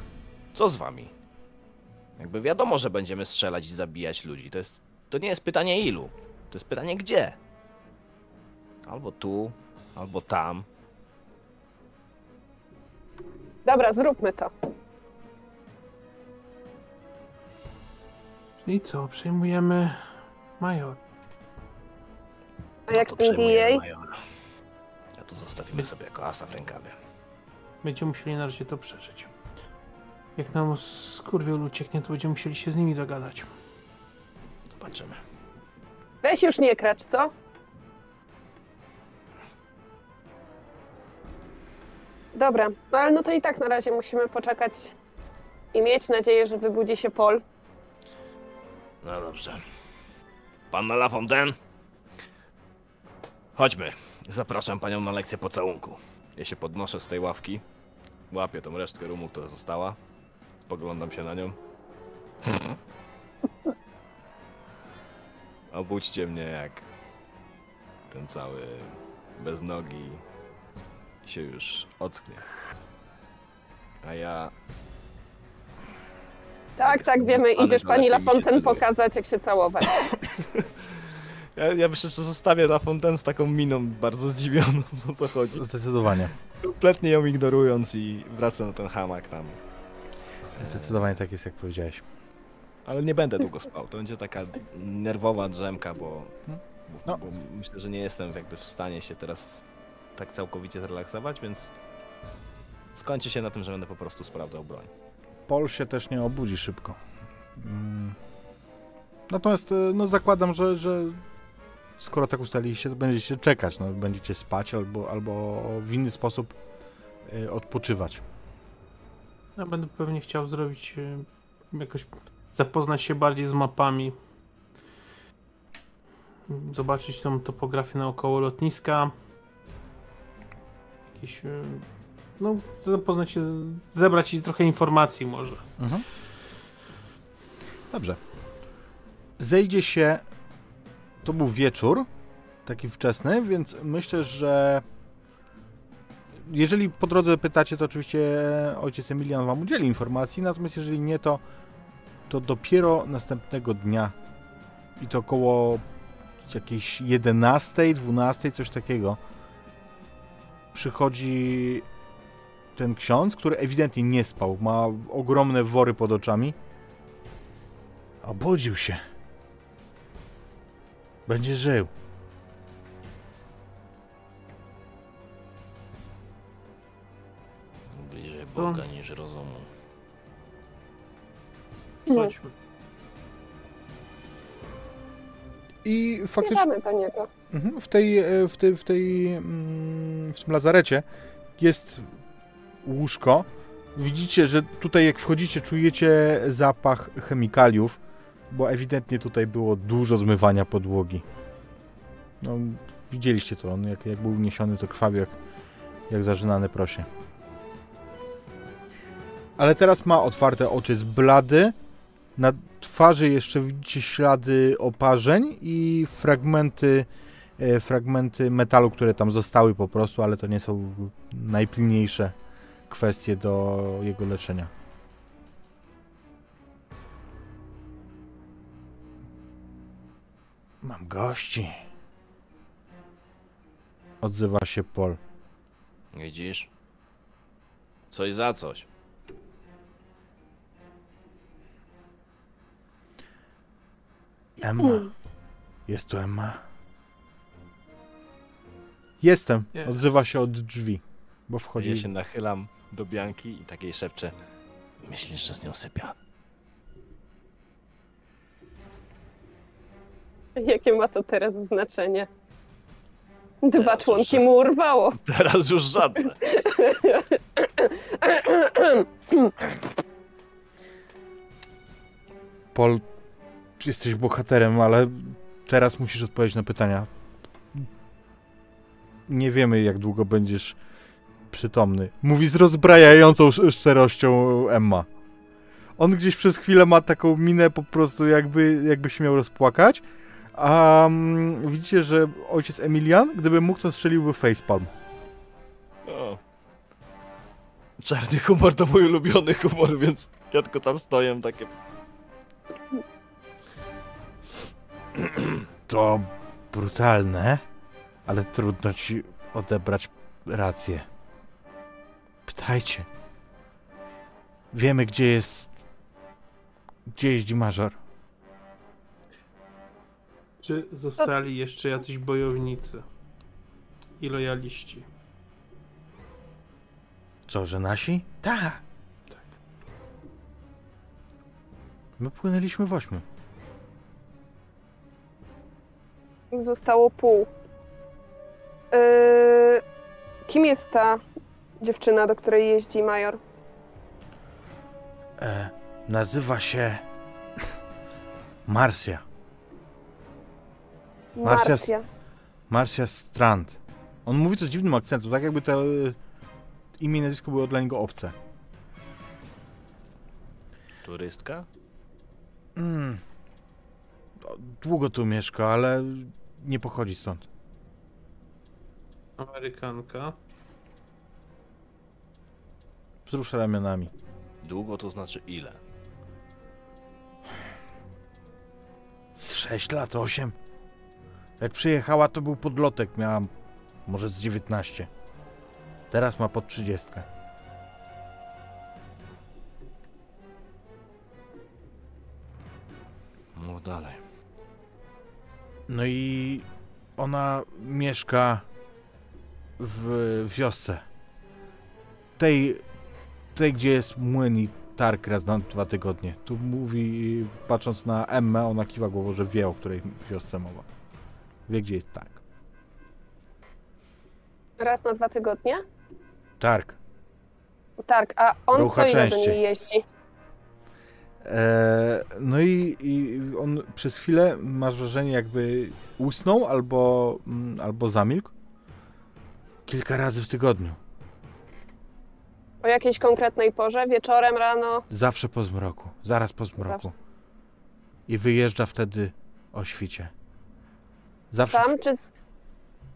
Co z wami? Jakby wiadomo, że będziemy strzelać i zabijać ludzi. To jest. To nie jest pytanie ilu. To jest pytanie gdzie. Albo tu, albo tam. Dobra, zróbmy to. I co, przejmujemy major. A jak z to tym przejmujemy DA? majora. Zostawimy sobie jako asa w rękawie. Będziemy musieli na razie to przeżyć. Jak nam skurwiel ucieknie, to będziemy musieli się z nimi dogadać. Zobaczymy. Weź już nie kracz, co? Dobra, no ale no to i tak na razie musimy poczekać i mieć nadzieję, że wybudzi się Pol. No dobrze. Panna La Fontaine? Chodźmy. Zapraszam panią na lekcję pocałunku. Ja się podnoszę z tej ławki. Łapię tą resztkę rumu, która została. Spoglądam się na nią. Obudźcie mnie jak ten cały bez nogi się już ocknie. A ja Tak, tak, wiemy. Idziesz pani Lafontaine pokazać, jak się całować. Ja, ja myślę, że zostawię La Fontaine z taką miną bardzo zdziwioną, o co chodzi. Zdecydowanie. Kompletnie ją ignorując i wracam na ten hamak tam. Zdecydowanie tak jest, jak powiedziałeś. Ale nie będę długo spał. To będzie taka nerwowa drzemka, bo, No. bo myślę, że nie jestem jakby w stanie się teraz tak całkowicie zrelaksować, więc skończy się na tym, że będę po prostu sprawdzał broń. Pol się też nie obudzi szybko. Mm. Natomiast e, no, zakładam, że, że skoro tak ustaliliście, to będziecie czekać. No, będziecie spać albo, albo w inny sposób e, odpoczywać. Ja będę pewnie chciał zrobić e, jakoś zapoznać się bardziej z mapami. Zobaczyć tą topografię naokoło lotniska. Jakieś. e, No, zapoznać się, zebrać i trochę informacji może. Mhm. Dobrze. Zejdzie się. To był wieczór, taki wczesny, więc myślę, że. Jeżeli po drodze pytacie, to oczywiście ojciec Emilian wam udzieli informacji, natomiast jeżeli nie, to, to dopiero następnego dnia i to około jakiejś 11, 12, coś takiego przychodzi ten ksiądz, który ewidentnie nie spał, ma ogromne wory pod oczami. Obudził się. Będzie żył. Bliżej Boga Boga niż rozumu. Chodźmy. I faktycznie Bierzemy do niego. mhm, w tej, e, w tej, w tej, mm, w tym lazarecie jest łóżko. Widzicie, że tutaj jak wchodzicie, czujecie zapach chemikaliów, bo ewidentnie tutaj było dużo zmywania podłogi. No, widzieliście to, on jak, jak był uniesiony, to krwawił jak, jak zażynane prosie. Ale teraz ma otwarte oczy, jest blady. Na twarzy jeszcze widzicie ślady oparzeń i fragmenty, e, fragmenty metalu, które tam zostały po prostu, ale to nie są najpilniejsze kwestie do jego leczenia. Mam gości. Odzywa się Pol. Widzisz? Coś za coś. Emma. Jest tu Emma. Jestem. Jest. Odzywa się od drzwi. Bo wchodzi. Ja się nachylam do Bianki i takiej szepczę. Myślisz, że z nią sypia? Jakie ma to teraz znaczenie? Dwa Teraz członki już- mu urwało. Teraz już żadne. Pol, jesteś bohaterem, ale teraz musisz odpowiedzieć na pytania. Nie wiemy, jak długo będziesz przytomny. Mówi z rozbrajającą sz- szczerością Emma. On gdzieś przez chwilę ma taką minę po prostu, jakby, jakby się miał rozpłakać. A mm, widzicie, że ojciec Emilian, gdyby mógł, to strzeliłby facepalm. O. Czarny humor to mój ulubiony humor, więc ja tylko tam stoję takie. To brutalne, ale trudno ci odebrać rację. Pytajcie. Wiemy, gdzie jest. Gdzie jeździ Major. Czy zostali jeszcze jacyś bojownicy i lojaliści? Co, że nasi? Tak. My płynęliśmy w ośmiu. Zostało pół. Yy, kim jest ta dziewczyna, do której jeździ major? E, nazywa się Marcia. Marcia Marcia. Marcia Strand. On mówi to z dziwnym akcentem, tak jakby to e, imię i nazwisko były dla niego obce. Turystka? Mm. Długo tu mieszka, ale nie pochodzi stąd. Amerykanka. Wzrusza ramionami. Długo to znaczy ile? Z 6 lat, 8. Jak przyjechała, to był podlotek. Miałam może z 19. Teraz ma pod 30. Mów dalej. No i ona mieszka w wiosce. Tej, tej gdzie jest młyn i targ raz na dwa tygodnie. Tu mówi, patrząc na Emmę, ona kiwa głową, że wie, o której wiosce mowa. Wie, gdzie jest targ. Raz na dwa tygodnie? Targ. Tak, a on Rucha co ile do częściej. niej jeździ? E, no i, i on przez chwilę masz wrażenie, jakby usnął albo, mm, albo zamilkł. Kilka razy w tygodniu. O jakiejś konkretnej porze? Wieczorem, rano? Zawsze po zmroku. Zaraz po zmroku. I wyjeżdża wtedy o świcie. Zawsze Sam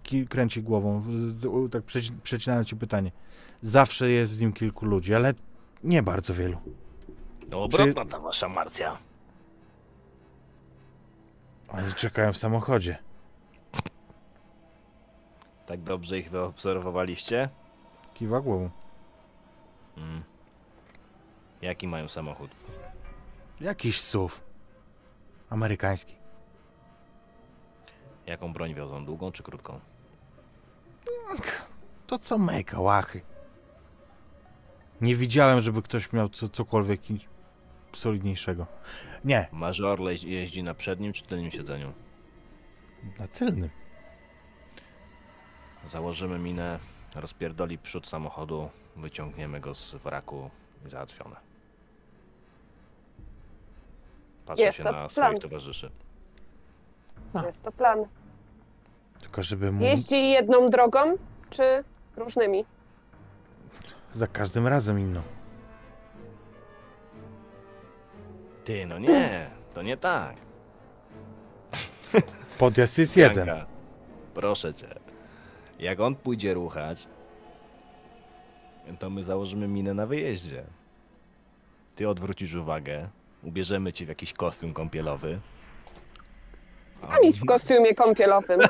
czy kręci głową, tak przeci- przecinając ci pytanie. Zawsze jest z nim kilku ludzi, ale nie bardzo wielu. No obrotna ta wasza Marcja. Oni czekają w samochodzie. Tak dobrze ich wyobserwowaliście? Kiwa głową. Mm. Jaki mają samochód? Jakiś SUV. Amerykański. Jaką broń wiozą? Długą czy krótką? To co my, kałachy. Nie widziałem, żeby ktoś miał co, cokolwiek solidniejszego. Nie, Major le- jeździ na przednim czy tylnym siedzeniu? na tylnym. Założymy minę, rozpierdoli przód samochodu, wyciągniemy go z wraku i załatwione. Patrzę Jest się to na plan. swoich towarzyszy. A. jest to plan? Tylko żeby mu Jeździ jedną drogą, czy różnymi? za każdym razem inną. Ty, no nie, to nie tak. Podjazd jest jeden. Janka, proszę cię. Jak on pójdzie ruchać, to my założymy minę na wyjeździe. Ty odwrócisz uwagę, ubierzemy cię w jakiś kostium kąpielowy. Sam idź w kostiumie kąpielowym.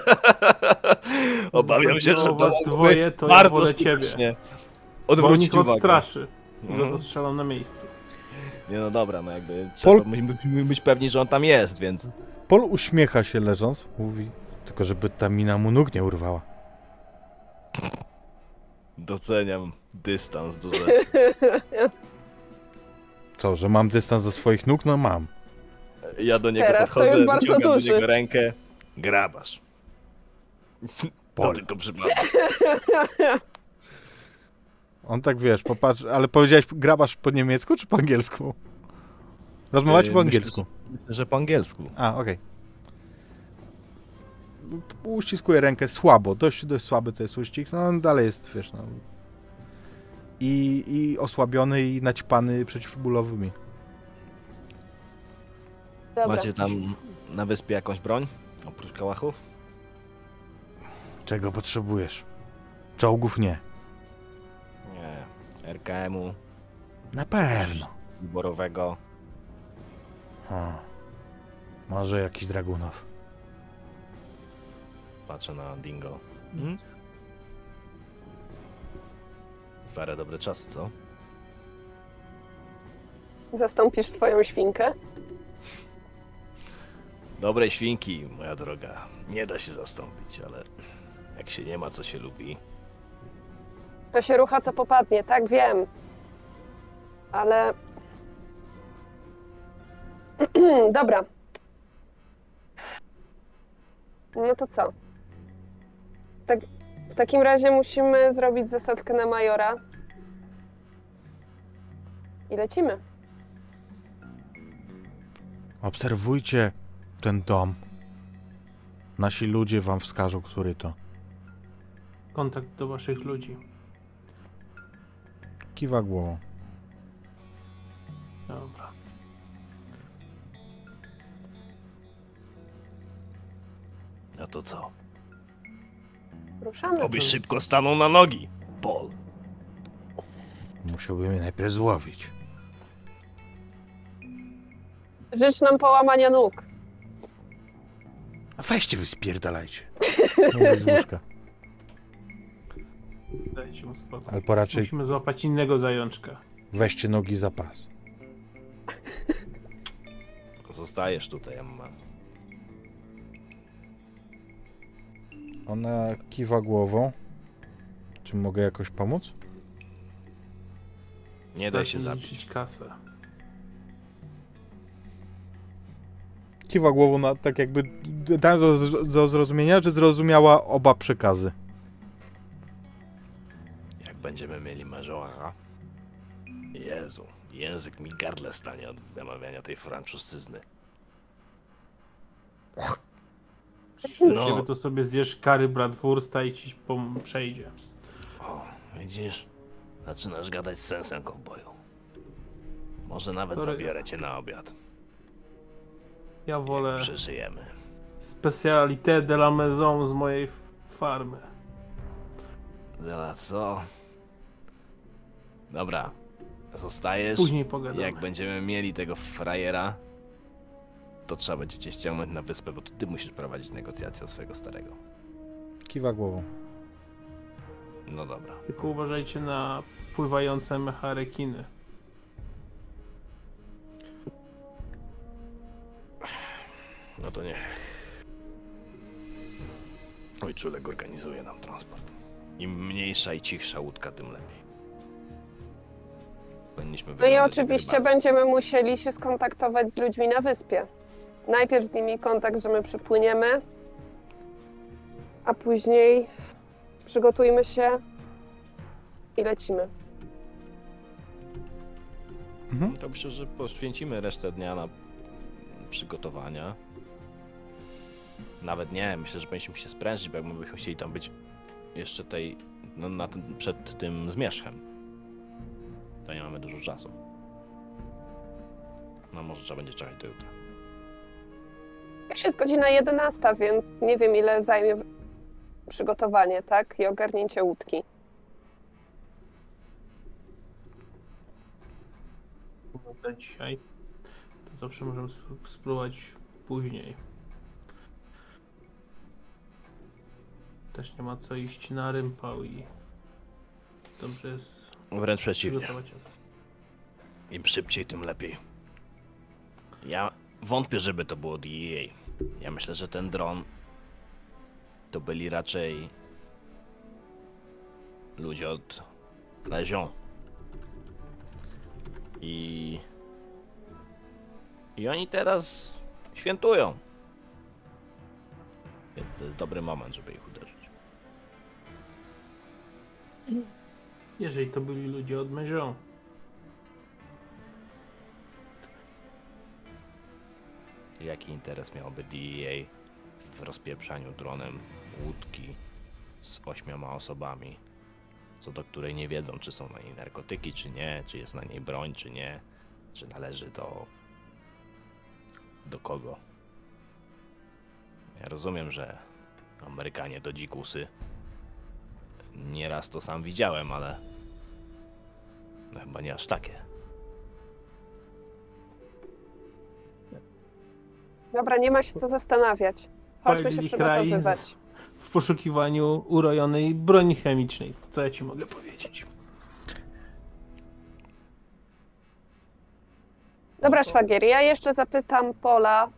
Obawiam się, że o to was dwoje, to ja bardzo wolę ciebie. Odwrócić uwagę. odstraszy. I go Mhm. zastrzelam na miejscu. Nie no dobra, no jakby trzeba Pol- my- my- być pewni, że on tam jest, więc... Pol uśmiecha się leżąc, mówi, tylko żeby ta mina mu nóg nie urwała. Doceniam dystans do rzeczy. Co, że mam dystans do swoich nóg? No mam. Ja do niego Teraz to podchodzę, już bardzo wyciągam duży. do niego rękę. Grabasz. To Pol. tylko przypadek. On tak wiesz, popatrz, ale powiedziałeś grabasz po niemiecku czy po angielsku? Rozmawiacie Yy, po angielsku. Myślę, że po angielsku. A, okej. Uściskuje rękę słabo, dość, dość słaby to jest uścisk, no on dalej jest, wiesz, no. I, I osłabiony i naćpany przeciwbólowymi. Dobra. Macie tam na wyspie jakąś broń? Oprócz kałachów? Czego potrzebujesz? Czołgów nie. Nie. RKM-u, Na pewno. wyborowego. O, może jakiś Dragunów. Patrzę na Dingo. Mhm. Stare dobre czasy, co? Zastąpisz swoją świnkę? Dobrej świnki, moja droga. Nie da się zastąpić, ale jak się nie ma, co się lubi. To się rucha co popadnie, tak wiem. Ale. Dobra. No to co? W, tak, w takim razie musimy zrobić zasadzkę na majora. I lecimy. Obserwujcie ten dom. Nasi ludzie wam wskażą, który to. Kontakt do waszych ludzi. Kiwa głową. Dobra. No to co? Ruszamy. Oby szybko staną na nogi. Paul. Musiałbym je najpierw złowić. Życz nam połamania nóg. A weźcie wy spierdalajcie. Mówię z łóżka. Dajcie mu spokój. Albo raczej Musimy złapać innego zajączka. weźcie nogi za pas. Zostajesz tutaj, Emma. Ona kiwa głową. Czy mogę jakoś pomóc? Nie daj się Zacznij zabić. liczyć kasę. Kiwa głową na, tak jakby dałem do, do zrozumienia, że zrozumiała oba przekazy. Jak będziemy mieli marzołara. Jezu, język mi gardle stanie od wymawiania tej francuszczyzny. No. To sobie zjesz kary Bradwursta i ci pom- przejdzie. o, widzisz? Zaczynasz gadać z sensem, kowboju. Może nawet Sorry. zabiorę cię na obiad. Ja wolę Przeżyjemy. specalité de la maison z mojej farmy. Zaraz co? Dobra. Zostajesz. Później pogadamy. Jak będziemy mieli tego frajera, to trzeba będzie cię ściągnąć na wyspę, bo to ty musisz prowadzić negocjacje o swojego starego. Kiwa głową. No dobra. Tylko uważajcie na pływające mecharekiny. No to niech. Oj, czulek organizuje nam transport. Im mniejsza i cichsza łódka, tym lepiej. Powinniśmy No i oczywiście będziemy musieli się skontaktować z ludźmi na wyspie. Najpierw z nimi kontakt, że my przypłyniemy, a później przygotujmy się i lecimy. Mhm. To myślę, że poświęcimy resztę dnia na przygotowania. Nawet nie, myślę, że powinniśmy się sprężyć, bo jakbyśmy chcieli tam być jeszcze tej, no na tym, przed tym zmierzchem. To nie mamy dużo czasu. No może trzeba będzie czekać do jutra. Już jest godzina 11, więc nie wiem ile zajmie przygotowanie, tak? I ogarnięcie łódki. Na dzisiaj. To zawsze możemy sp- spróbować później. Też nie ma co iść na rympał i dobrze jest Wręcz przeciwnie. Im szybciej, tym lepiej. Ja wątpię, żeby to było DEA. Ja myślę, że ten dron to byli raczej ludzie od Lezion. I i oni teraz świętują. Więc to jest dobry moment, żeby ich uderzyć. Jeżeli to byli ludzie od Mezion. Jaki interes miałby DEA w rozpieprzaniu dronem łódki z ośmioma osobami, co do której nie wiedzą, czy są na niej narkotyki, czy nie, czy jest na niej broń, czy nie, czy należy do. do kogo? Ja rozumiem, że Amerykanie to dzikusy. Nieraz to sam widziałem, ale. No chyba nie aż takie. Dobra, nie ma się co zastanawiać. Chodźmy się Palili kraj przygotowywać. z- w poszukiwaniu urojonej broni chemicznej. Co ja ci mogę powiedzieć? Dobra, szwagier, ja jeszcze zapytam Pola,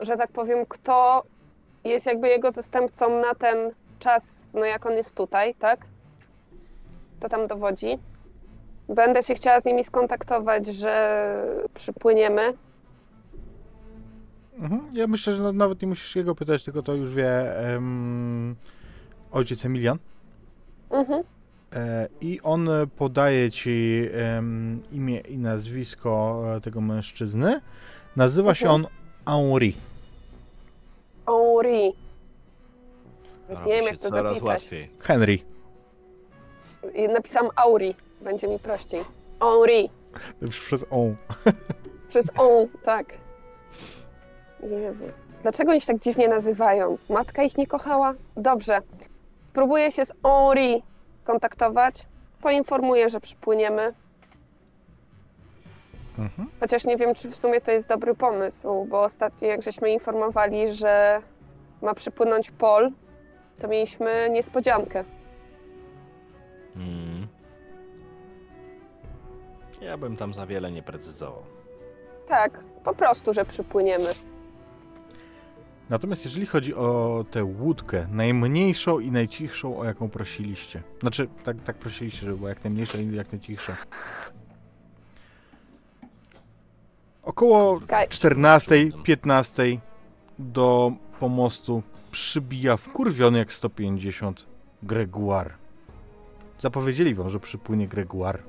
że tak powiem, kto jest jakby jego zastępcą na ten czas, no jak on jest tutaj, tak? kto tam dowodzi. Będę się chciała z nimi skontaktować, że przypłyniemy. Mhm. Ja myślę, że no- nawet nie musisz jego pytać, tylko to już wie em, ojciec Emilian. Mhm. E, I on podaje ci em, imię i nazwisko e, tego mężczyzny. Nazywa się on Mhm. Henri. Henri. Robi Nie wiem, jak to coraz zapisać. łatwiej. Henry. I Napisałam Auri. Będzie mi prościej. Henri. Już przez on. Przez on, tak. Jezu. Dlaczego oni się tak dziwnie nazywają? Matka ich nie kochała? Dobrze. Spróbuję się z Henri kontaktować. Poinformuję, że przypłyniemy. Mhm. Chociaż nie wiem, czy w sumie to jest dobry pomysł, bo ostatnio jak żeśmy informowali, że ma przypłynąć Pol, to mieliśmy niespodziankę. Mm. Ja bym tam za wiele nie precyzował. Tak, po prostu, że przypłyniemy. Natomiast jeżeli chodzi o tę łódkę, najmniejszą i najcichszą, o jaką prosiliście. Znaczy, tak, tak prosiliście, żeby była jak najmniejsza i jak najcichsza. Około Kaj- 14-15 do pomostu przybija wkurwiony jak 150 Gregoire. Zapowiedzieli wam, że przypłynie Gregoire.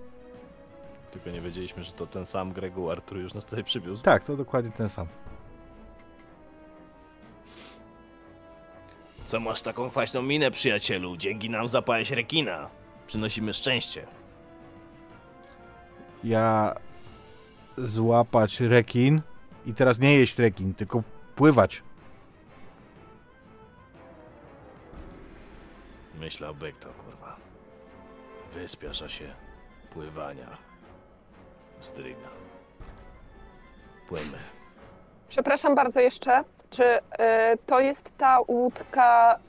Tylko nie wiedzieliśmy, że to ten sam Greguar, który już nas tutaj przywiózł. Tak, to dokładnie ten sam. Co masz taką kwaśną minę, przyjacielu? Dzięki nam zapałeś rekina. Przynosimy szczęście. Ja złapać rekin i teraz nie jeść rekin, tylko pływać. Myślałby kto, kurwa. Wyspiasza się pływania. Wstryga. Płymy. Przepraszam bardzo jeszcze, czy y, to jest ta łódka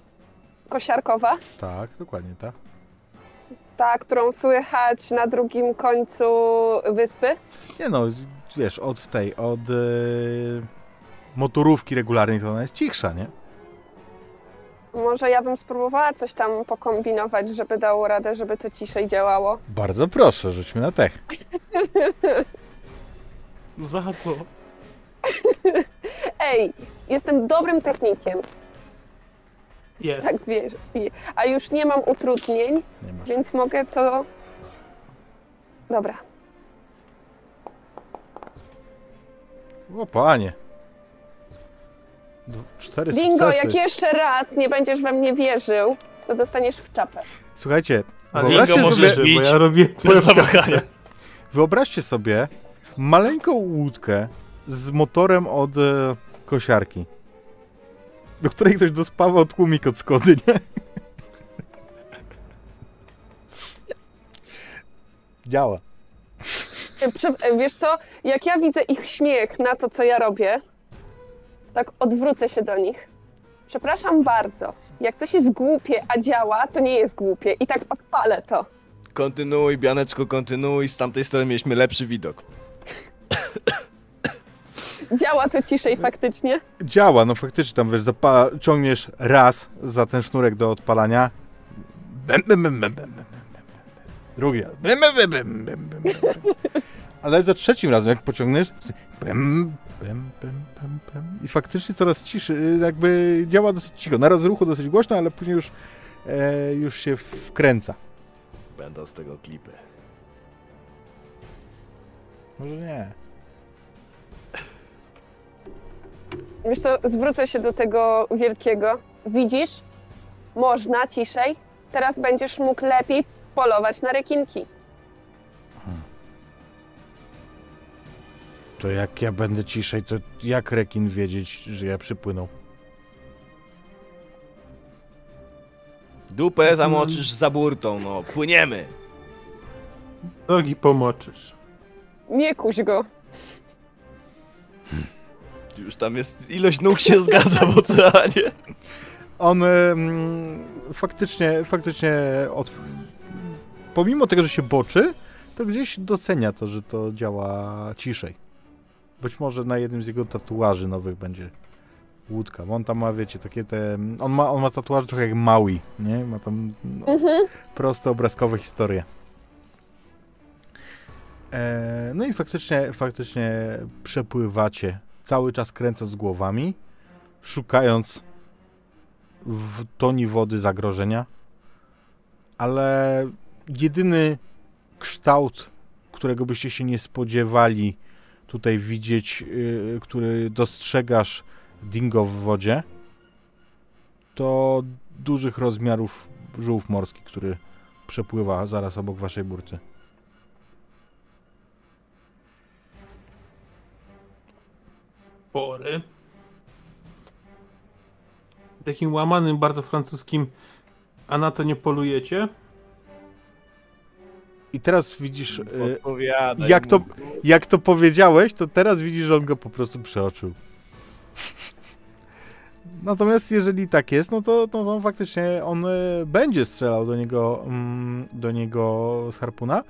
kosiarkowa? Tak, dokładnie tak. Ta, którą słychać na drugim końcu wyspy? Nie no, wiesz, od tej, od yy, motorówki regularnej to ona jest cichsza, nie? Może ja bym spróbowała coś tam pokombinować, żeby dało radę, żeby to ciszej działało. Bardzo proszę, rzućmy na tech. Za co? Ej, jestem dobrym technikiem, Jest. tak wiesz. A już nie mam utrudnień, Nie masz. więc mogę to. Dobra. O panie. Cztery Bingo, sukcesy. jak jeszcze raz nie będziesz we mnie wierzył, to dostaniesz w czapę. Słuchajcie, A wyobraźcie Dingo sobie, możesz, bo iść ja robię Bez zawahania. wyobraźcie sobie maleńką łódkę z motorem od e, kosiarki, do której ktoś dospawał tłumik od Skody, nie? Działa. E, prze- e, Wiesz co, jak ja widzę ich śmiech na to, co ja robię, tak odwrócę się do nich. Przepraszam bardzo. Jak coś jest głupie, a działa, to nie jest głupie. I tak odpalę to. Kontynuuj, Bianeczko, kontynuuj. Z tamtej strony mieliśmy lepszy widok. Działa to ciszej faktycznie. Działa, no faktycznie tam wiesz, zapala, ciągniesz raz za ten sznurek do odpalania. Bem, bem, bem, bem, bem, bem, bem, bem. Drugi raz. Bem, bem, bem, bem, bem, bem, bem. Ale za trzecim razem, jak pociągniesz, i faktycznie coraz ciszy, jakby działa dosyć cicho. Na rozruchu dosyć głośno, ale później już, e, już się wkręca. Będą z tego klipy. Może nie. Wiesz co, zwrócę się do tego wielkiego. Widzisz? Można ciszej. Teraz będziesz mógł lepiej polować na rekinki. To jak ja będę ciszej, to jak rekin wiedzieć, że ja przypłynął? Dupę zamoczysz za burtą, no. Płyniemy. Nogi pomoczysz. Nie kuś go. Już tam jest, ilość nóg się zgadza w oceanie. On em, faktycznie, faktycznie od, pomimo tego, że się boczy, to gdzieś docenia to, że to działa ciszej. Być może na jednym z jego tatuaży nowych będzie Łódka, bo on tam ma, wiecie, takie te... On ma, on ma tatuaże trochę jak Maui, nie? Ma tam no, Mhm. proste obrazkowe historie. E, no i faktycznie, faktycznie przepływacie, cały czas kręcąc głowami, szukając w toni wody zagrożenia, ale jedyny kształt, którego byście się nie spodziewali tutaj widzieć, y, który dostrzegasz dingo w wodzie, to dużych rozmiarów żółw morski, który przepływa zaraz obok waszej burty. Pory. Takim łamanym, bardzo francuskim, a na to nie polujecie? I teraz widzisz, y, Odpowiadaj jak to- jak to powiedziałeś, to teraz widzisz, że on go po prostu przeoczył. Natomiast jeżeli tak jest, no to, to, to faktycznie on y, będzie strzelał do niego, mm, do niego z harpuna. Y,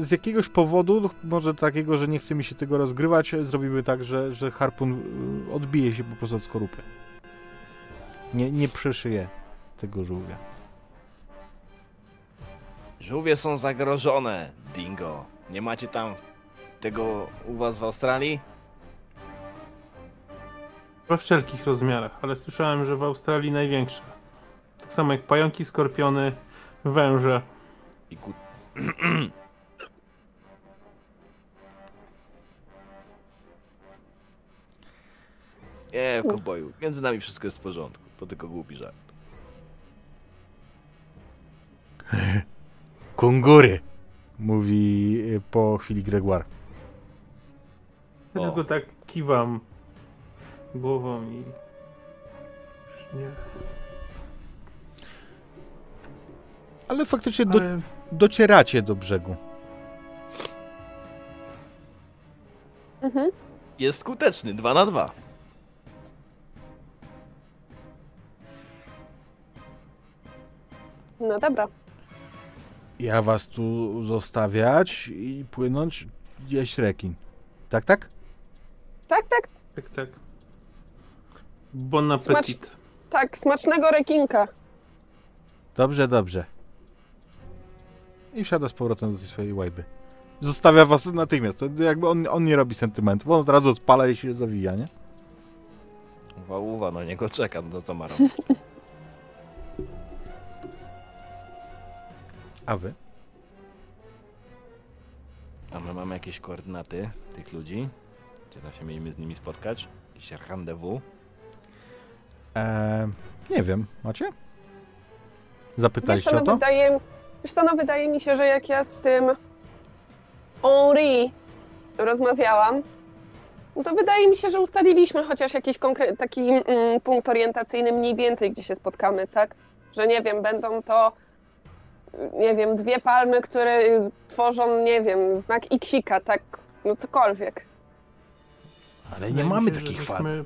z jakiegoś powodu, może takiego, że nie chce mi się tego rozgrywać, zrobimy tak, że, że harpun odbije się po prostu od skorupy. Nie, nie przeszyje tego żółwia. Żółwie są zagrożone, dingo. Nie macie tam tego u was w Australii? We wszelkich rozmiarach, ale słyszałem, że w Australii największe. Tak samo jak pająki, skorpiony, węże. I ku... Nie, koboju. Między nami wszystko jest w porządku. To tylko głupi żart. Kungury! Mówi y, po chwili Gregoire. Ja tylko tak kiwam głową i... Już Nie. Ale faktycznie do, Ale docieracie do brzegu. Mhm. Jest skuteczny, 2 na 2. No dobra. Ja was tu zostawiać i płynąć jeść rekin. Tak, tak? Tak, tak, tak, tak. Bon appetit. tak. Smacznego rekinka. Dobrze, dobrze. I wsiada z powrotem do tej swojej łajby. Zostawia was natychmiast. To jakby on, on nie robi sentymentów. On od razu odpala i się zawija, nie? Uwa, uwa, na niego czekam, no to ma robić. A wy? A my mamy jakieś koordynaty tych ludzi? Gdzie tam się mieliśmy z nimi spotkać? Jakieś rendezvous? Eee, nie wiem. Macie? Zapytaliście o no to? wydaje, wiesz co, no wydaje mi się, że jak ja z tym Henri rozmawiałam, no to wydaje mi się, że ustaliliśmy chociaż jakiś konkre- taki mm, punkt orientacyjny mniej więcej, gdzie się spotkamy, tak? Że nie wiem, będą to nie wiem, dwie palmy, które tworzą, nie wiem, znak Xika, tak? No cokolwiek. Ale nie mamy się, takich żeśmy- fal.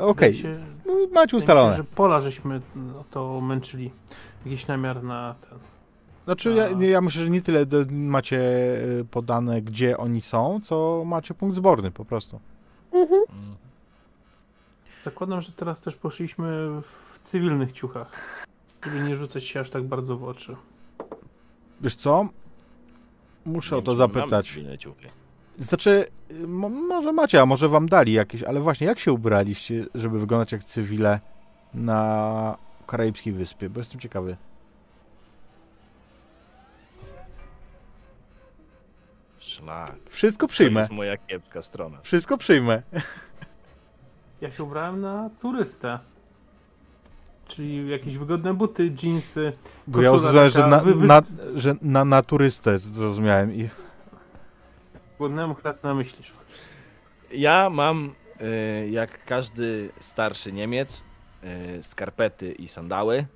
Okej, się- no, macie mi się, ustalone. że pola żeśmy no, to męczyli. Jakiś namiar na ten. Znaczy, ja, ja myślę, że nie tyle macie y, podane, gdzie oni są, co macie punkt zborny po prostu. Mhm. Zakładam, że teraz też poszliśmy w cywilnych ciuchach. Żeby nie rzucać się aż tak bardzo w oczy. Wiesz co? Muszę Nie o to zapytać. Znaczy, mo- może macie, a może wam dali jakieś, ale właśnie jak się ubraliście, żeby wyglądać jak cywile na karaibskiej wyspie? Bo jestem ciekawy. Szlak. Wszystko To przyjmę. jest moja kiepska strona. Wszystko przyjmę. Ja się ubrałem na turystę. Czyli jakieś wygodne buty, jeansy. Bo ja Koszula uznałem, że na, wy- wy- na, że na naturystę zrozumiałem i Głodnemu chleb na myślisz. Ja mam, y, jak każdy starszy Niemiec, y, skarpety i sandały.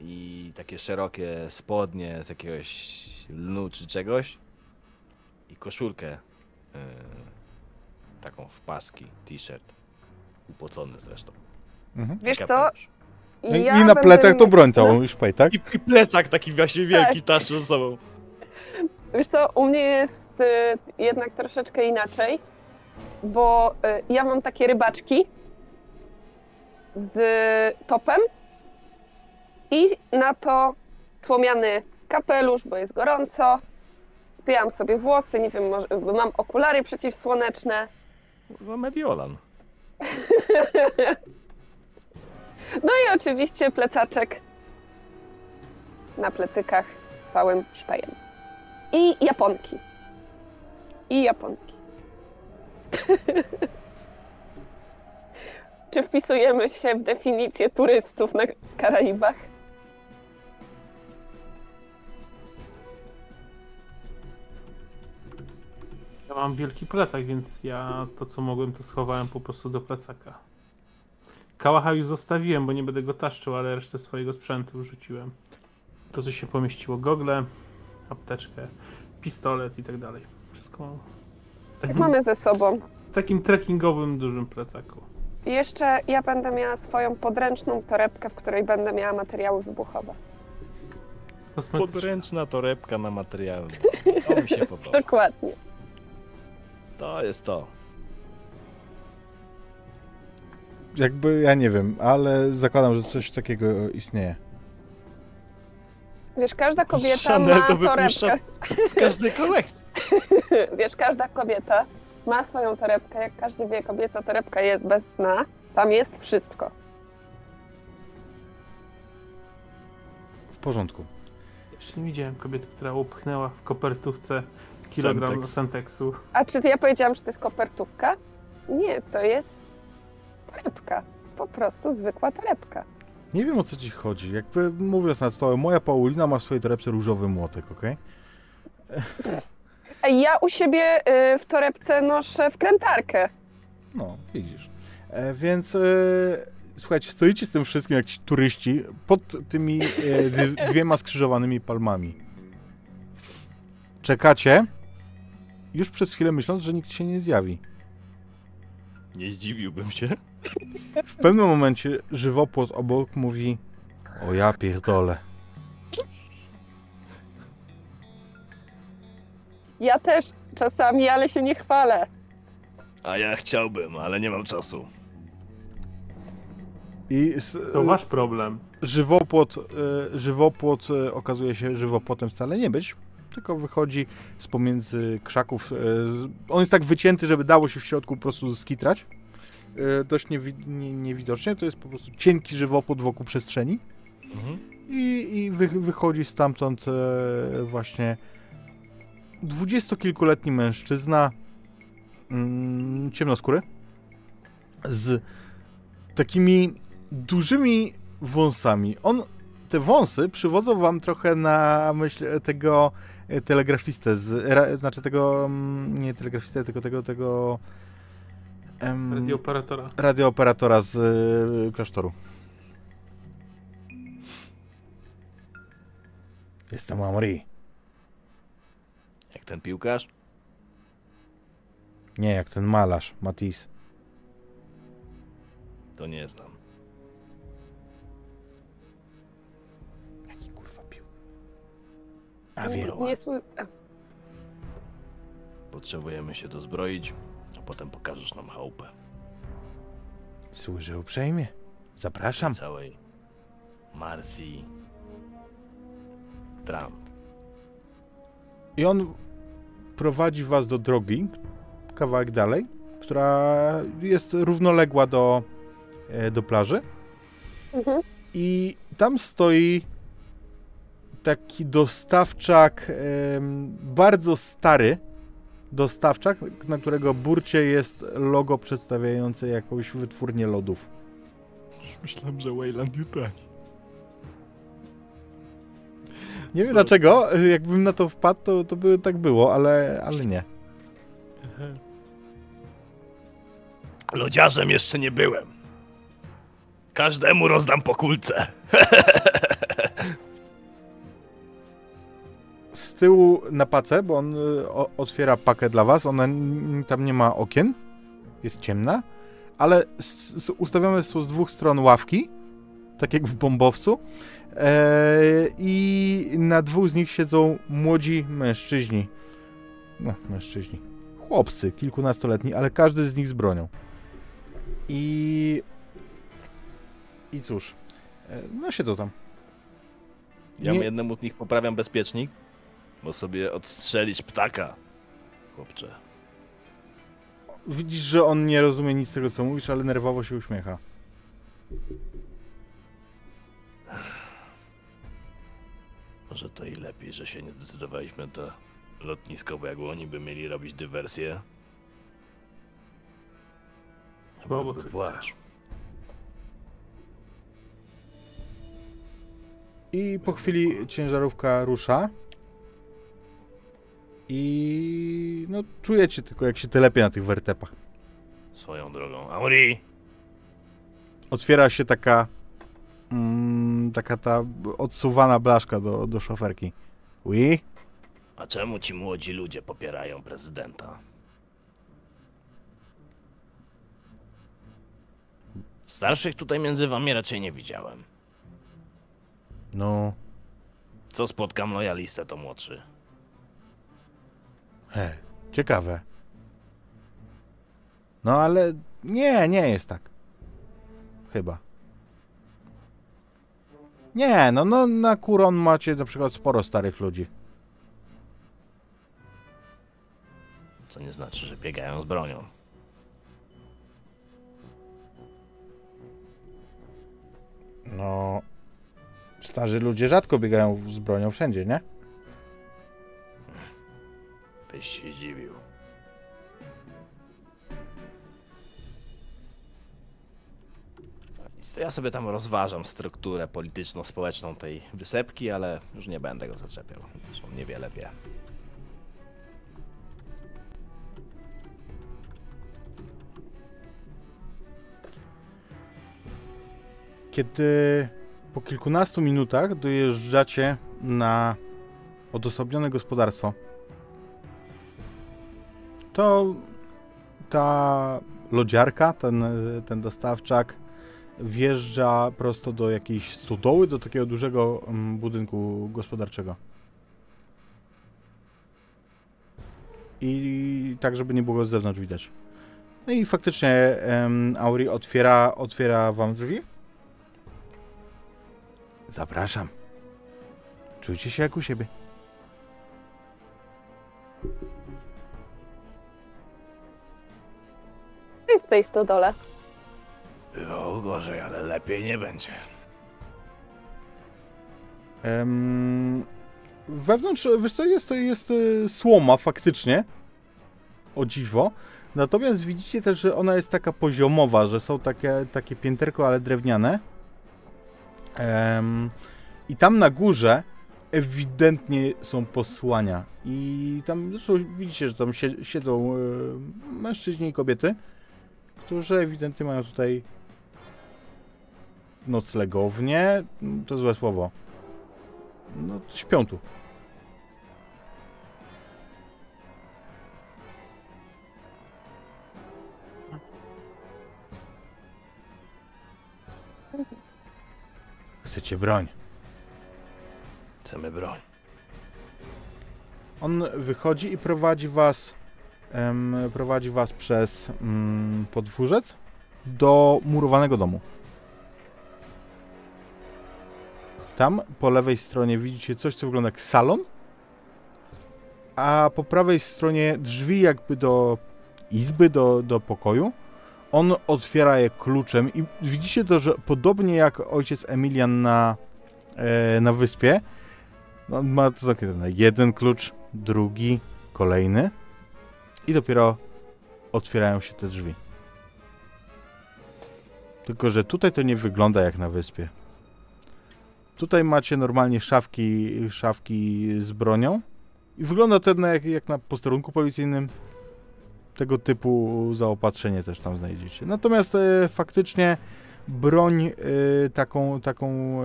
I takie szerokie spodnie z jakiegoś lnu czy czegoś. I koszulkę y, taką w paski, t-shirt. Upocony zresztą. Mhm. Wiesz co? Kapelusz. No i, Ja i na plecach to broń całą już paj, tak? I, I plecak taki właśnie wielki Tak. taszy ze sobą. Wiesz co, u mnie jest y, jednak troszeczkę inaczej, bo y, ja mam takie rybaczki z topem i na to słomiany kapelusz, bo jest gorąco. Spijam sobie włosy, nie wiem, może, mam okulary przeciwsłoneczne. Kurwa Mediolan. No i oczywiście plecaczek na plecykach całym szpejem. I japonki. I japonki. Czy wpisujemy się w definicję turystów na Karaibach? Ja mam wielki plecak, więc ja to co mogłem to schowałem po prostu do plecaka. Kałacha już zostawiłem, bo nie będę go taszczył, ale resztę swojego sprzętu wrzuciłem. To co się pomieściło, gogle, apteczkę, pistolet i tak dalej. Wszystko takim, mamy ze sobą. w takim trekkingowym dużym plecaku. Jeszcze ja będę miała swoją podręczną torebkę, w której będę miała materiały wybuchowe. Kosmetyczne. Podręczna torebka na materiały. To mi się podoba. Dokładnie. To jest to. Jakby, ja nie wiem, ale zakładam, że coś takiego istnieje. Wiesz, każda kobieta Chanel ma to torebkę. w każdej kolekcji. Wiesz, każda kobieta ma swoją torebkę. Jak każdy wie, kobieca torebka jest bez dna. Tam jest wszystko. W porządku. Jeszcze nie widziałem kobiety, która upchnęła w kopertówce kilogram Semtex. Sentexu. A czy ja powiedziałam, że to jest kopertówka? Nie, to jest torebka. Po prostu zwykła torebka. Nie wiem o co ci chodzi. Jakby mówiąc nad stołem, moja Paulina ma w swojej torebce różowy młotek, okej? Ej, Ja u siebie y, w torebce noszę wkrętarkę. No, widzisz. E, więc e, słuchajcie, stoicie z tym wszystkim jak ci turyści pod tymi e, dwiema skrzyżowanymi palmami. Czekacie, już przez chwilę myśląc, że nikt się nie zjawi. Nie zdziwiłbym się. W pewnym momencie żywopłot obok mówi o ja pierdolę. Ja też czasami, ale się nie chwalę. A ja chciałbym, ale nie mam czasu. I s- To wasz problem. żywopłot, e, żywopłot e, okazuje się żywopłotem wcale nie być, tylko wychodzi z pomiędzy krzaków. e, On jest tak wycięty, żeby dało się w środku po prostu skitrać. E, Dość niewi- nie, niewidocznie, to jest po prostu cienki żywopłot wokół przestrzeni Mhm. i, i wy, wychodzi stamtąd e, właśnie dwudziestokilkuletni mężczyzna mm, ciemnoskóry z takimi dużymi wąsami. On, te wąsy przywodzą wam trochę na myśl tego telegrafistę, z, ra, znaczy tego, mm, nie telegrafistę, tylko tego, tego em, Radiooperatora. radiooperatora z e, klasztoru. Jestem Amri. Jak ten piłkarz? Nie, jak ten malarz, Matisse. To nie znam. A wiem. Dobra. Nie sły... Potrzebujemy się dozbroić, a potem pokażesz nam chałupę. Słyszę uprzejmie. Zapraszam. Całej Marsji. Trant. I on prowadzi was do drogi, kawałek dalej, która jest równoległa do, e, do plaży. Mhm. I tam stoi taki dostawczak, bardzo stary dostawczak, na którego burcie jest logo przedstawiające jakąś wytwórnię lodów. Myślałem, że Wayland Yutani. Nie wiem dlaczego, jakbym na to wpadł, to, to by tak było, ale, ale nie. Lodziarzem jeszcze nie byłem. Każdemu rozdam po kulce. tyłu na pacę, bo on y, o, otwiera pakę dla was. Ona tam nie ma okien, jest ciemna, ale ustawione są z dwóch stron ławki, tak jak w bombowcu. E, I na dwóch z nich siedzą młodzi mężczyźni. No, mężczyźni. chłopcy, kilkunastoletni, ale każdy z nich z bronią. I... I cóż, e, no siedzą tam. Ja Nie- jednemu z nich poprawiam bezpiecznik, bo sobie odstrzelisz ptaka, chłopcze. Widzisz, że on nie rozumie nic z tego, co mówisz, ale nerwowo się uśmiecha. Może to i lepiej, że się nie zdecydowaliśmy na to lotnisko, bo jak oni by mieli robić dywersję... Chyba płacz. I po chwili ciężarówka rusza. I no czujecie tylko jak się telepie na tych wertepach. Swoją drogą. Auri! Otwiera się taka mm, taka ta odsuwana blaszka do, do szoferki. Oui? A czemu ci młodzi ludzie popierają prezydenta? Starszych tutaj między wami raczej nie widziałem. No, Co spotkam lojalistę, to młodszy. He, ciekawe. No ale nie, nie jest tak. Chyba. Nie, no, no na Kuron macie na przykład sporo starych ludzi. Co nie znaczy, że biegają z bronią. No, starzy ludzie rzadko biegają z bronią wszędzie, nie? Byś się zdziwił. Nic, Ja sobie tam rozważam strukturę polityczno-społeczną tej wysepki, ale już nie będę go zaczepiał. Zresztą niewiele wie. Kiedy po kilkunastu minutach dojeżdżacie na odosobnione gospodarstwo, to ta lodziarka, ten, ten dostawczak wjeżdża prosto do jakiejś stodoły, do takiego dużego mm, budynku gospodarczego. I tak, żeby nie było z zewnątrz widać. No i faktycznie em, Auri otwiera, otwiera wam drzwi. Zapraszam. Czujcie się jak u siebie. Jest w tej stodole. Bywało gorzej, ale lepiej nie będzie. Em, wewnątrz, wiesz co, jest, jest y, słoma faktycznie. O dziwo. Natomiast widzicie też, że ona jest taka poziomowa, że są takie, takie pięterko, ale drewniane. Em, I tam na górze ewidentnie są posłania. I tam zresztą widzicie, że tam sie- siedzą y, mężczyźni i kobiety, którzy ewidentnie mają tutaj noclegownię. To złe słowo. No, śpią tu. Chcecie broń. Chcemy broń. On wychodzi i prowadzi was prowadzi was przez mm, podwórzec do murowanego domu. Tam po lewej stronie widzicie coś, co wygląda jak salon, a po prawej stronie drzwi jakby do izby, do, do pokoju. On otwiera je kluczem i widzicie to, że podobnie jak ojciec Emilian na, e, na wyspie, no, ma to zamknięte na jeden klucz, drugi, kolejny i dopiero otwierają się te drzwi. Tylko, że tutaj to nie wygląda jak na wyspie. Tutaj macie normalnie szafki, szafki z bronią i wygląda to na jak, jak na posterunku policyjnym. Tego typu zaopatrzenie też tam znajdziecie. Natomiast e, faktycznie broń e, taką, taką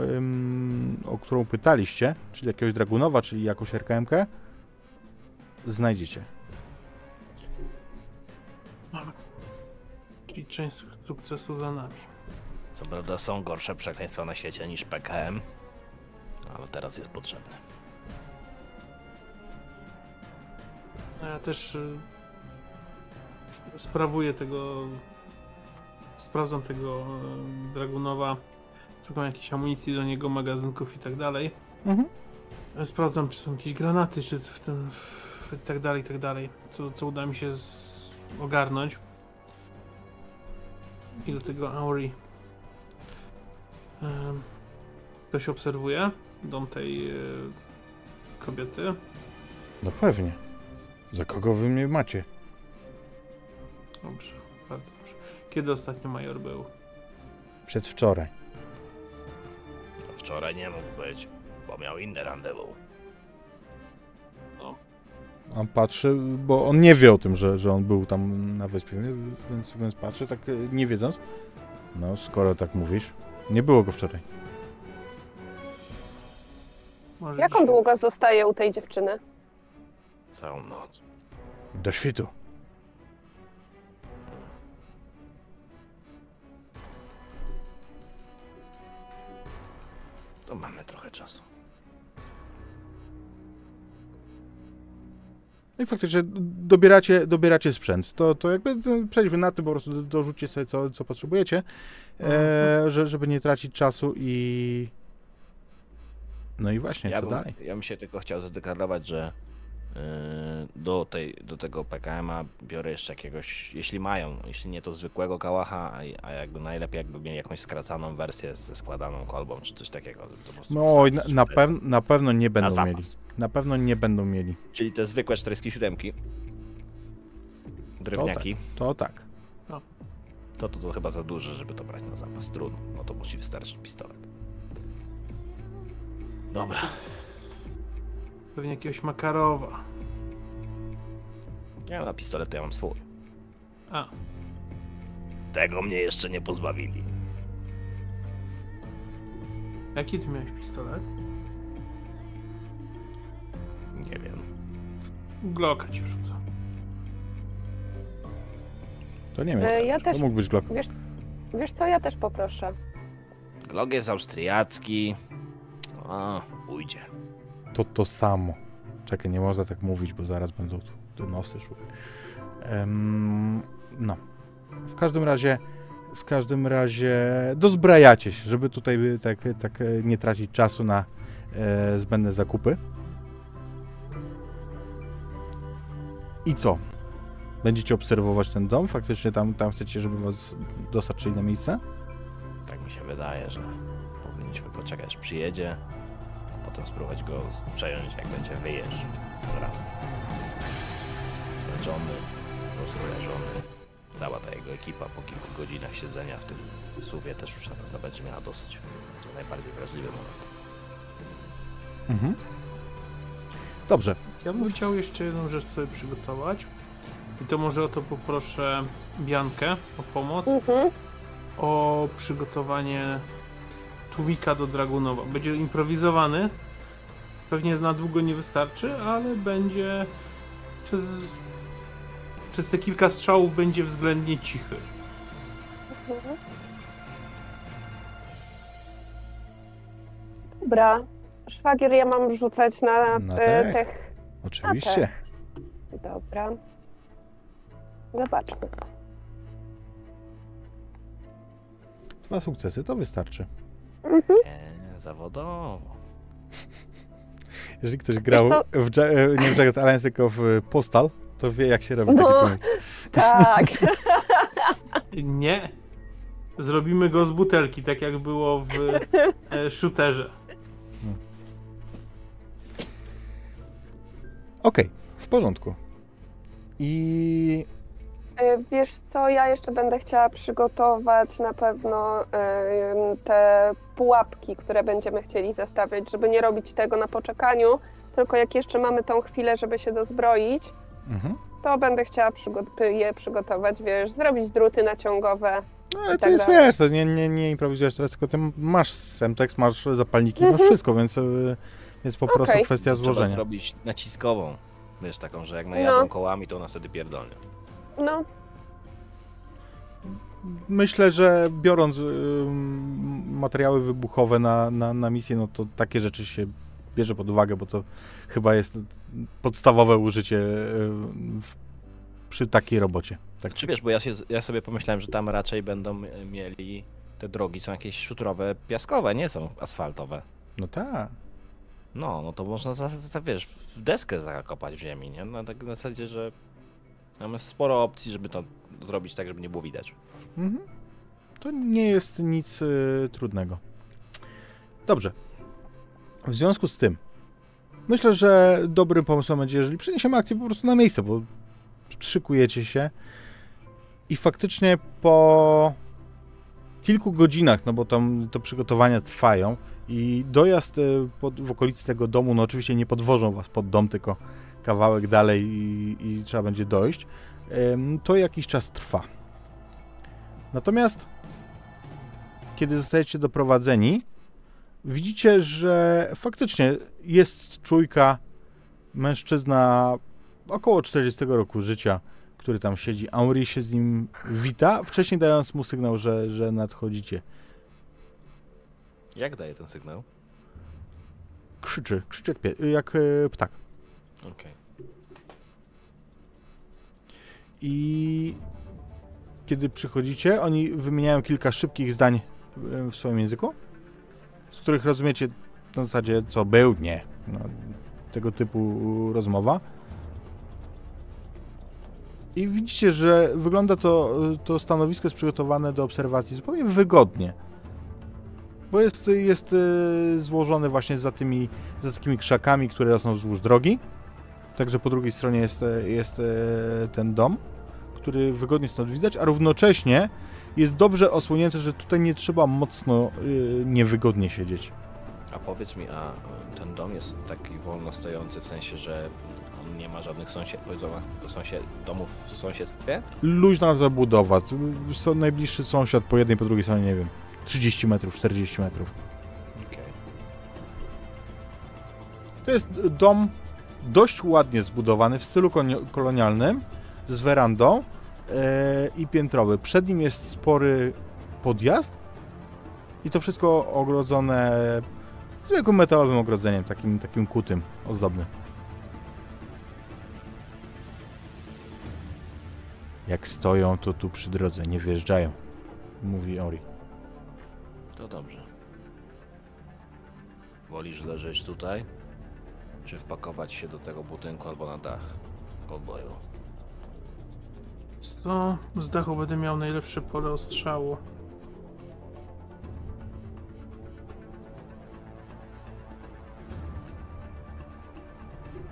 o którą pytaliście, czyli jakiegoś Dragunowa, czyli jakąś RKMK, znajdziecie. Mamy. Czyli część sukcesu za nami. Co prawda są gorsze przekleństwa na świecie niż PKM, ale teraz jest potrzebny. No ja też y, sprawuję tego. Sprawdzam tego e, Dragunowa. Szukam jakiejś amunicji do niego, magazynków i tak dalej. Mhm. Sprawdzam, czy są jakieś granaty, czy w tym. i tak dalej, i tak dalej. Co, co uda mi się z... ogarnąć. I do tego Auri. Ktoś obserwuje dom tej e, kobiety. No pewnie. Za kogo wy mnie macie? Dobrze, bardzo dobrze. Kiedy ostatnio major był? Przedwczoraj. Wczoraj nie mógł być, bo miał inne rendezvous. On patrzy, bo on nie wie o tym, że, że on był tam na wyspie, więc, więc patrzy tak e, nie wiedząc. No, skoro tak mówisz, nie było go wczoraj. Może Jak on dzisiaj? długo zostaje u tej dziewczyny? Całą noc. Do świtu. To mamy trochę czasu. No i faktycznie dobieracie, dobieracie sprzęt. To, to jakby no, przejdźmy na tym, po prostu do- dorzućcie sobie co, co potrzebujecie, e, że, żeby nie tracić czasu i... No i właśnie, Ja co bym, dalej? ja bym się tylko chciał zadeklarować, że do, tej, do tego PKM-a biorę jeszcze jakiegoś, jeśli mają, jeśli nie to zwykłego kałacha, a, a jakby najlepiej jakby mieli jakąś skracaną wersję ze składaną kolbą, czy coś takiego. żeby to po prostu No oj, na, na, pew, na pewno nie na będą zapas. mieli. Na pewno nie będą mieli. Czyli te zwykłe 47 drewniaki, To tak. to, to to chyba za duże, żeby to brać na zapas. Trudno, no to musi wystarczyć pistolet. Dobra, Pewnie jakiegoś Makarowa. ja na pistolet to ja mam swój. A, Tego mnie jeszcze nie pozbawili. jaki ty miałeś pistolet? Nie wiem. Glocka ci wrzucę. To nie wiem. E, ja to też- mógł być Glock. Wiesz, wiesz co, ja też poproszę. Glog jest austriacki. O, ujdzie. To to samo. Czekaj, nie można tak mówić, bo zaraz będą tu te nosy szły. Em, no. W każdym razie, w każdym razie dozbrajacie się, żeby tutaj tak, tak e, nie tracić czasu na e, zbędne zakupy. I co? Będziecie obserwować ten dom? Faktycznie tam, tam chcecie, żeby was dostarczyli na miejsce? Tak mi się wydaje, że powinniśmy poczekać, przyjedzie, potem spróbować go przejąć, jak będzie wyjeżdżał. Dobra. Zmęczony, rozrojażony. Cała ta jego ekipa po kilku godzinach siedzenia w tym suwie też już na pewno będzie miała dosyć. To najbardziej wrażliwy moment. Mhm. Dobrze. Ja bym chciał jeszcze jedną rzecz sobie przygotować. I to może o to poproszę Biankę o pomoc. Mhm. O przygotowanie tłumika do Dragunowa. Będzie improwizowany. Pewnie na długo nie wystarczy, ale będzie przez, przez te kilka strzałów będzie względnie cichy. Mhm. Dobra. Szwagier ja mam rzucać na, Na e, tech. tech. Oczywiście. Dobra. Zobaczmy. Dwa sukcesy, to wystarczy. Mhm. Nie, zawodowo. Jeżeli ktoś grał w, Ja- e, nie w Jagged Alliance, tylko w Postal, to wie jak się robi No. taki tłumik. Tak. Nie. Zrobimy go z butelki, tak jak było w e, shooterze. Okej, w porządku. I Wiesz co, ja jeszcze będę chciała przygotować na pewno e, te pułapki, które będziemy chcieli zastawiać, żeby nie robić tego na poczekaniu, tylko jak jeszcze mamy tą chwilę, żeby się dozbroić, mhm. to będę chciała przygo- je przygotować, wiesz, zrobić druty naciągowe. No ale I to tak jest, dalej. wiesz, to nie, nie, nie improwizujesz teraz, tylko ty masz Semtex, masz zapalniki, masz Mhm. wszystko, więc, e, więc po prostu Okej. kwestia Trzeba złożenia. zrobić naciskową. Wiesz, taką, że jak najadą No. kołami, to ona wtedy pierdolnie. No, Myślę, że biorąc ym, materiały wybuchowe na, na, na misję, no to takie rzeczy się bierze pod uwagę, bo to chyba jest podstawowe użycie ym, w, przy takiej robocie. Tak Czy wiesz, bo ja, się, ja sobie pomyślałem, że tam raczej będą mieli te drogi są jakieś szutrowe, piaskowe, nie są asfaltowe. No tak. No, no to można za, za, wiesz, w deskę zakopać w ziemi, nie? Na tak na zasadzie, że mamy sporo opcji, żeby to zrobić tak, żeby nie było widać. Mhm. To nie jest nic y, trudnego. Dobrze. W związku z tym, myślę, że dobrym pomysłem będzie, jeżeli przeniesiemy akcję po prostu na miejsce, bo szykujecie się i faktycznie po kilku godzinach, no bo tam to przygotowania trwają i dojazd y, pod, w okolicy tego domu, no oczywiście nie podwożą was pod dom, tylko kawałek dalej i, i trzeba będzie dojść, to jakiś czas trwa. Natomiast kiedy zostajecie doprowadzeni, widzicie, że faktycznie jest czujka mężczyzna około 40 roku życia, który tam siedzi. Henri się z nim wita, wcześniej dając mu sygnał, że, że nadchodzicie. Jak daje ten sygnał? Krzyczy, krzyczy jak, pie- jak e, ptak. Okej. I kiedy przychodzicie, oni wymieniają kilka szybkich zdań e, w swoim języku, z których rozumiecie na zasadzie co był, nie. No, tego typu rozmowa. I widzicie, że wygląda to, to stanowisko jest przygotowane do obserwacji zupełnie wygodnie. Bo jest, jest e, złożony właśnie za tymi, za takimi krzakami, które rosną wzdłuż drogi. Także po drugiej stronie jest, e, jest e, ten dom, który wygodnie stąd widać, a równocześnie jest dobrze osłonięty, że tutaj nie trzeba mocno y, niewygodnie siedzieć. A powiedz mi, a e, ten dom jest taki wolno stojący, w sensie, że on nie ma żadnych sąsiad, sąsiad, domów w sąsiedztwie? Luźna zabudowa. Są najbliższy sąsiad po jednej, po drugiej stronie, nie wiem, 30 metrów, 40 metrów. To jest dom dość ładnie zbudowany w stylu kolonialnym, z werandą e, i piętrowy. Przed nim jest spory podjazd i to wszystko ogrodzone zwykłym metalowym ogrodzeniem, takim, takim kutym, ozdobnym. Jak stoją, to tu przy drodze, nie wjeżdżają, mówi Ori. To dobrze. Wolisz leżeć tutaj? Czy wpakować się do tego budynku albo na dach? Kowboju. Co? Z dachu będę miał najlepsze pole ostrzału.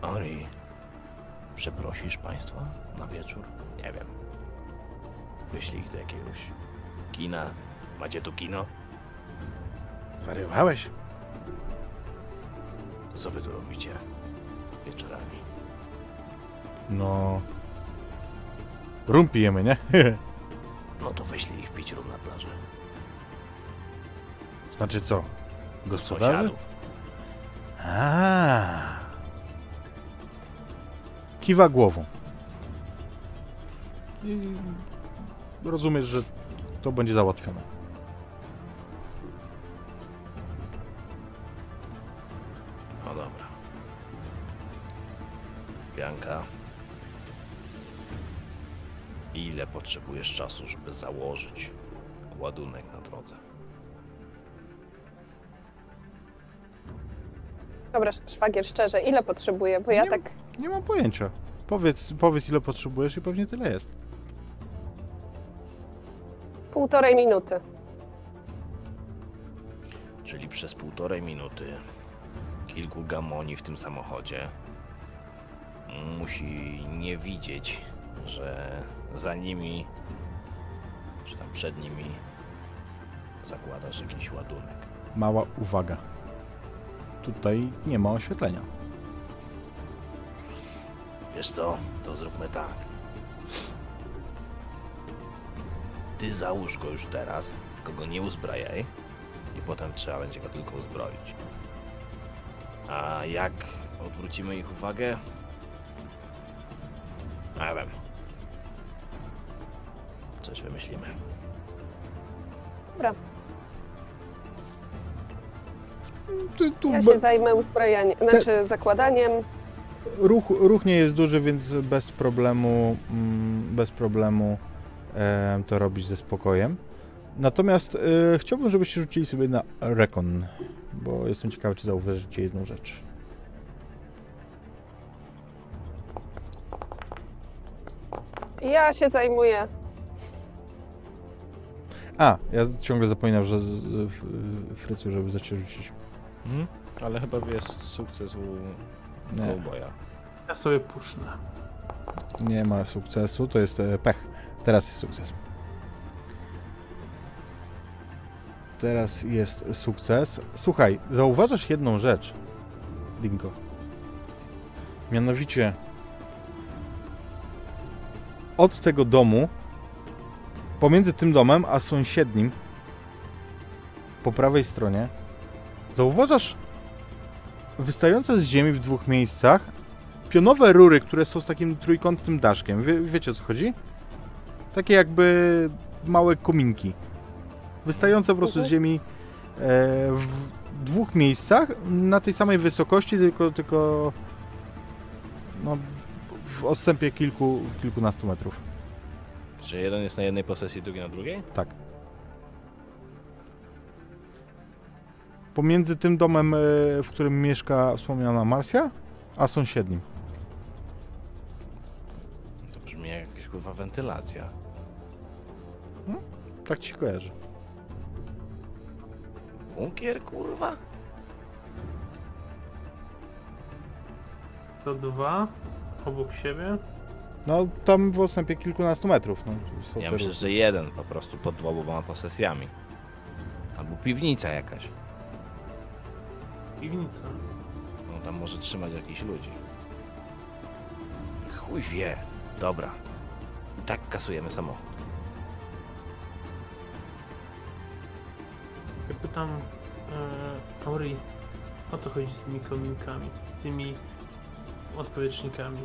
Ori, przeprosisz państwa na wieczór? Nie wiem. Wyślij ich do jakiegoś kina. Macie tu kino? Zwariowałeś? Co wy tu robicie wieczorami? No... Rum pijemy, nie? No to wyślij ich pić rum na plaży. znaczy co? Gospodarzy? A. Kiwa głową. I rozumiesz, że to będzie załatwione. Ile potrzebujesz czasu, żeby założyć ładunek na drodze? Dobra, szwagier, szczerze, ile potrzebuję? Bo ja Nie- tak Nie mam pojęcia. Powiedz, powiedz ile potrzebujesz i pewnie tyle jest. półtorej minuty. Czyli przez półtorej minuty kilku gamoni w tym samochodzie musi nie widzieć, że za nimi, czy tam przed nimi zakładasz jakiś ładunek. Mała uwaga. Tutaj nie ma oświetlenia. Wiesz co, to zróbmy tak. Ty załóż go już teraz, tylko go nie uzbrajaj i potem trzeba będzie go tylko uzbroić. A jak odwrócimy ich uwagę? Nie wiem. Coś wymyślimy. Dobra, Tu, tu ja be- się zajmę uzbrajaniem, znaczy zakładaniem ruch, ruch nie jest duży, więc bez problemu, mm, bez problemu e, to robić ze spokojem. Natomiast e, chciałbym, żebyście rzucili sobie na Recon, bo jestem ciekawy, czy zauważycie jedną rzecz. Ja się zajmuję. A, ja ciągle zapominam, że z- z- f- Frycu, żeby zacząć rzucić. Mhm. Ale chyba jest sukces u Nie, Cowboya. Ja sobie pusznę. nie ma sukcesu, to jest e, pech. Teraz jest sukces. Teraz jest sukces. Słuchaj, zauważasz jedną rzecz, Dingo. Mianowicie od tego domu, pomiędzy tym domem a sąsiednim, po prawej stronie, zauważasz wystające z ziemi w dwóch miejscach pionowe rury, które są z takim trójkątnym daszkiem. Wie, wiecie o co chodzi? Takie jakby małe kominki. Wystające po prostu z Mhm. ziemi e, w dwóch miejscach na tej samej wysokości, tylko, tylko no, w odstępie kilku, kilkunastu metrów. Że jeden jest na jednej posesji, drugi na drugiej? Tak. Pomiędzy tym domem, e, w którym mieszka wspomniana Marsja, a sąsiednim. To brzmi jak jakaś kurwa wentylacja. Tak ci się kojarzy. Bunkier, kurwa? To dwa obok siebie. No, tam w odstępie kilkunastu metrów. No, są Ja te myślę, że jeden po prostu pod dwoma posesjami. Albo piwnica jakaś. Piwnica. No tam może trzymać jakichś ludzi. Chuj wie. Dobra. I tak kasujemy samochód. Ja pytam e, Ori, o co chodzi z tymi kominkami? Z tymi odpowietrznikami?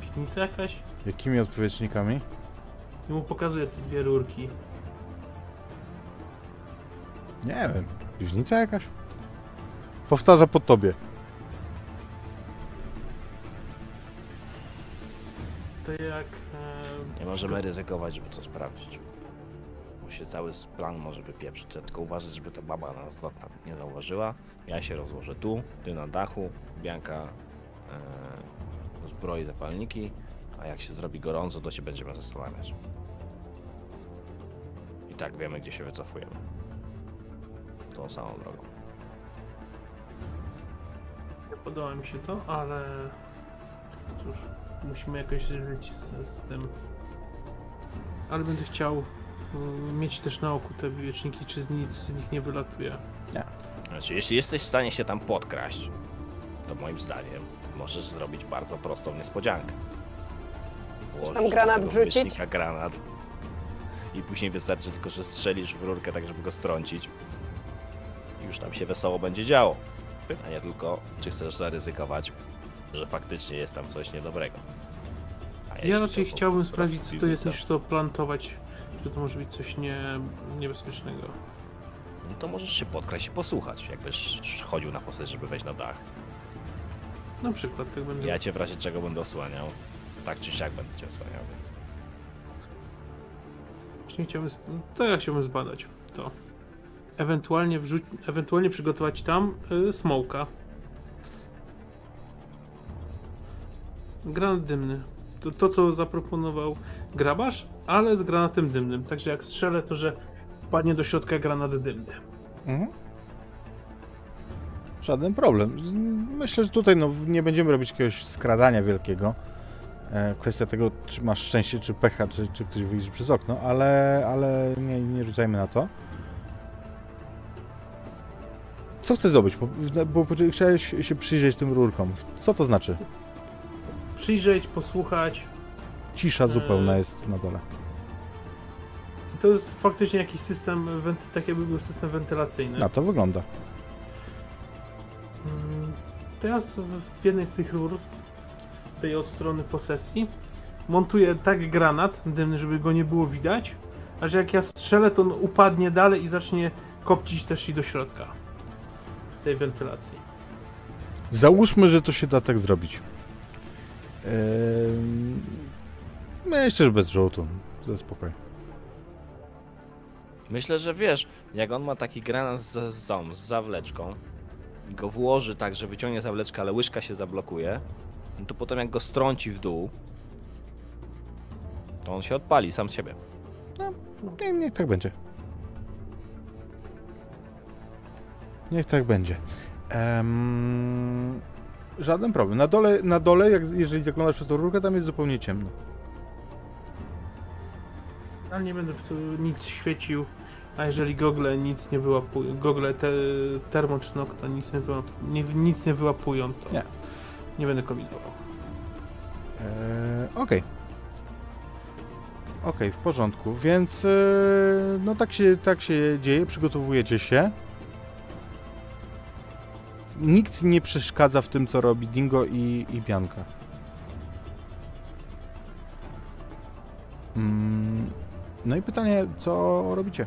Piwnica jakaś? Jakimi odpowiedźnikami? I mu pokazuje te dwie rurki. Nie wiem. Piwnica jakaś? Powtarza po tobie. To jak... E, Nie możemy ryzykować, żeby to sprawdzić. Bo się cały plan może wypieprzyć. Trzeba tylko uważać, żeby ta baba nas z okna nie zauważyła. Ja się rozłożę tu, ty na dachu, Bianka zbroi zapalniki, a jak się zrobi gorąco, to się będziemy zastanawiać. I tak wiemy, gdzie się wycofujemy. Tą samą drogą. Nie podoba mi się to, ale cóż, musimy jakoś żyć z, z tym. Ale będę chciał mm, mieć też na oku te wieczniki, czy z nic z nich nie wylatuje. Znaczy, jeśli jesteś w stanie się tam podkraść, to moim zdaniem możesz zrobić bardzo prostą niespodziankę. Włożysz tam granat wrzucić? granat i później wystarczy tylko, że strzelisz w rurkę tak, żeby go strącić. I już tam się wesoło będzie działo. Pytanie tylko, czy chcesz zaryzykować, że faktycznie jest tam coś niedobrego. Ja raczej chciałbym sprawdzić, co to jest, niż to plantować, że to może być coś nie, niebezpiecznego. No to możesz się podkraść i posłuchać, jakbyś chodził na posesję, żeby wejść na dach. Na przykład, tak będę. Ja cię w razie czego będę osłaniał. Tak czy siak będę cię osłaniał, więc... Właśnie chciałbym, to ja chciałbym zbadać to. Ewentualnie wrzuć, ewentualnie przygotować tam y, smoka. Granat dymny. To, to co zaproponował grabarz, ale z granatem dymnym. Także jak strzelę, to że wpadnie do środka granat dymny. Mhm. Żaden problem. Myślę, że tutaj no, nie będziemy robić jakiegoś skradania wielkiego. E, kwestia tego, czy masz szczęście, czy pecha, czy, czy ktoś wyjdzie przez okno, ale, ale nie, nie rzucajmy na to. Co chcesz zrobić? Bo, bo chciałeś się przyjrzeć tym rurkom. Co to znaczy? Przyjrzeć, posłuchać. Cisza zupełna Eee. jest na dole. To jest faktycznie jakiś system, tak jakby był system wentylacyjny. Na to wygląda. Mm, To ja z- w jednej z tych rur, tej od strony posesji, montuję tak granat dymny, żeby go nie było widać, a że jak ja strzelę, to on upadnie dalej i zacznie kopcić też i do środka tej wentylacji. Załóżmy, że to się da tak zrobić. Ym, Myślę, że bez rzutu. Ze. Myślę, że wiesz, jak on ma taki granat z, z, z zawleczką i go włoży tak, że wyciągnie zawleczkę, ale łyżka się zablokuje, no to potem jak go strąci w dół, to on się odpali sam z siebie. Nie, niech tak będzie. Niech tak będzie. Em, żaden problem. Na dole, na dole jak, jeżeli zaglądasz przez tą rurkę, tam jest zupełnie ciemno. Ale nie będę w tu nic świecił, a jeżeli gogle nic nie wyłapują, gogle te, termo czy nokta nic nie, wyłap, nie, nic nie wyłapują, to Nie. nie będę kombinował. Eee, Okej. Okej, w porządku. Więc e, no tak się, tak się dzieje, przygotowujecie się. Nikt nie przeszkadza w tym, co robi Dingo i, i Bianka. Mm, no i pytanie, co robicie?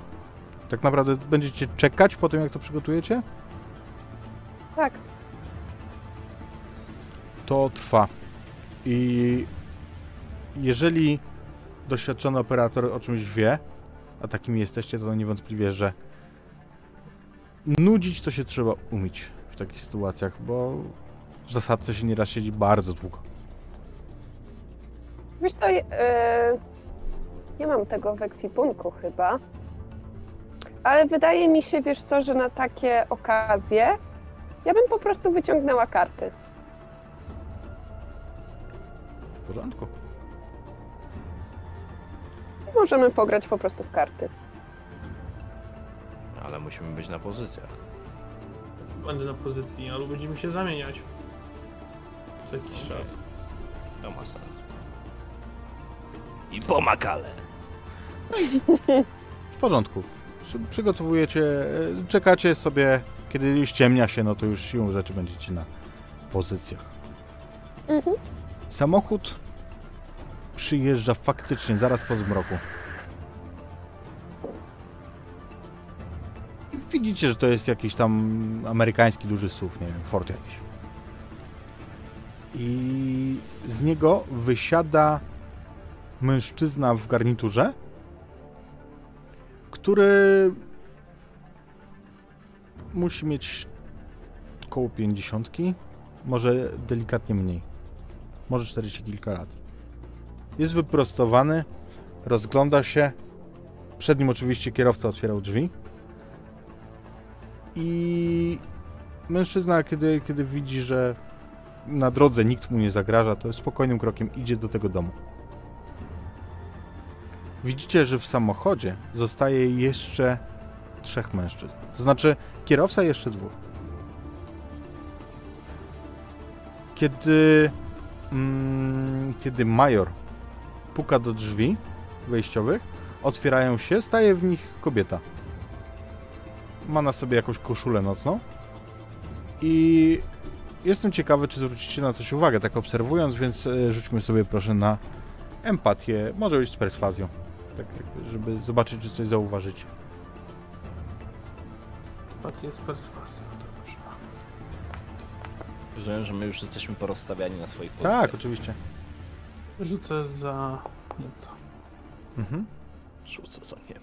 Tak naprawdę będziecie czekać po tym, jak to przygotujecie? Tak, to trwa. I jeżeli doświadczony operator o czymś wie, a takim jesteście, to niewątpliwie, że nudzić to się trzeba umieć w takich sytuacjach, bo w zasadce się nieraz siedzi bardzo długo. wiesz co, yy, nie mam tego w ekwipunku chyba, ale wydaje mi się, wiesz co, że na takie okazje ja bym po prostu wyciągnęła karty. W porządku. Możemy pograć po prostu w karty. Ale musimy być na pozycjach. Będę na pozycji, ale będziemy się zamieniać. Co jakiś Okej. czas. To ma sens. I pomakale. W porządku. Przy- Przygotowujecie, e, czekacie sobie, kiedy ściemnia się, no to już siłą rzeczy będziecie na pozycjach. Mhm. Samochód przyjeżdża faktycznie zaraz po zmroku. Widzicie, że to jest jakiś tam amerykański duży SUV, nie wiem, Ford jakiś. I z niego wysiada mężczyzna w garniturze, który musi mieć koło 50, może delikatnie mniej może 40 kilka lat. Jest wyprostowany, rozgląda się. Przed nim oczywiście kierowca otwierał drzwi. I mężczyzna, kiedy, kiedy widzi, że na drodze nikt mu nie zagraża, to spokojnym krokiem idzie do tego domu. Widzicie, że w samochodzie zostaje jeszcze trzech mężczyzn. To znaczy kierowca jeszcze dwóch. Kiedy mm, kiedy major puka do drzwi wejściowych, otwierają się, staje w nich kobieta. Ma na sobie jakąś koszulę nocną i jestem ciekawy, czy zwrócicie na coś uwagę, tak obserwując, więc e, rzućmy sobie proszę na empatię, może być z perswazją, tak jakby, żeby zobaczyć, czy coś zauważycie. Tak jest perswazja. Dobrze. Rozumiem, że my już jesteśmy porozstawiani na swoich pozycjach. Tak, oczywiście. Rzucę za Niemca. Mhm. Rzucę za nie.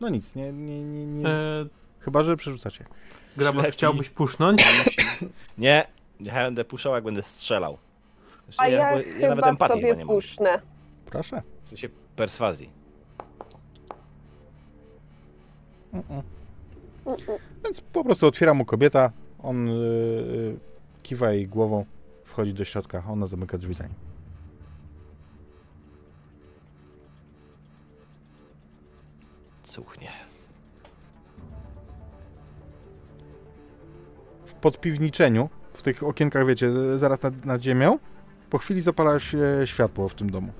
No nic, nie, nie, nie, nie. E, Chyba, że przerzucacie. Graba, chciałbyś pusznąć? Nie, ja będę puszczał, jak będę strzelał. Znaczy, A ja, bo- nawet chyba empatii sobie chyba nie mam. pusznę. Proszę. W sensie perswazji. Mm-mm. Mm-mm. Więc po prostu otwiera mu kobieta, on yy, kiwa jej głową, wchodzi do środka, ona zamyka drzwi za nim. Cuchnie. W podpiwniczeniu, w tych okienkach, wiecie, zaraz nad, nad ziemią, po chwili zapala się światło w tym domu.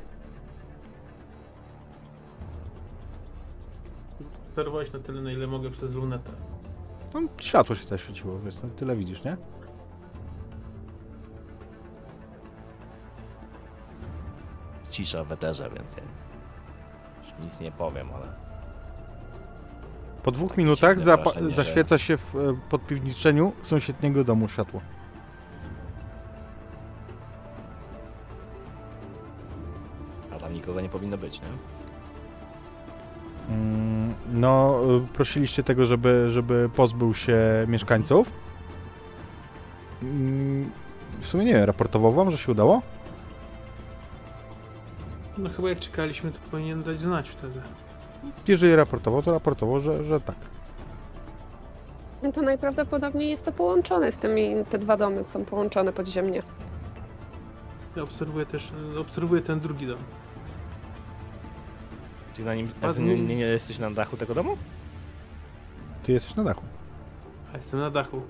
Obserwowałeś na tyle, na ile mogę przez lunetę. No, światło się zaświeciło, wiesz, no, tyle widzisz, nie? Cisza w eterze, więc ja nic nie powiem, ale... Po dwóch minutach zapa- zaświeca się w e, podpiwniczeniu sąsiedniego domu światło. Powinno być, nie? Mm, No, y, prosiliście tego, żeby, żeby pozbył się mieszkańców. Mm, W sumie nie wiem, raportował wam, że się udało? No chyba jak czekaliśmy, to powinien dać znać wtedy. Jeżeli raportował, to raportował, że, że tak. No to najprawdopodobniej jest to połączone z tymi, te dwa domy są połączone podziemnie. Ja obserwuję też, obserwuję ten drugi dom. Ty na nim A ty nie, nie, nie jesteś na dachu tego domu? Ty jesteś na dachu. A jestem na dachu.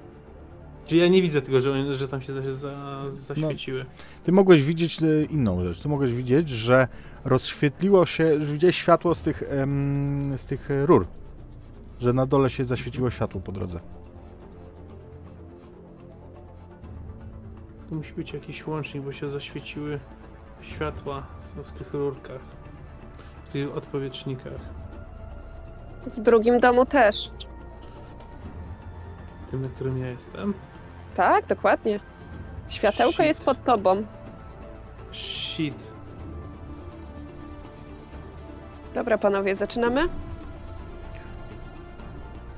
Czy ja nie widzę tego, że, że tam się za, za, zaświeciły. Ty mogłeś widzieć y, inną rzecz. Ty mogłeś widzieć, że rozświetliło się, że widziałeś światło z tych, em, z tych e, rur. Że na dole się zaświeciło światło po drodze. Tu musi być jakiś łącznik, bo się zaświeciły światła w tych rurkach. W tych odpowietrznikach. W drugim domu też. Tym, na którym ja jestem. Tak, dokładnie. Światełko Shit. jest pod tobą. Shit. Dobra, panowie, zaczynamy?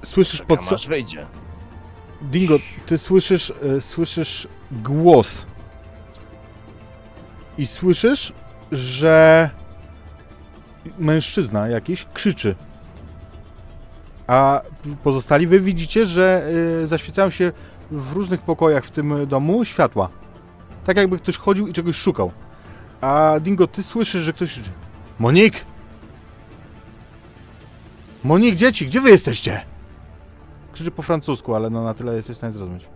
Słyszysz pod Czekam, so... aż wyjdzie. Dingo, ty słyszysz, e, słyszysz głos. I słyszysz, że mężczyzna jakiś krzyczy. A pozostali wy widzicie, że e, zaświecają się w różnych pokojach w tym domu światła. Tak jakby ktoś chodził i czegoś szukał. A Dingo, ty słyszysz, że ktoś. Monik! Monik, dzieci, gdzie wy jesteście? Krzyczy po francusku, ale no na tyle jesteś w stanie zrozumieć.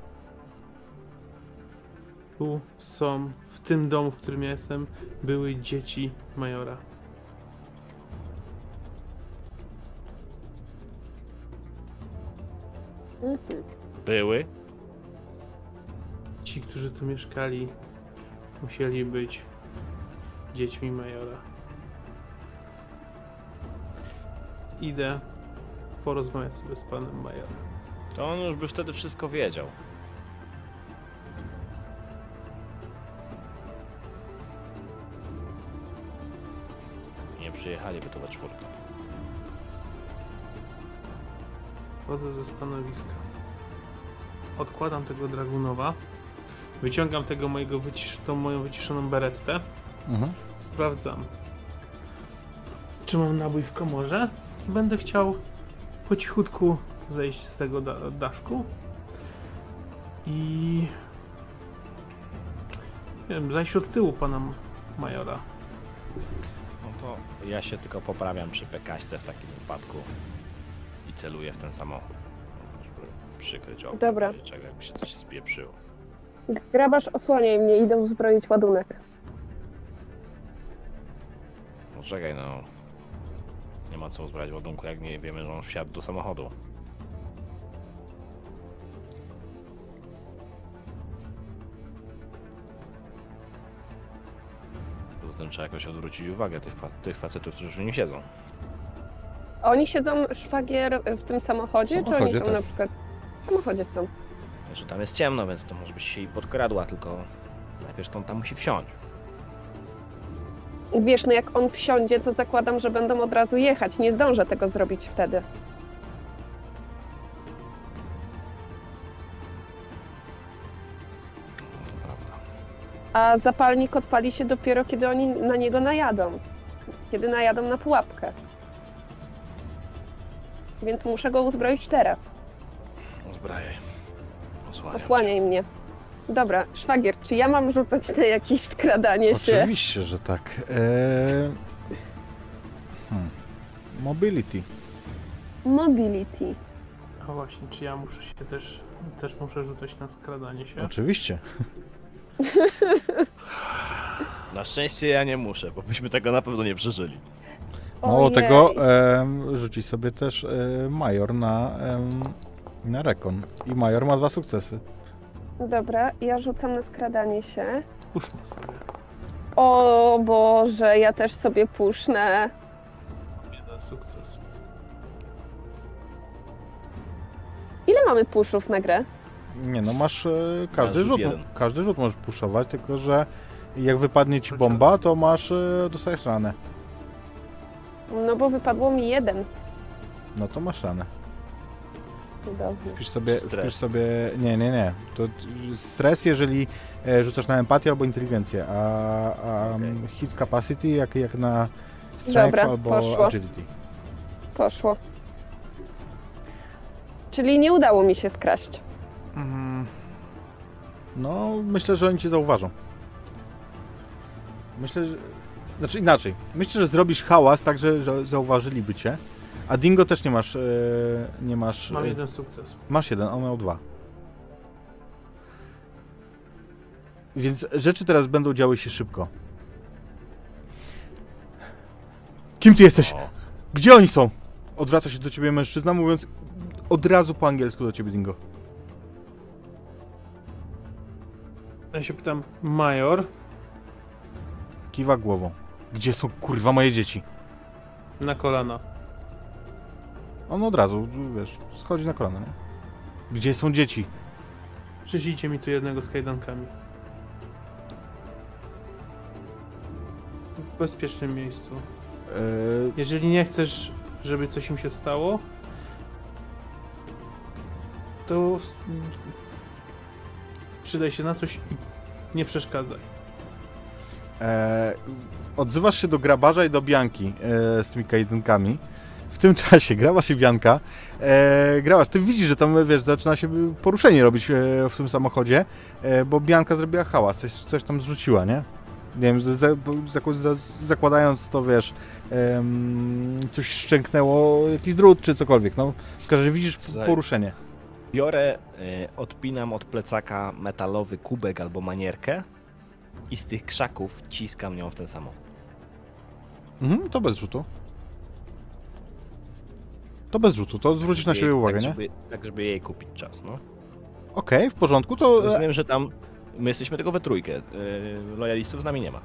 Tu są, w tym domu, w którym ja jestem, były dzieci Majora. Były. Ci, którzy tu mieszkali, musieli być dziećmi Majora. Idę porozmawiać sobie z panem Majorem. To on już by wtedy wszystko wiedział. Nie przyjechaliby tu we czwórkę. Wchodzę ze stanowiska. Odkładam tego Dragunowa. Wyciągam tego mojego wycisz tą moją wyciszoną berettę. Mhm. Sprawdzam, czy mam nabój w komorze. I będę chciał po cichutku zejść z tego da daszku. I... Nie wiem, zajść od tyłu pana Majora. No to ja się tylko poprawiam przy pekaśce w takim wypadku celuję w ten samochód. Żeby przykryć okno. Dobra. Czego jakby się coś spieprzyło. Grabarz, osłaniaj mnie, idę uzbroić ładunek. No czekaj no. Nie ma co uzbrać ładunku, jak nie wiemy, że on wsiadł do samochodu. Poza tym trzeba jakoś odwrócić uwagę tych, fa- tych facetów, którzy w nim siedzą. Oni siedzą, szwagier, w tym samochodzie, W czy oni samochodzie, są tak. na przykład... W samochodzie są. Znaczy tam jest ciemno, więc to może byś się i podkradła, tylko najpierw to on tam musi wsiąść. Wiesz, no jak on wsiądzie, to zakładam, że będą od razu jechać. Nie zdążę tego zrobić wtedy. No. A zapalnik odpali się dopiero, kiedy oni na niego najadą. Kiedy najadą na pułapkę. Więc muszę go uzbroić teraz. Uzbrajaj. Osłaniam cię. Osłaniaj mnie. Dobra, szwagier, czy ja mam rzucać na jakieś skradanie się? Oczywiście, że tak. Eee... Hmm. Mobility. Mobility. A właśnie, czy ja muszę się też, też muszę rzucać na skradanie się? Oczywiście. Na szczęście ja nie muszę, bo byśmy tego na pewno nie przeżyli. Mało Ojej. tego, em, rzuci sobie też e, Major na, em, na rekon. I Major ma dwa sukcesy. Dobra, ja rzucam na skradanie się. Puszczę sobie. O Boże, ja też sobie pusznę. Jeden sukces. Ile mamy puszów na grę? Nie no, masz e, każdy rzut rzut. jeden. Każdy rzut możesz puszować, tylko że jak wypadnie ci bomba, to masz, e, dostajesz ranę. No bo wypadło mi jeden. No to masz ranę. Cudownie. Wpisz sobie, Stres. wpisz sobie... Nie, nie, nie. To stres, jeżeli e, rzucasz na empatię albo inteligencję, a, a Okej. hit capacity jak, jak na strength Dobra, albo poszło. agility. Poszło. Czyli nie udało mi się skraść. Mm. No, myślę, że oni cię zauważą. Myślę, że... Znaczy inaczej. Myślę, że zrobisz hałas tak, że, że zauważyliby cię. A Dingo też nie masz... E, nie masz... Mam e, jeden sukces. Masz jeden, on miał dwa. Więc rzeczy teraz będą działy się szybko. Kim ty jesteś? Gdzie oni są? Odwraca się do ciebie mężczyzna, mówiąc od razu po angielsku do ciebie, Dingo. Ja się pytam, Major, Kiwa głową. Gdzie są kurwa moje dzieci? na kolana. On od razu, wiesz, schodzi na kolanę. Nie? Gdzie są dzieci? Przyślijcie mi tu jednego z kajdankami. W bezpiecznym miejscu. Eee, Jeżeli nie chcesz, żeby coś im się stało, to przydaj się na coś i nie przeszkadzaj. E, odzywasz się do grabarza i do Bianki e, z tymi kajdankami. W tym czasie grabasz i Bianka. E, grabasz, ty widzisz, że tam, wiesz, zaczyna się poruszenie robić e, w tym samochodzie, e, bo Bianka zrobiła hałas, coś, coś tam zrzuciła, nie? Nie wiem, za, za, zakładając to, wiesz, em, coś szczęknęło, jakiś drut czy cokolwiek, no. W każdym razie widzisz Słuchaj. poruszenie. Biorę, y, odpinam od plecaka metalowy kubek albo manierkę i z tych krzaków ciskam nią w ten samochód. Mhm, to bez rzutu. To bez rzutu, to zwrócisz na Żeby siebie jej- uwagę, tak, nie? Żeby, tak, żeby jej kupić czas, no. Okej, w porządku, to... e, Rozumiem, że tam my jesteśmy tylko we trójkę. y, Lojalistów z nami nie ma.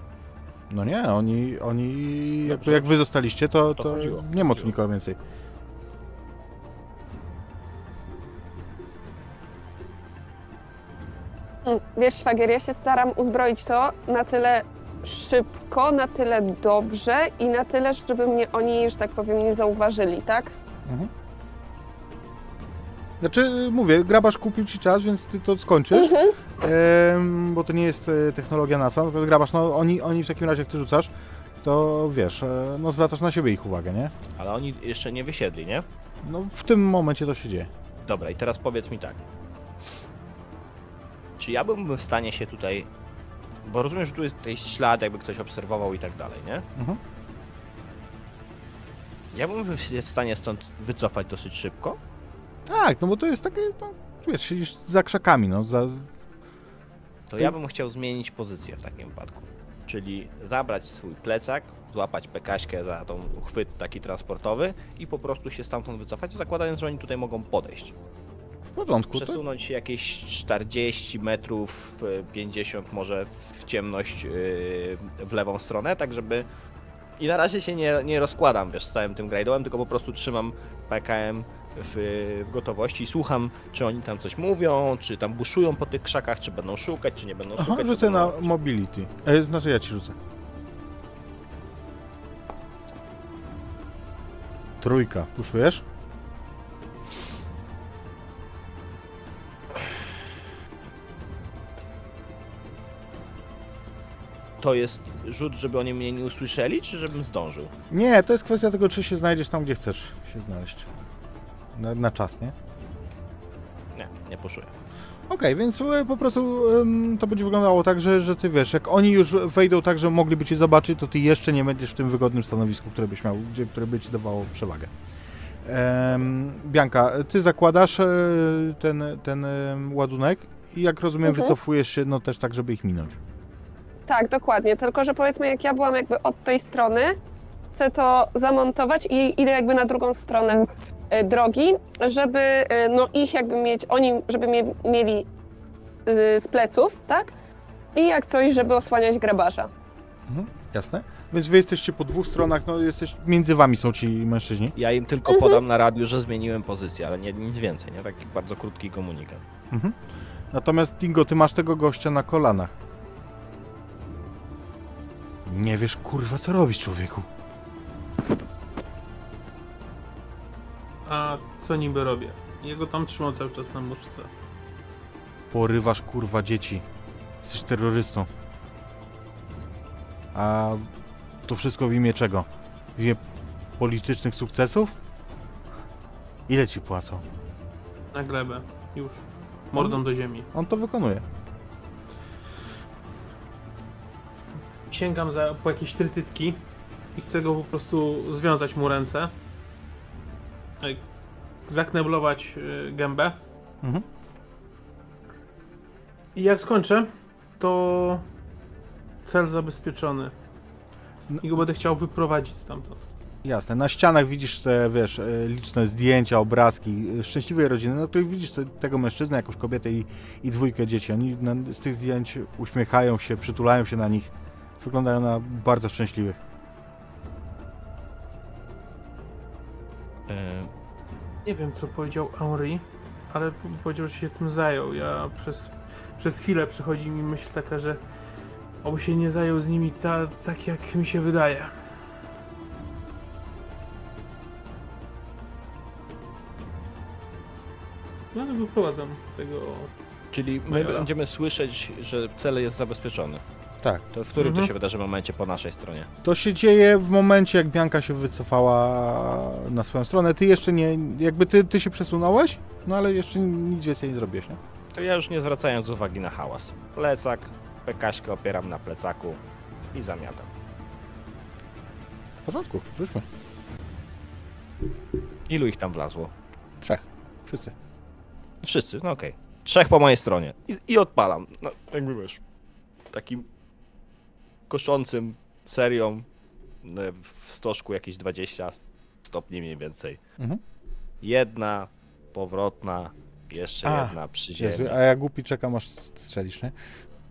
No nie, oni, oni jakby Dobrze. jak wy zostaliście, to, To to nie ma tu nikogo więcej. Wiesz, szwagier, ja się staram uzbroić to na tyle szybko, na tyle dobrze i na tyle, żeby mnie oni, że tak powiem, nie zauważyli, tak? Mhm. Znaczy, mówię, grabasz kupił ci czas, więc ty to skończysz, Mhm. em, bo to nie jest e, technologia NASA, natomiast grabasz, no oni, oni w takim razie, jak ty rzucasz, to wiesz, e, no zwracasz na siebie ich uwagę, nie? Ale oni jeszcze nie wysiedli, nie? No w tym momencie to się dzieje. Dobra, i teraz powiedz mi tak. Czy ja byłbym w stanie się tutaj. Bo rozumiem, że tu jest tutaj ślad, jakby ktoś obserwował i tak dalej, nie? Mhm. Ja bym się w stanie stąd wycofać dosyć szybko. Tak, no bo to jest takie, no, wiesz, siedzisz za krzakami, no, za... To To- ja bym chciał zmienić pozycję w takim wypadku. Czyli zabrać swój plecak, złapać pekaśkę za tą chwyt taki transportowy i po prostu się stamtąd wycofać, zakładając, że oni tutaj mogą podejść. W porządku. To, Przesunąć się jakieś 40 metrów, e, 50 może w ciemność e, w lewą stronę, tak żeby... I na razie się nie, nie rozkładam, wiesz, z całym tym grajdołem, tylko po prostu trzymam PKM w, w gotowości i słucham, czy oni tam coś mówią, czy tam buszują po tych krzakach, czy będą szukać, czy nie będą Aha, szukać. rzucę na robić. mobility. E, znaczy ja ci rzucę. Trójka, puszujesz? To jest rzut, żeby oni mnie nie usłyszeli, czy żebym zdążył? Nie, to jest kwestia tego, czy się znajdziesz tam, gdzie chcesz się znaleźć. Na, na czas, nie? Nie, nie poszuję. Okej, więc e, po prostu to będzie wyglądało tak, że, że ty wiesz, jak oni już wejdą tak, że mogliby cię zobaczyć, to ty jeszcze nie będziesz w tym wygodnym stanowisku, które byś miał, gdzie, które by ci dawało przewagę. Bianka, ty zakładasz e, ten, ten ładunek i jak rozumiem, Mhm. wycofujesz się no też tak, żeby ich minąć. Tak, dokładnie. Tylko, że powiedzmy, jak ja byłam jakby od tej strony, chcę to zamontować i idę jakby na drugą stronę e, drogi, żeby e, no ich jakby mieć, oni żeby mnie mieli e, z pleców, tak? I jak coś, żeby osłaniać grabarza. Mhm, jasne? Więc wy jesteście po dwóch stronach, no jesteś, między wami są ci mężczyźni. Ja im tylko podam na radiu, że zmieniłem pozycję, ale nie, nic więcej, nie? Taki bardzo krótki komunikat. Mhm. Natomiast Dingo, ty masz tego gościa na kolanach. Nie wiesz, kurwa, co robisz, człowieku. A co niby robię? Jego tam trzymał cały czas na muszce. Porywasz kurwa dzieci. Jesteś terrorystą. A to wszystko w imię czego? W imię politycznych sukcesów? Ile ci płacą? Na glebę. Już. Mordą do ziemi. On to wykonuje. Sięgam za, po jakieś trytytki i chcę go po prostu związać mu ręce. Ej, Zakneblować y, gębę. Mhm. I jak skończę, to cel zabezpieczony. I go będę chciał wyprowadzić stamtąd. Jasne. Na ścianach widzisz te, wiesz, e, liczne zdjęcia, obrazki e, szczęśliwej rodziny, na których widzisz te, tego mężczyznę, jakąś kobietę i, i dwójkę dzieci. Oni na, z tych zdjęć uśmiechają się, przytulają się na nich. Wyglądają na bardzo szczęśliwych. E, Nie wiem, co powiedział Henri, ale powiedział, że się tym zajął. Ja przez, przez chwilę przychodzi mi myśl taka, że oby się nie zajął z nimi ta, tak, jak mi się wydaje. No ale wyprowadzam tego. czyli my Majora. będziemy słyszeć, że cel jest zabezpieczony. Tak. To w którym Mhm. to się wydarzy momencie po naszej stronie? To się dzieje w momencie, jak Bianka się wycofała na swoją stronę. Ty jeszcze nie, jakby ty, ty się przesunąłeś, no ale jeszcze nic więcej nie zrobiłeś, nie? To ja już nie zwracając uwagi na hałas. Plecak, pekaśkę opieram na plecaku i zamiatam. W porządku, rzućmy. Ilu ich tam wlazło? Trzech. Wszyscy. Wszyscy, no okej. Trzech po mojej stronie. I, I odpalam. No, jakby wiesz. Takim koszącym serią no, w stożku jakieś 20 stopni mniej więcej. Mhm. Jedna powrotna, jeszcze A, jedna przy Jezu, ziemi. a ja głupi czekam aż strzelisz, nie?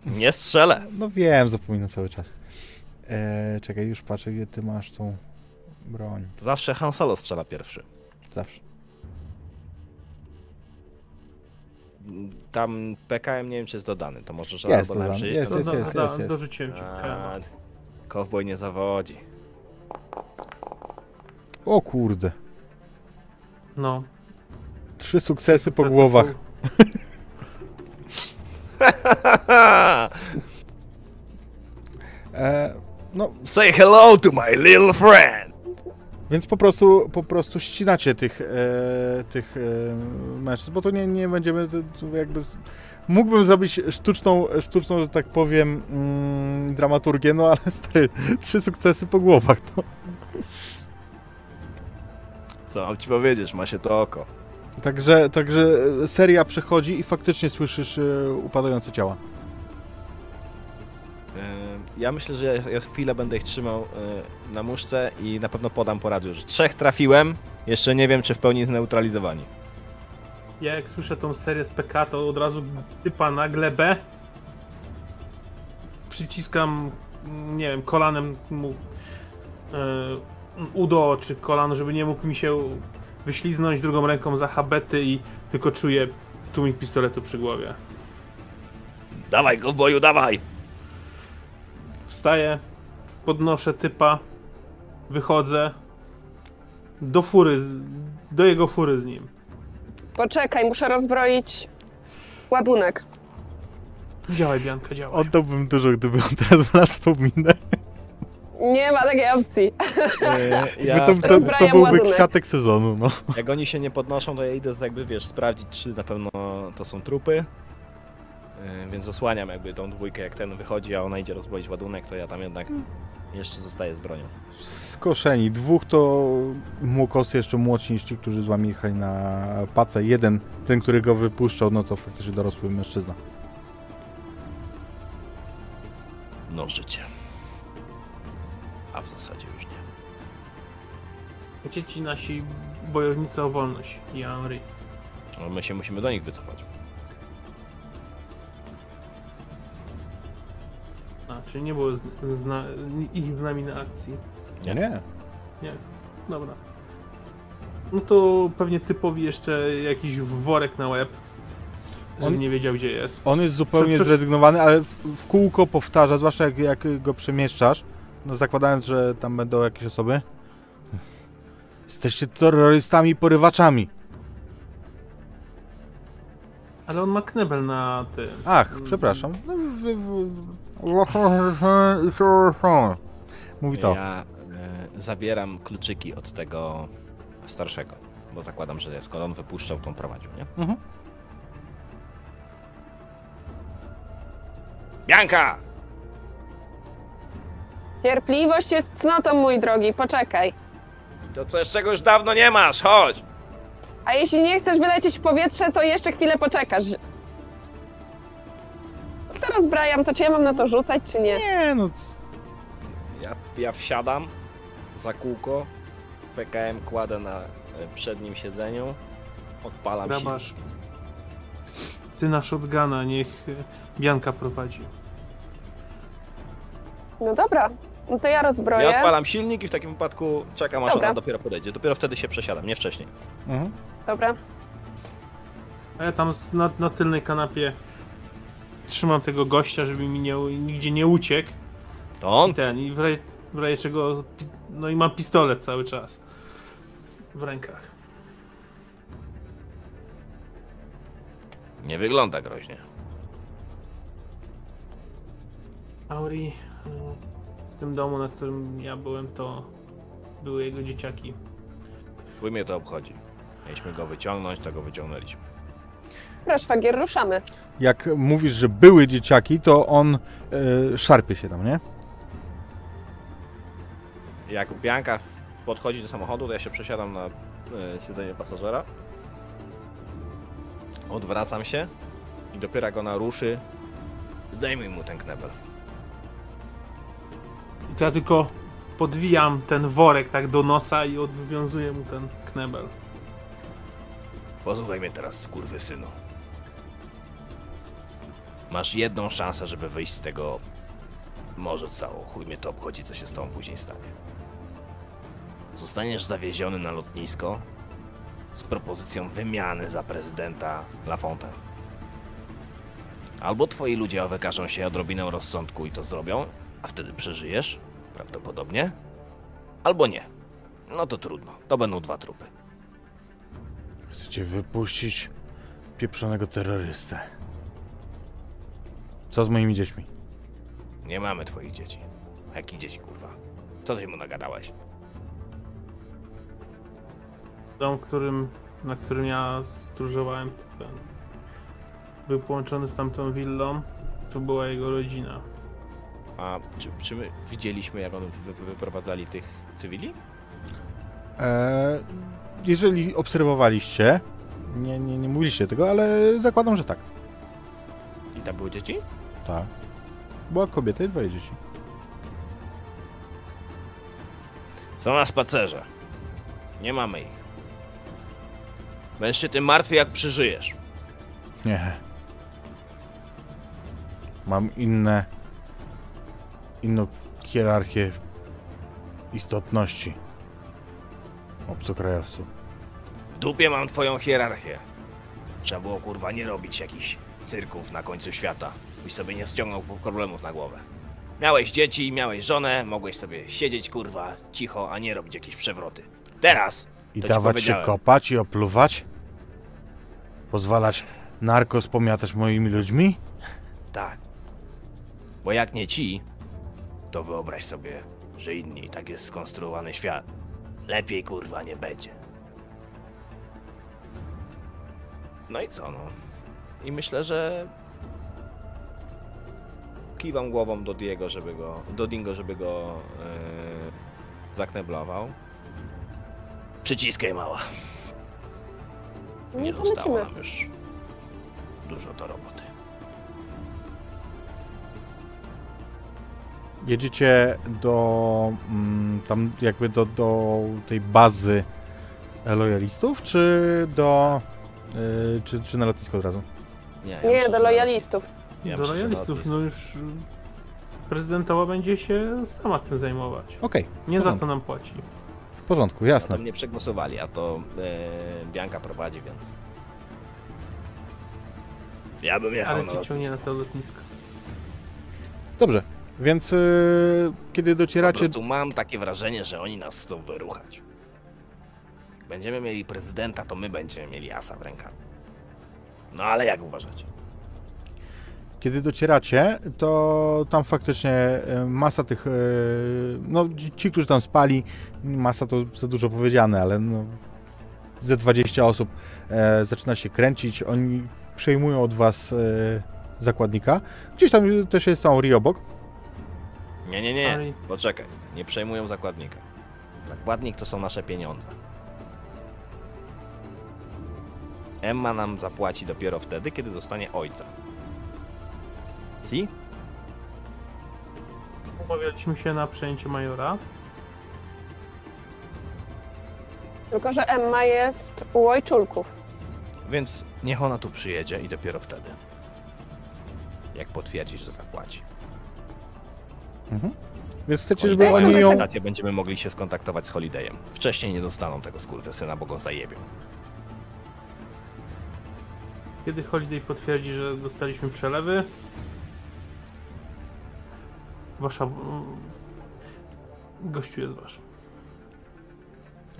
Nie strzelę! No wiem, zapominam cały czas. Eee, czekaj, już patrzę, gdzie ty masz tą broń. To zawsze Han Solo strzela pierwszy. Zawsze. Tam PKM nie wiem czy jest dodany, to może że Jest albo dodany, jest, jest, jest, jest, jest. Dorzuciłem ci A, KM. Kowboj nie zawodzi. O kurde. No. Trzy sukcesy po Sukcesy głowach. Eee, no, Say hello to my little friend! Więc po prostu, po prostu ścinacie tych, e, tych e, mężczyzn, bo to nie, nie będziemy jakby... Mógłbym zrobić sztuczną, sztuczną, że tak powiem, mm, dramaturgię, no ale stary, trzy sukcesy po głowach, no. Co mam ci powiedzieć, ma się to oko. Także, także seria przechodzi i faktycznie słyszysz e, upadające ciała. Ja myślę, że ja, ja chwilę będę ich trzymał yy, na muszce i na pewno podam po radiu, że trzech trafiłem, jeszcze nie wiem czy w pełni zneutralizowani. Ja jak słyszę tą serię z PK, to od razu typa na glebę. Przyciskam, nie wiem, kolanem mu e, udo czy kolano, żeby nie mógł mi się wyśliznąć drugą ręką za habety i tylko czuję tłumik pistoletu przy głowie. Dawaj go boju, dawaj! Wstaję, podnoszę typa, wychodzę do fury, do jego fury z nim. Poczekaj, muszę rozbroić ładunek. Działaj, Bianka, działaj. Oddałbym dużo, gdyby on teraz wlazł w tą minę. Nie ma takiej opcji. Yy, Jakby to, to, to rozbrajam byłby ładunek. kwiatek sezonu, no. Jak oni się nie podnoszą, to ja idę jakby wiesz, sprawdzić czy na pewno to są trupy. Yy, Więc osłaniam jakby tą dwójkę, jak ten wychodzi, a ona idzie rozbroić ładunek, to ja tam jednak jeszcze zostaję z bronią. Skoszeni. Dwóch to młokosy jeszcze młodsi niż ci, którzy z wami jechali na pacę. Jeden, ten, który go wypuszczał, no to faktycznie dorosły mężczyzna. No życie. A w zasadzie już nie. Gdzie ci nasi bojownicy o wolność i Henry? No my się musimy do nich wycofać. A, czyli nie było z, zna, ich z nami na akcji. Nie, nie. Nie, dobra. No to pewnie typowi jeszcze jakiś worek na łeb, On- nie wiedział gdzie jest. On jest zupełnie Prze- zrezygnowany, ale w, w kółko powtarza, zwłaszcza jak, jak go przemieszczasz, no zakładając, że tam będą jakieś osoby. Jesteście terrorystami i porywaczami. Ale on ma knebel na tym. Ach, przepraszam. No, Mówi to. Ja e, zabieram kluczyki od tego starszego, bo zakładam, że skoro on wypuszczał, to on prowadził, nie? Mhm. Bianka! Cierpliwość jest cnotą, mój drogi, poczekaj. To coś, czego już dawno nie masz, chodź! A jeśli nie chcesz wylecieć w powietrze, to jeszcze chwilę poczekasz. No to rozbrajam, to czy ja mam na to rzucać, czy nie? Nie, no. Ja, ja wsiadam za kółko, PKM kładę na e, przednim siedzeniu, odpalam się. Grabasz. Ty na shotguna, niech y, Bianka prowadzi. No dobra, no to ja rozbroję. Ja odpalam silnik i w takim wypadku czekam aż Dobra. ona dopiero podejdzie. Dopiero wtedy się przesiadam, nie wcześniej. Mhm. Dobra. A ja tam z- na, na tylnej kanapie trzymam tego gościa, żeby mi nie, nigdzie nie uciekł. To on? I ten, i w razie, w razie czego. No i mam pistolet cały czas. W rękach. Nie wygląda groźnie. Auri, y, w tym domu, na którym ja byłem, to były jego dzieciaki. Chuj mnie to obchodzi. Mieliśmy go wyciągnąć, to go wyciągnęliśmy. Proszę, szwagier, ruszamy. Jak mówisz, że były dzieciaki, to on e, szarpie się tam, nie? Jak Bianka podchodzi do samochodu, to ja się przesiadam na e, siedzenie pasażera. Odwracam się i dopiero jak ona ruszy, zdejmuj mu ten knebel. I to ja tylko podwijam ten worek tak do nosa i odwiązuję mu ten knebel. Posłuchaj mnie teraz, synu. Masz jedną szansę, żeby wyjść z tego morze cało. Chuj mnie to obchodzi, co się z tobą później stanie. Zostaniesz zawieziony na lotnisko z propozycją wymiany za prezydenta Lafontaine. Albo twoi ludzie wykażą się odrobiną rozsądku i to zrobią, a wtedy przeżyjesz, prawdopodobnie. Albo nie. No to trudno, to będą dwa trupy. Chcecie wypuścić pieprzonego terrorystę. Co z moimi dziećmi? Nie mamy twoich dzieci. Jakich dzieci, kurwa? Co ty mu nagadałeś? Dom, którym, na którym ja stróżowałem, ten, był połączony z tamtą willą. To była jego rodzina. A czy, czy my widzieliśmy, jak on wy, wy, wyprowadzali tych cywili? E, jeżeli obserwowaliście, nie, nie, nie mówiliście tego, ale zakładam, że tak. I tam były dzieci? Tak. Była kobieta i dwoje dzieci. Są na spacerze. Nie mamy ich. Będziesz się tym martwy, jak przeżyjesz. Nie. Mam inne. inną hierarchię istotności. Obcokrajowców. W dupie mam twoją hierarchię. Trzeba było, kurwa, nie robić jakichś cyrków na końcu świata. Byś sobie nie ściągnął problemów na głowę. Miałeś dzieci, miałeś żonę, mogłeś sobie siedzieć, kurwa, cicho, a nie robić jakieś przewroty. Teraz I dawać się kopać i opluwać? Pozwalać narko spomiatać moimi ludźmi? Tak. Bo jak nie ci, to wyobraź sobie, że inni tak jest skonstruowany świat. Lepiej kurwa nie będzie. No i co no? I myślę, że kiwam głową do Diego, żeby go, do Dingo, żeby go yy, zakneblował. Przyciskaj mała. Nie to zostało nam już dużo do roboty. Jedziecie do. Mm, tam jakby do, do tej bazy lojalistów, czy do. y, czy, czy na lotnisko od razu? Nie, ja Nie, do lojalistów. Ja Do lotnisko. no już y, prezydentowa będzie się sama tym zajmować. Okej, Nie w za to nam płaci. W porządku, jasne. to mnie przegłosowali, a to e, Bianka prowadzi, więc. Ja bym jechał Ale na cię ciągnie na to lotnisko. Dobrze, więc y, kiedy Po docieracie. prostu mam takie wrażenie, że oni nas chcą wyruchać. będziemy mieli prezydenta, to my będziemy mieli asa w rękach. No ale jak uważacie? Kiedy docieracie, to tam faktycznie e, masa tych, e, no ci- którzy tam spali, masa to za dużo powiedziane, ale no, ze 20 osób e, zaczyna się kręcić, oni przejmują od was e, zakładnika. Gdzieś tam też jest Sauri obok. Nie, nie, nie. Poczekaj. Nie przejmują zakładnika. Zakładnik to są nasze pieniądze. Emma nam zapłaci dopiero wtedy, kiedy dostanie ojca. Si? Umawialiśmy się na przejęcie majora. Tylko, że Emma jest u ojczulków. Więc niech ona tu przyjedzie i dopiero wtedy. Jak potwierdzisz, że zapłaci. Mhm. Więc chcecie, żeby Jesteśmy oni ją... będziemy mogli się skontaktować z Holidayem. Wcześniej nie dostaną tego skurwysyna, bo go zajebią. Kiedy Holiday potwierdzi, że dostaliśmy przelewy, wasza... mm, Gościu jest wasz.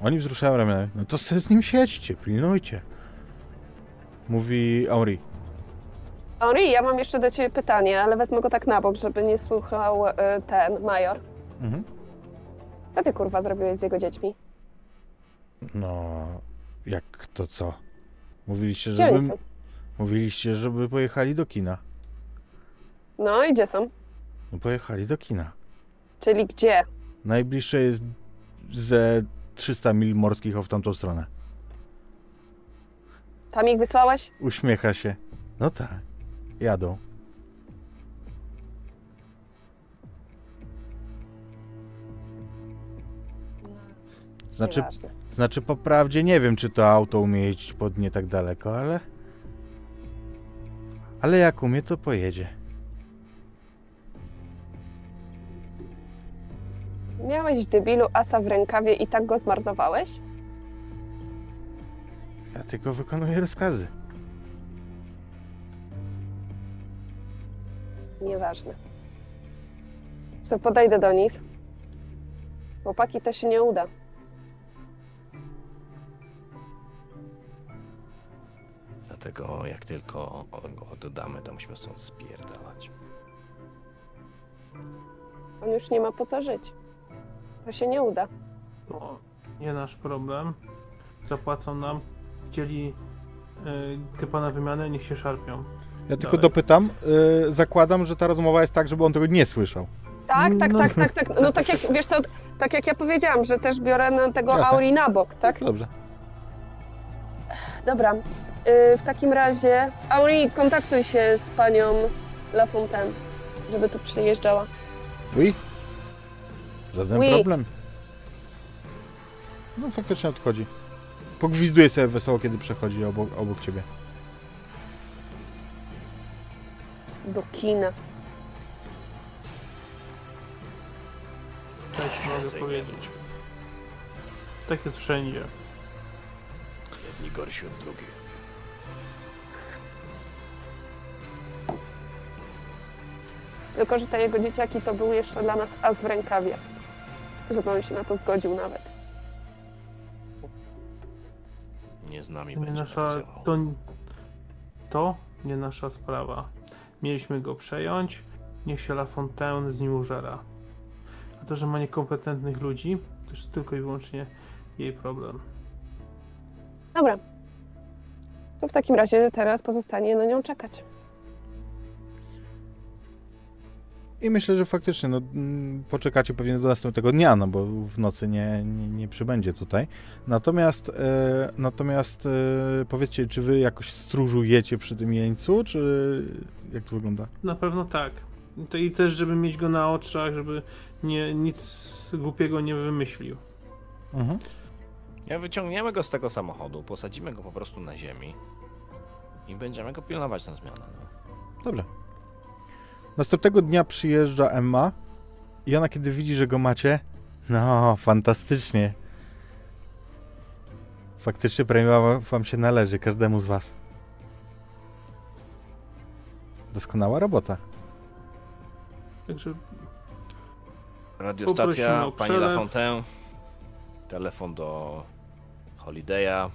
Oni wzruszają ramię. No to sobie z nim siedźcie, pilnujcie. Mówi Henri. Henri, ja mam jeszcze do ciebie pytanie, ale wezmę go tak na bok, żeby nie słuchał y, ten major. Mhm. Co ty kurwa zrobiłeś z jego dziećmi? No, jak to co? Mówiliście, Gdzie oni żeby... są? Mówiliście, żeby pojechali do kina. No i gdzie są? No pojechali do kina. Czyli gdzie? Najbliższe jest ze 300 mil morskich o w tamtą stronę. Tam ich wysłałeś? Uśmiecha się. No tak, jadą. Znaczy, Nieważne. znaczy po prawdzie nie wiem, czy to auto umie jeździć pod nie tak daleko, ale... Ale jak umie, to pojedzie. Miałeś debilu asa w rękawie i tak go zmarnowałeś? Ja tylko wykonuję rozkazy. Nieważne. Co, podejdę do nich. Chłopaki, to się nie uda. Dlatego jak tylko go oddamy, to musimy stąd spierdalać. On już nie ma po co żyć. To się nie uda. To nie nasz problem. Zapłacą nam. Chcieli y, typa na wymianę, niech się szarpią. Ja tylko Dalej. dopytam, yy, zakładam, że ta rozmowa jest tak, żeby on tego nie słyszał. Tak, tak, No. tak, tak, tak. No tak jak, wiesz co, tak jak ja powiedziałam, że też biorę na tego Jasne. Auri na bok, tak? Dobrze. Dobra. Y, w takim razie, Auri, kontaktuj się z panią Lafontaine, żeby tu przyjeżdżała. Oui? Żaden Oui. problem. No faktycznie odchodzi. Pogwizduje sobie wesoło, kiedy przechodzi obok, obok ciebie. Do kina. Tak mogę powiedzieć. Tak jest wszędzie. Jedni gorsi od drugich. Tylko, że te jego dzieciaki to był jeszcze dla nas as w rękawie. Żeby on się na to zgodził nawet. Nie z nami To nie będzie nasza, to, to nie nasza sprawa. Mieliśmy go przejąć, niech się La Fontaine z nim użera. A to, że ma niekompetentnych ludzi, to jest tylko i wyłącznie jej problem. Dobra. To w takim razie teraz pozostanie na nią czekać. I myślę, że faktycznie no, mm, poczekacie pewnie do następnego dnia, no bo w nocy nie, nie, nie przybędzie tutaj. Natomiast, e, natomiast e, powiedzcie, czy wy jakoś stróżujecie przy tym jeńcu, czy jak to wygląda? Na pewno tak. To I też, żeby mieć go na oczach, żeby nie, nic głupiego nie wymyślił. Mhm. Ja wyciągniemy go z tego samochodu, posadzimy go po prostu na ziemi i będziemy go pilnować na zmianę. No. Dobrze. Następnego dnia przyjeżdża Emma i ona kiedy widzi, że go macie, no fantastycznie. Faktycznie premia wam się należy, każdemu z was. Doskonała robota. Także Radiostacja, Poprosimy o pani przelew. Lafontaine, telefon do Holiday'a,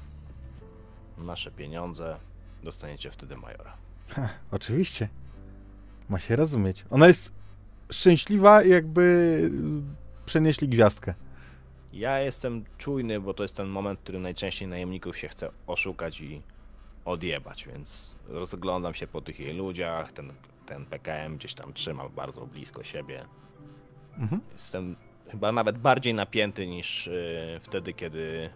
nasze pieniądze, dostaniecie wtedy majora. Ha, oczywiście. Ma się rozumieć. Ona jest szczęśliwa, jakby y, przenieśli gwiazdkę. Ja jestem czujny, bo to jest ten moment, w którym najczęściej najemników się chce oszukać i odjebać, więc rozglądam się po tych jej ludziach, ten, ten PKM gdzieś tam trzymam bardzo blisko siebie. Mhm. Jestem chyba nawet bardziej napięty niż y, wtedy, kiedy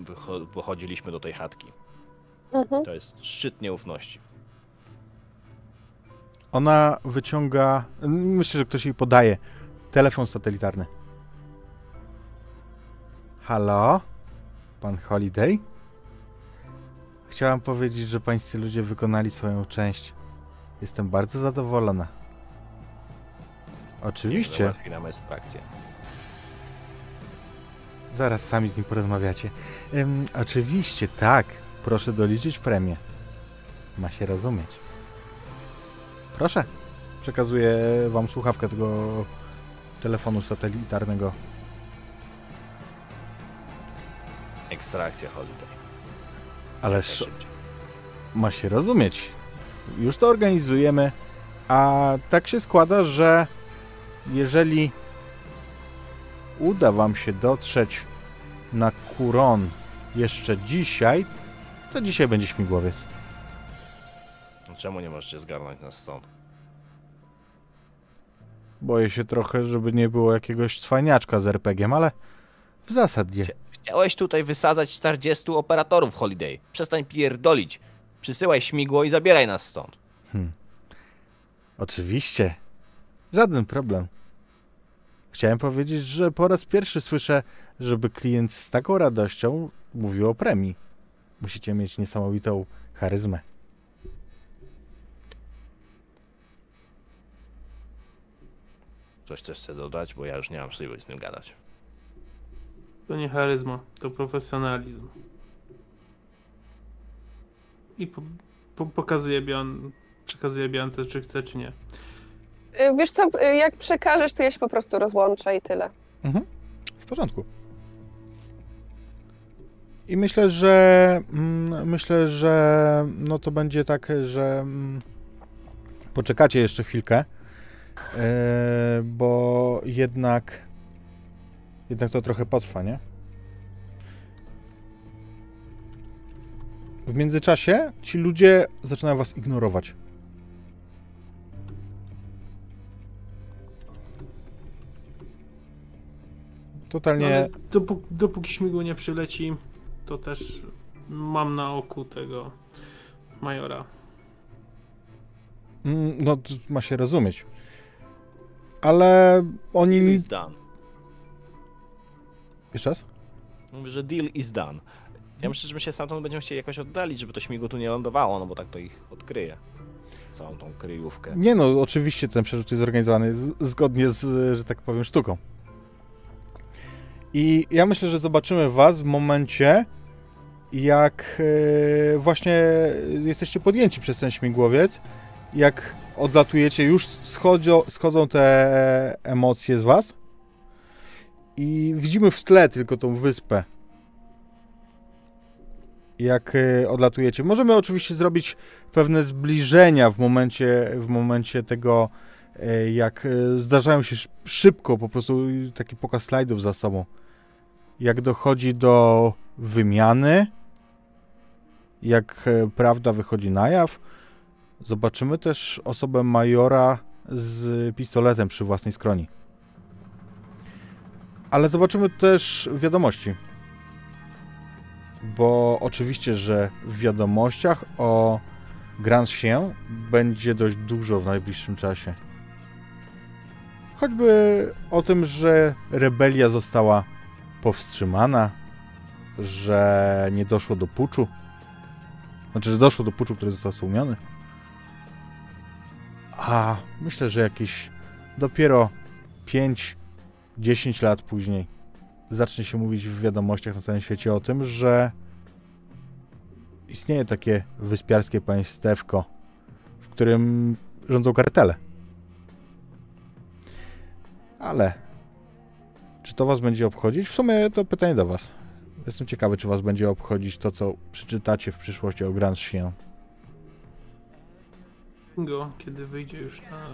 wycho- wychodziliśmy do tej chatki. Mhm. To jest szczyt nieufności. Ona wyciąga. Myślę, że ktoś jej podaje. Telefon satelitarny. Halo? Pan Holiday? Chciałam powiedzieć, że pańscy ludzie wykonali swoją część. Jestem bardzo zadowolona. Oczywiście. Załatwi nam ekstrakcję. Zaraz sami z nim porozmawiacie. Ym, oczywiście, tak. Proszę doliczyć premię. Ma się rozumieć. Proszę. Przekazuję wam słuchawkę tego telefonu satelitarnego. Ekstrakcja Holiday. Ależ ma się rozumieć. Już to organizujemy, a tak się składa, że jeżeli uda wam się dotrzeć na Kuron jeszcze dzisiaj, to dzisiaj będzie śmigłowiec. Czemu nie możecie zgarnąć nas stąd? Boję się trochę, żeby nie było jakiegoś cwaniaczka z RPG-iem, ale w zasadzie. Chciałeś tutaj wysadzać 40 operatorów Holiday. Przestań pierdolić. Przysyłaj śmigło i zabieraj nas stąd. Hmm. Oczywiście. Żaden problem. Chciałem powiedzieć, że po raz pierwszy słyszę, żeby klient z taką radością mówił o premii. Musicie mieć niesamowitą charyzmę. Coś też chcę dodać, bo ja już nie mam siły z nim gadać. To nie charyzma, to profesjonalizm. I po, po, pokazuje Bian, przekazuje Biance, czy chce, czy nie. Y, Wiesz co, y, jak przekażesz, to ja się po prostu rozłączę i tyle. Mhm. W porządku. I myślę, że mm, myślę, że no to będzie tak, że mm, poczekacie jeszcze chwilkę, bo jednak jednak to trochę potrwa, nie? W międzyczasie ci ludzie zaczynają was ignorować. Totalnie. Ale dopó- dopóki śmigło nie przyleci, to też mam na oku tego majora. Mm, No, to ma się rozumieć. Ale oni Deal is done. Jeszcze raz? Mówię, że deal is done. Ja myślę, że my się stamtąd będziemy chcieli jakoś oddalić, żeby to śmigło tu nie lądowało, no bo tak to ich odkryje. Całą tą kryjówkę. Nie no, oczywiście ten przerzut jest zorganizowany z, zgodnie z, że tak powiem, sztuką. I ja myślę, że zobaczymy was w momencie, jak e, właśnie jesteście podjęci przez ten śmigłowiec, jak odlatujecie, już schodzą, schodzą te emocje z was i widzimy w tle tylko tą wyspę. Jak e, odlatujecie. Możemy oczywiście zrobić pewne zbliżenia w momencie, w momencie tego, e, jak e, zdarzają się sz- szybko, po prostu taki pokaz slajdów za sobą. Jak dochodzi do wymiany, jak e, prawda wychodzi na jaw. Zobaczymy też osobę majora z pistoletem przy własnej skroni. Ale zobaczymy też wiadomości. Bo oczywiście, że w wiadomościach o Grand się będzie dość dużo w najbliższym czasie. Choćby o tym, że rebelia została powstrzymana, że nie doszło do puczu. Znaczy, że doszło do puczu, który został stłumiony. A myślę, że jakieś dopiero 5-10 lat później zacznie się mówić w wiadomościach na całym świecie o tym, że istnieje takie wyspiarskie państewko, w którym rządzą kartele. Ale Czy to was będzie obchodzić? W sumie to pytanie do was. Jestem ciekawy, czy was będzie obchodzić to, co przeczytacie w przyszłości o Grand Chien. Kiedy wyjdzie już na...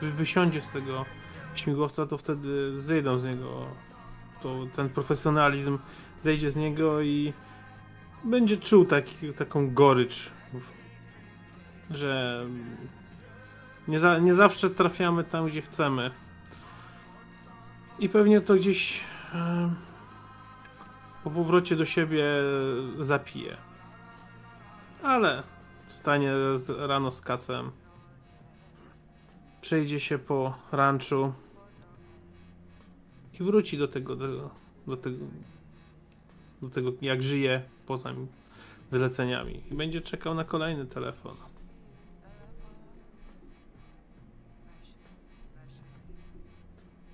wy- wysiądzie z tego śmigłowca, to wtedy zejdą z niego to ten profesjonalizm zejdzie z niego i będzie czuł taki, taką gorycz, że nie, za, nie zawsze trafiamy tam, gdzie chcemy. I pewnie to gdzieś em, po powrocie do siebie zapije. Ale wstanie z, rano z kacem. Przejdzie się po ranczu i wróci do tego, do, do tego, do tego, jak żyje poza zleceniami. I będzie czekał na kolejny telefon.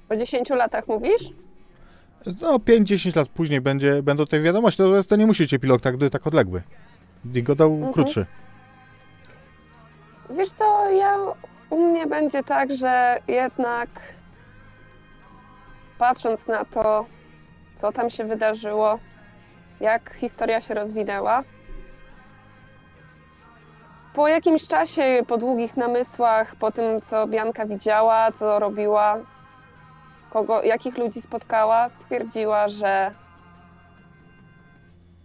Po 10 latach mówisz? No, 5-10 lat później będzie, będą te wiadomości. To, jest- to nie musicie pilot tak, tak odległy. Digo dał Mhm. krótszy. Wiesz co, ja u mnie będzie tak, że jednak patrząc na to, co tam się wydarzyło, jak historia się rozwinęła, po jakimś czasie, po długich namysłach, po tym, co Bianka widziała, co robiła, kogo, jakich ludzi spotkała, stwierdziła, że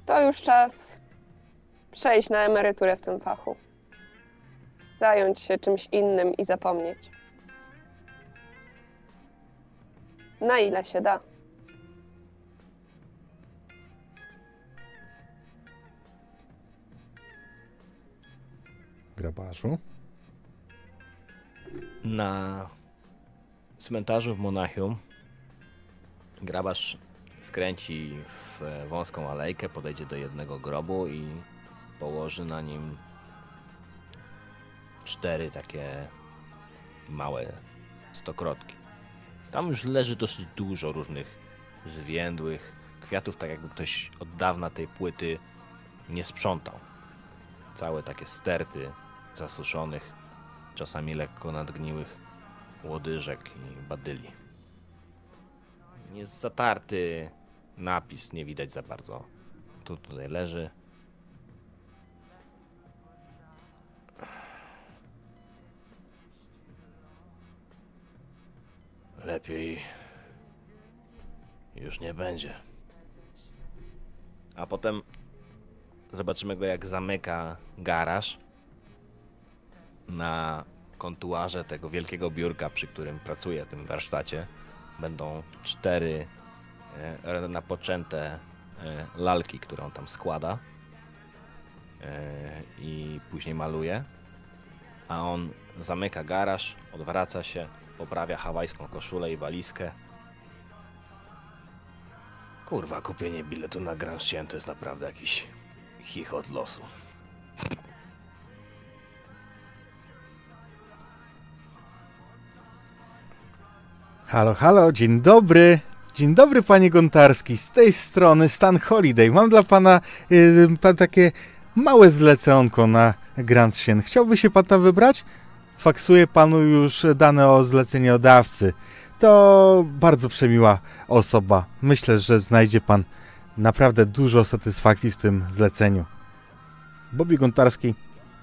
to już czas przejść na emeryturę w tym fachu zająć się czymś innym i zapomnieć. Na ile się da. Grabarzu. Na cmentarzu w Monachium grabarz skręci w wąską alejkę, podejdzie do jednego grobu i położy na nim cztery takie małe stokrotki. Tam już leży dosyć dużo różnych zwiędłych kwiatów, tak jakby ktoś od dawna tej płyty nie sprzątał. Całe takie sterty zasuszonych, czasami lekko nadgniłych łodyżek i badyli. Jest zatarty napis, nie widać za bardzo. Tu tutaj leży. Lepiej już nie będzie. A potem zobaczymy go jak zamyka garaż na kontuarze tego wielkiego biurka, przy którym pracuje w tym warsztacie, będą cztery e, napoczęte e, lalki, które on tam składa e, i później maluje. A on zamyka garaż, odwraca się, poprawia hawajską koszulę i walizkę. Kurwa, kupienie biletu na Grand Chien to jest naprawdę jakiś chichot losu. Halo, halo, dzień dobry. Dzień dobry, panie Gontarski. Z tej strony Stan Holiday. Mam dla pana y, pan takie małe zleconko na Grand Chien. Chciałby się pan tam wybrać? Faksuję panu już dane o zleceniodawcy. To bardzo przemiła osoba. Myślę, że znajdzie pan naprawdę dużo satysfakcji w tym zleceniu. Bobby Gontarski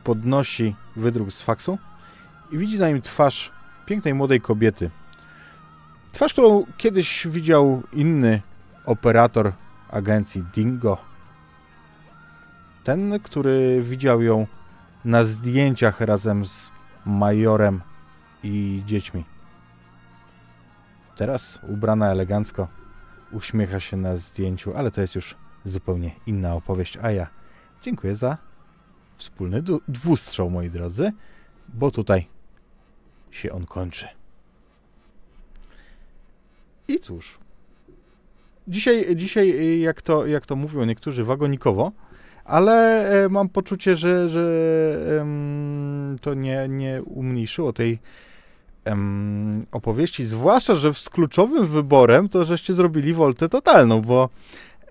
podnosi wydruk z faksu i widzi na nim twarz pięknej młodej kobiety. Twarz, którą kiedyś widział inny operator agencji Dingo. Ten, który widział ją na zdjęciach razem z majorem i dziećmi. Teraz ubrana elegancko, uśmiecha się na zdjęciu, ale to jest już zupełnie inna opowieść. A ja dziękuję za wspólny dwustrzał, moi drodzy, bo tutaj się on kończy. I cóż. Dzisiaj, dzisiaj jak, to, jak to mówią niektórzy, wagonikowo, ale e, mam poczucie, że, że em, to nie, nie umniejszyło tej em, opowieści. Zwłaszcza, że z kluczowym wyborem to żeście zrobili woltę totalną, bo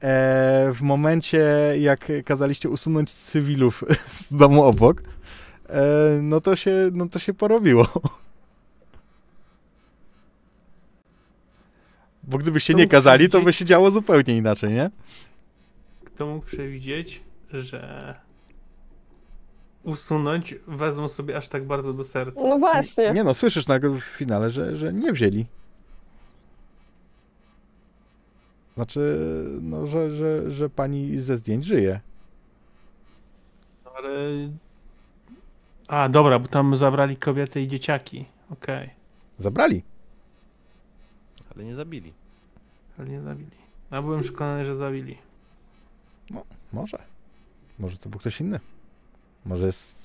e, w momencie, jak kazaliście usunąć cywilów z domu obok, e, no, to się, no to się porobiło. Bo gdybyście nie kazali, to by się działo zupełnie inaczej, nie? Kto mógł przewidzieć, że usunąć wezmą sobie aż tak bardzo do serca? No właśnie. Nie no, słyszysz na, w finale, że, że nie wzięli. Znaczy, no, że, że, że pani ze zdjęć żyje. No ale... A, dobra, bo tam zabrali kobiety i dzieciaki. Okej, Zabrali. Ale nie zabili. ale nie zabili. A byłem przekonany, że zabili. Może. Może to był ktoś inny. Może jest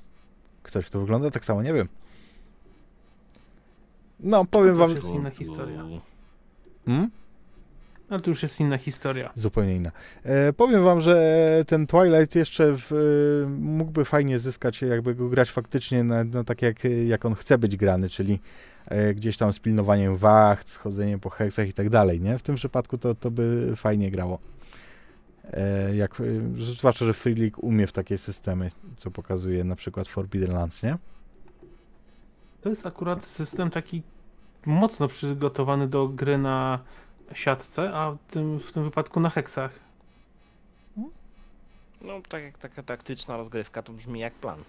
ktoś, kto wygląda tak samo, nie wiem. No, powiem To wam... jest inna historia. Hmm? Ale to już jest inna historia. Zupełnie inna. E, powiem wam, że ten Twilight jeszcze w, e, mógłby fajnie zyskać, jakby go grać faktycznie na, no, tak, jak, jak on chce być grany, czyli e, gdzieś tam z pilnowaniem wacht, z chodzeniem po heksach i tak dalej, nie? W tym przypadku to, to by fajnie grało. E, jak, e, zwłaszcza, że Free League umie w takie systemy, co pokazuje na przykład Forbidden Lands, nie? To jest akurat system taki mocno przygotowany do gry na siatce, a w tym, w tym wypadku na heksach. No, tak jak taka taktyczna rozgrywka, to brzmi jak plan.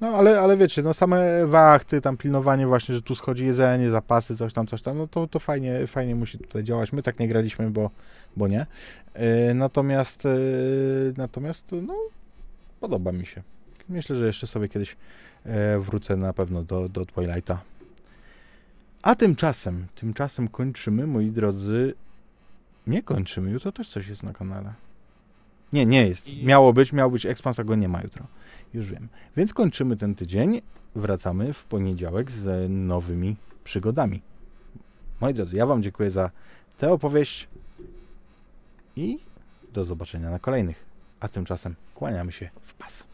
No, ale, ale wiecie, no same wachty, tam pilnowanie właśnie, że tu schodzi jedzenie, zapasy, coś tam, coś tam, no to, to fajnie, fajnie musi tutaj działać. My tak nie graliśmy, bo, bo nie. Yy, natomiast, yy, natomiast, no, podoba mi się. Myślę, że jeszcze sobie kiedyś e, wrócę na pewno do, do Twilighta. A tymczasem, tymczasem kończymy, moi drodzy. Nie kończymy, jutro też coś jest na kanale. Nie, nie jest. Miało być, miał być ekspans, a go nie ma jutro. Już wiem. Więc kończymy ten tydzień. Wracamy w poniedziałek z nowymi przygodami. Moi drodzy, ja Wam dziękuję za tę opowieść i do zobaczenia na kolejnych. A tymczasem kłaniamy się w pas.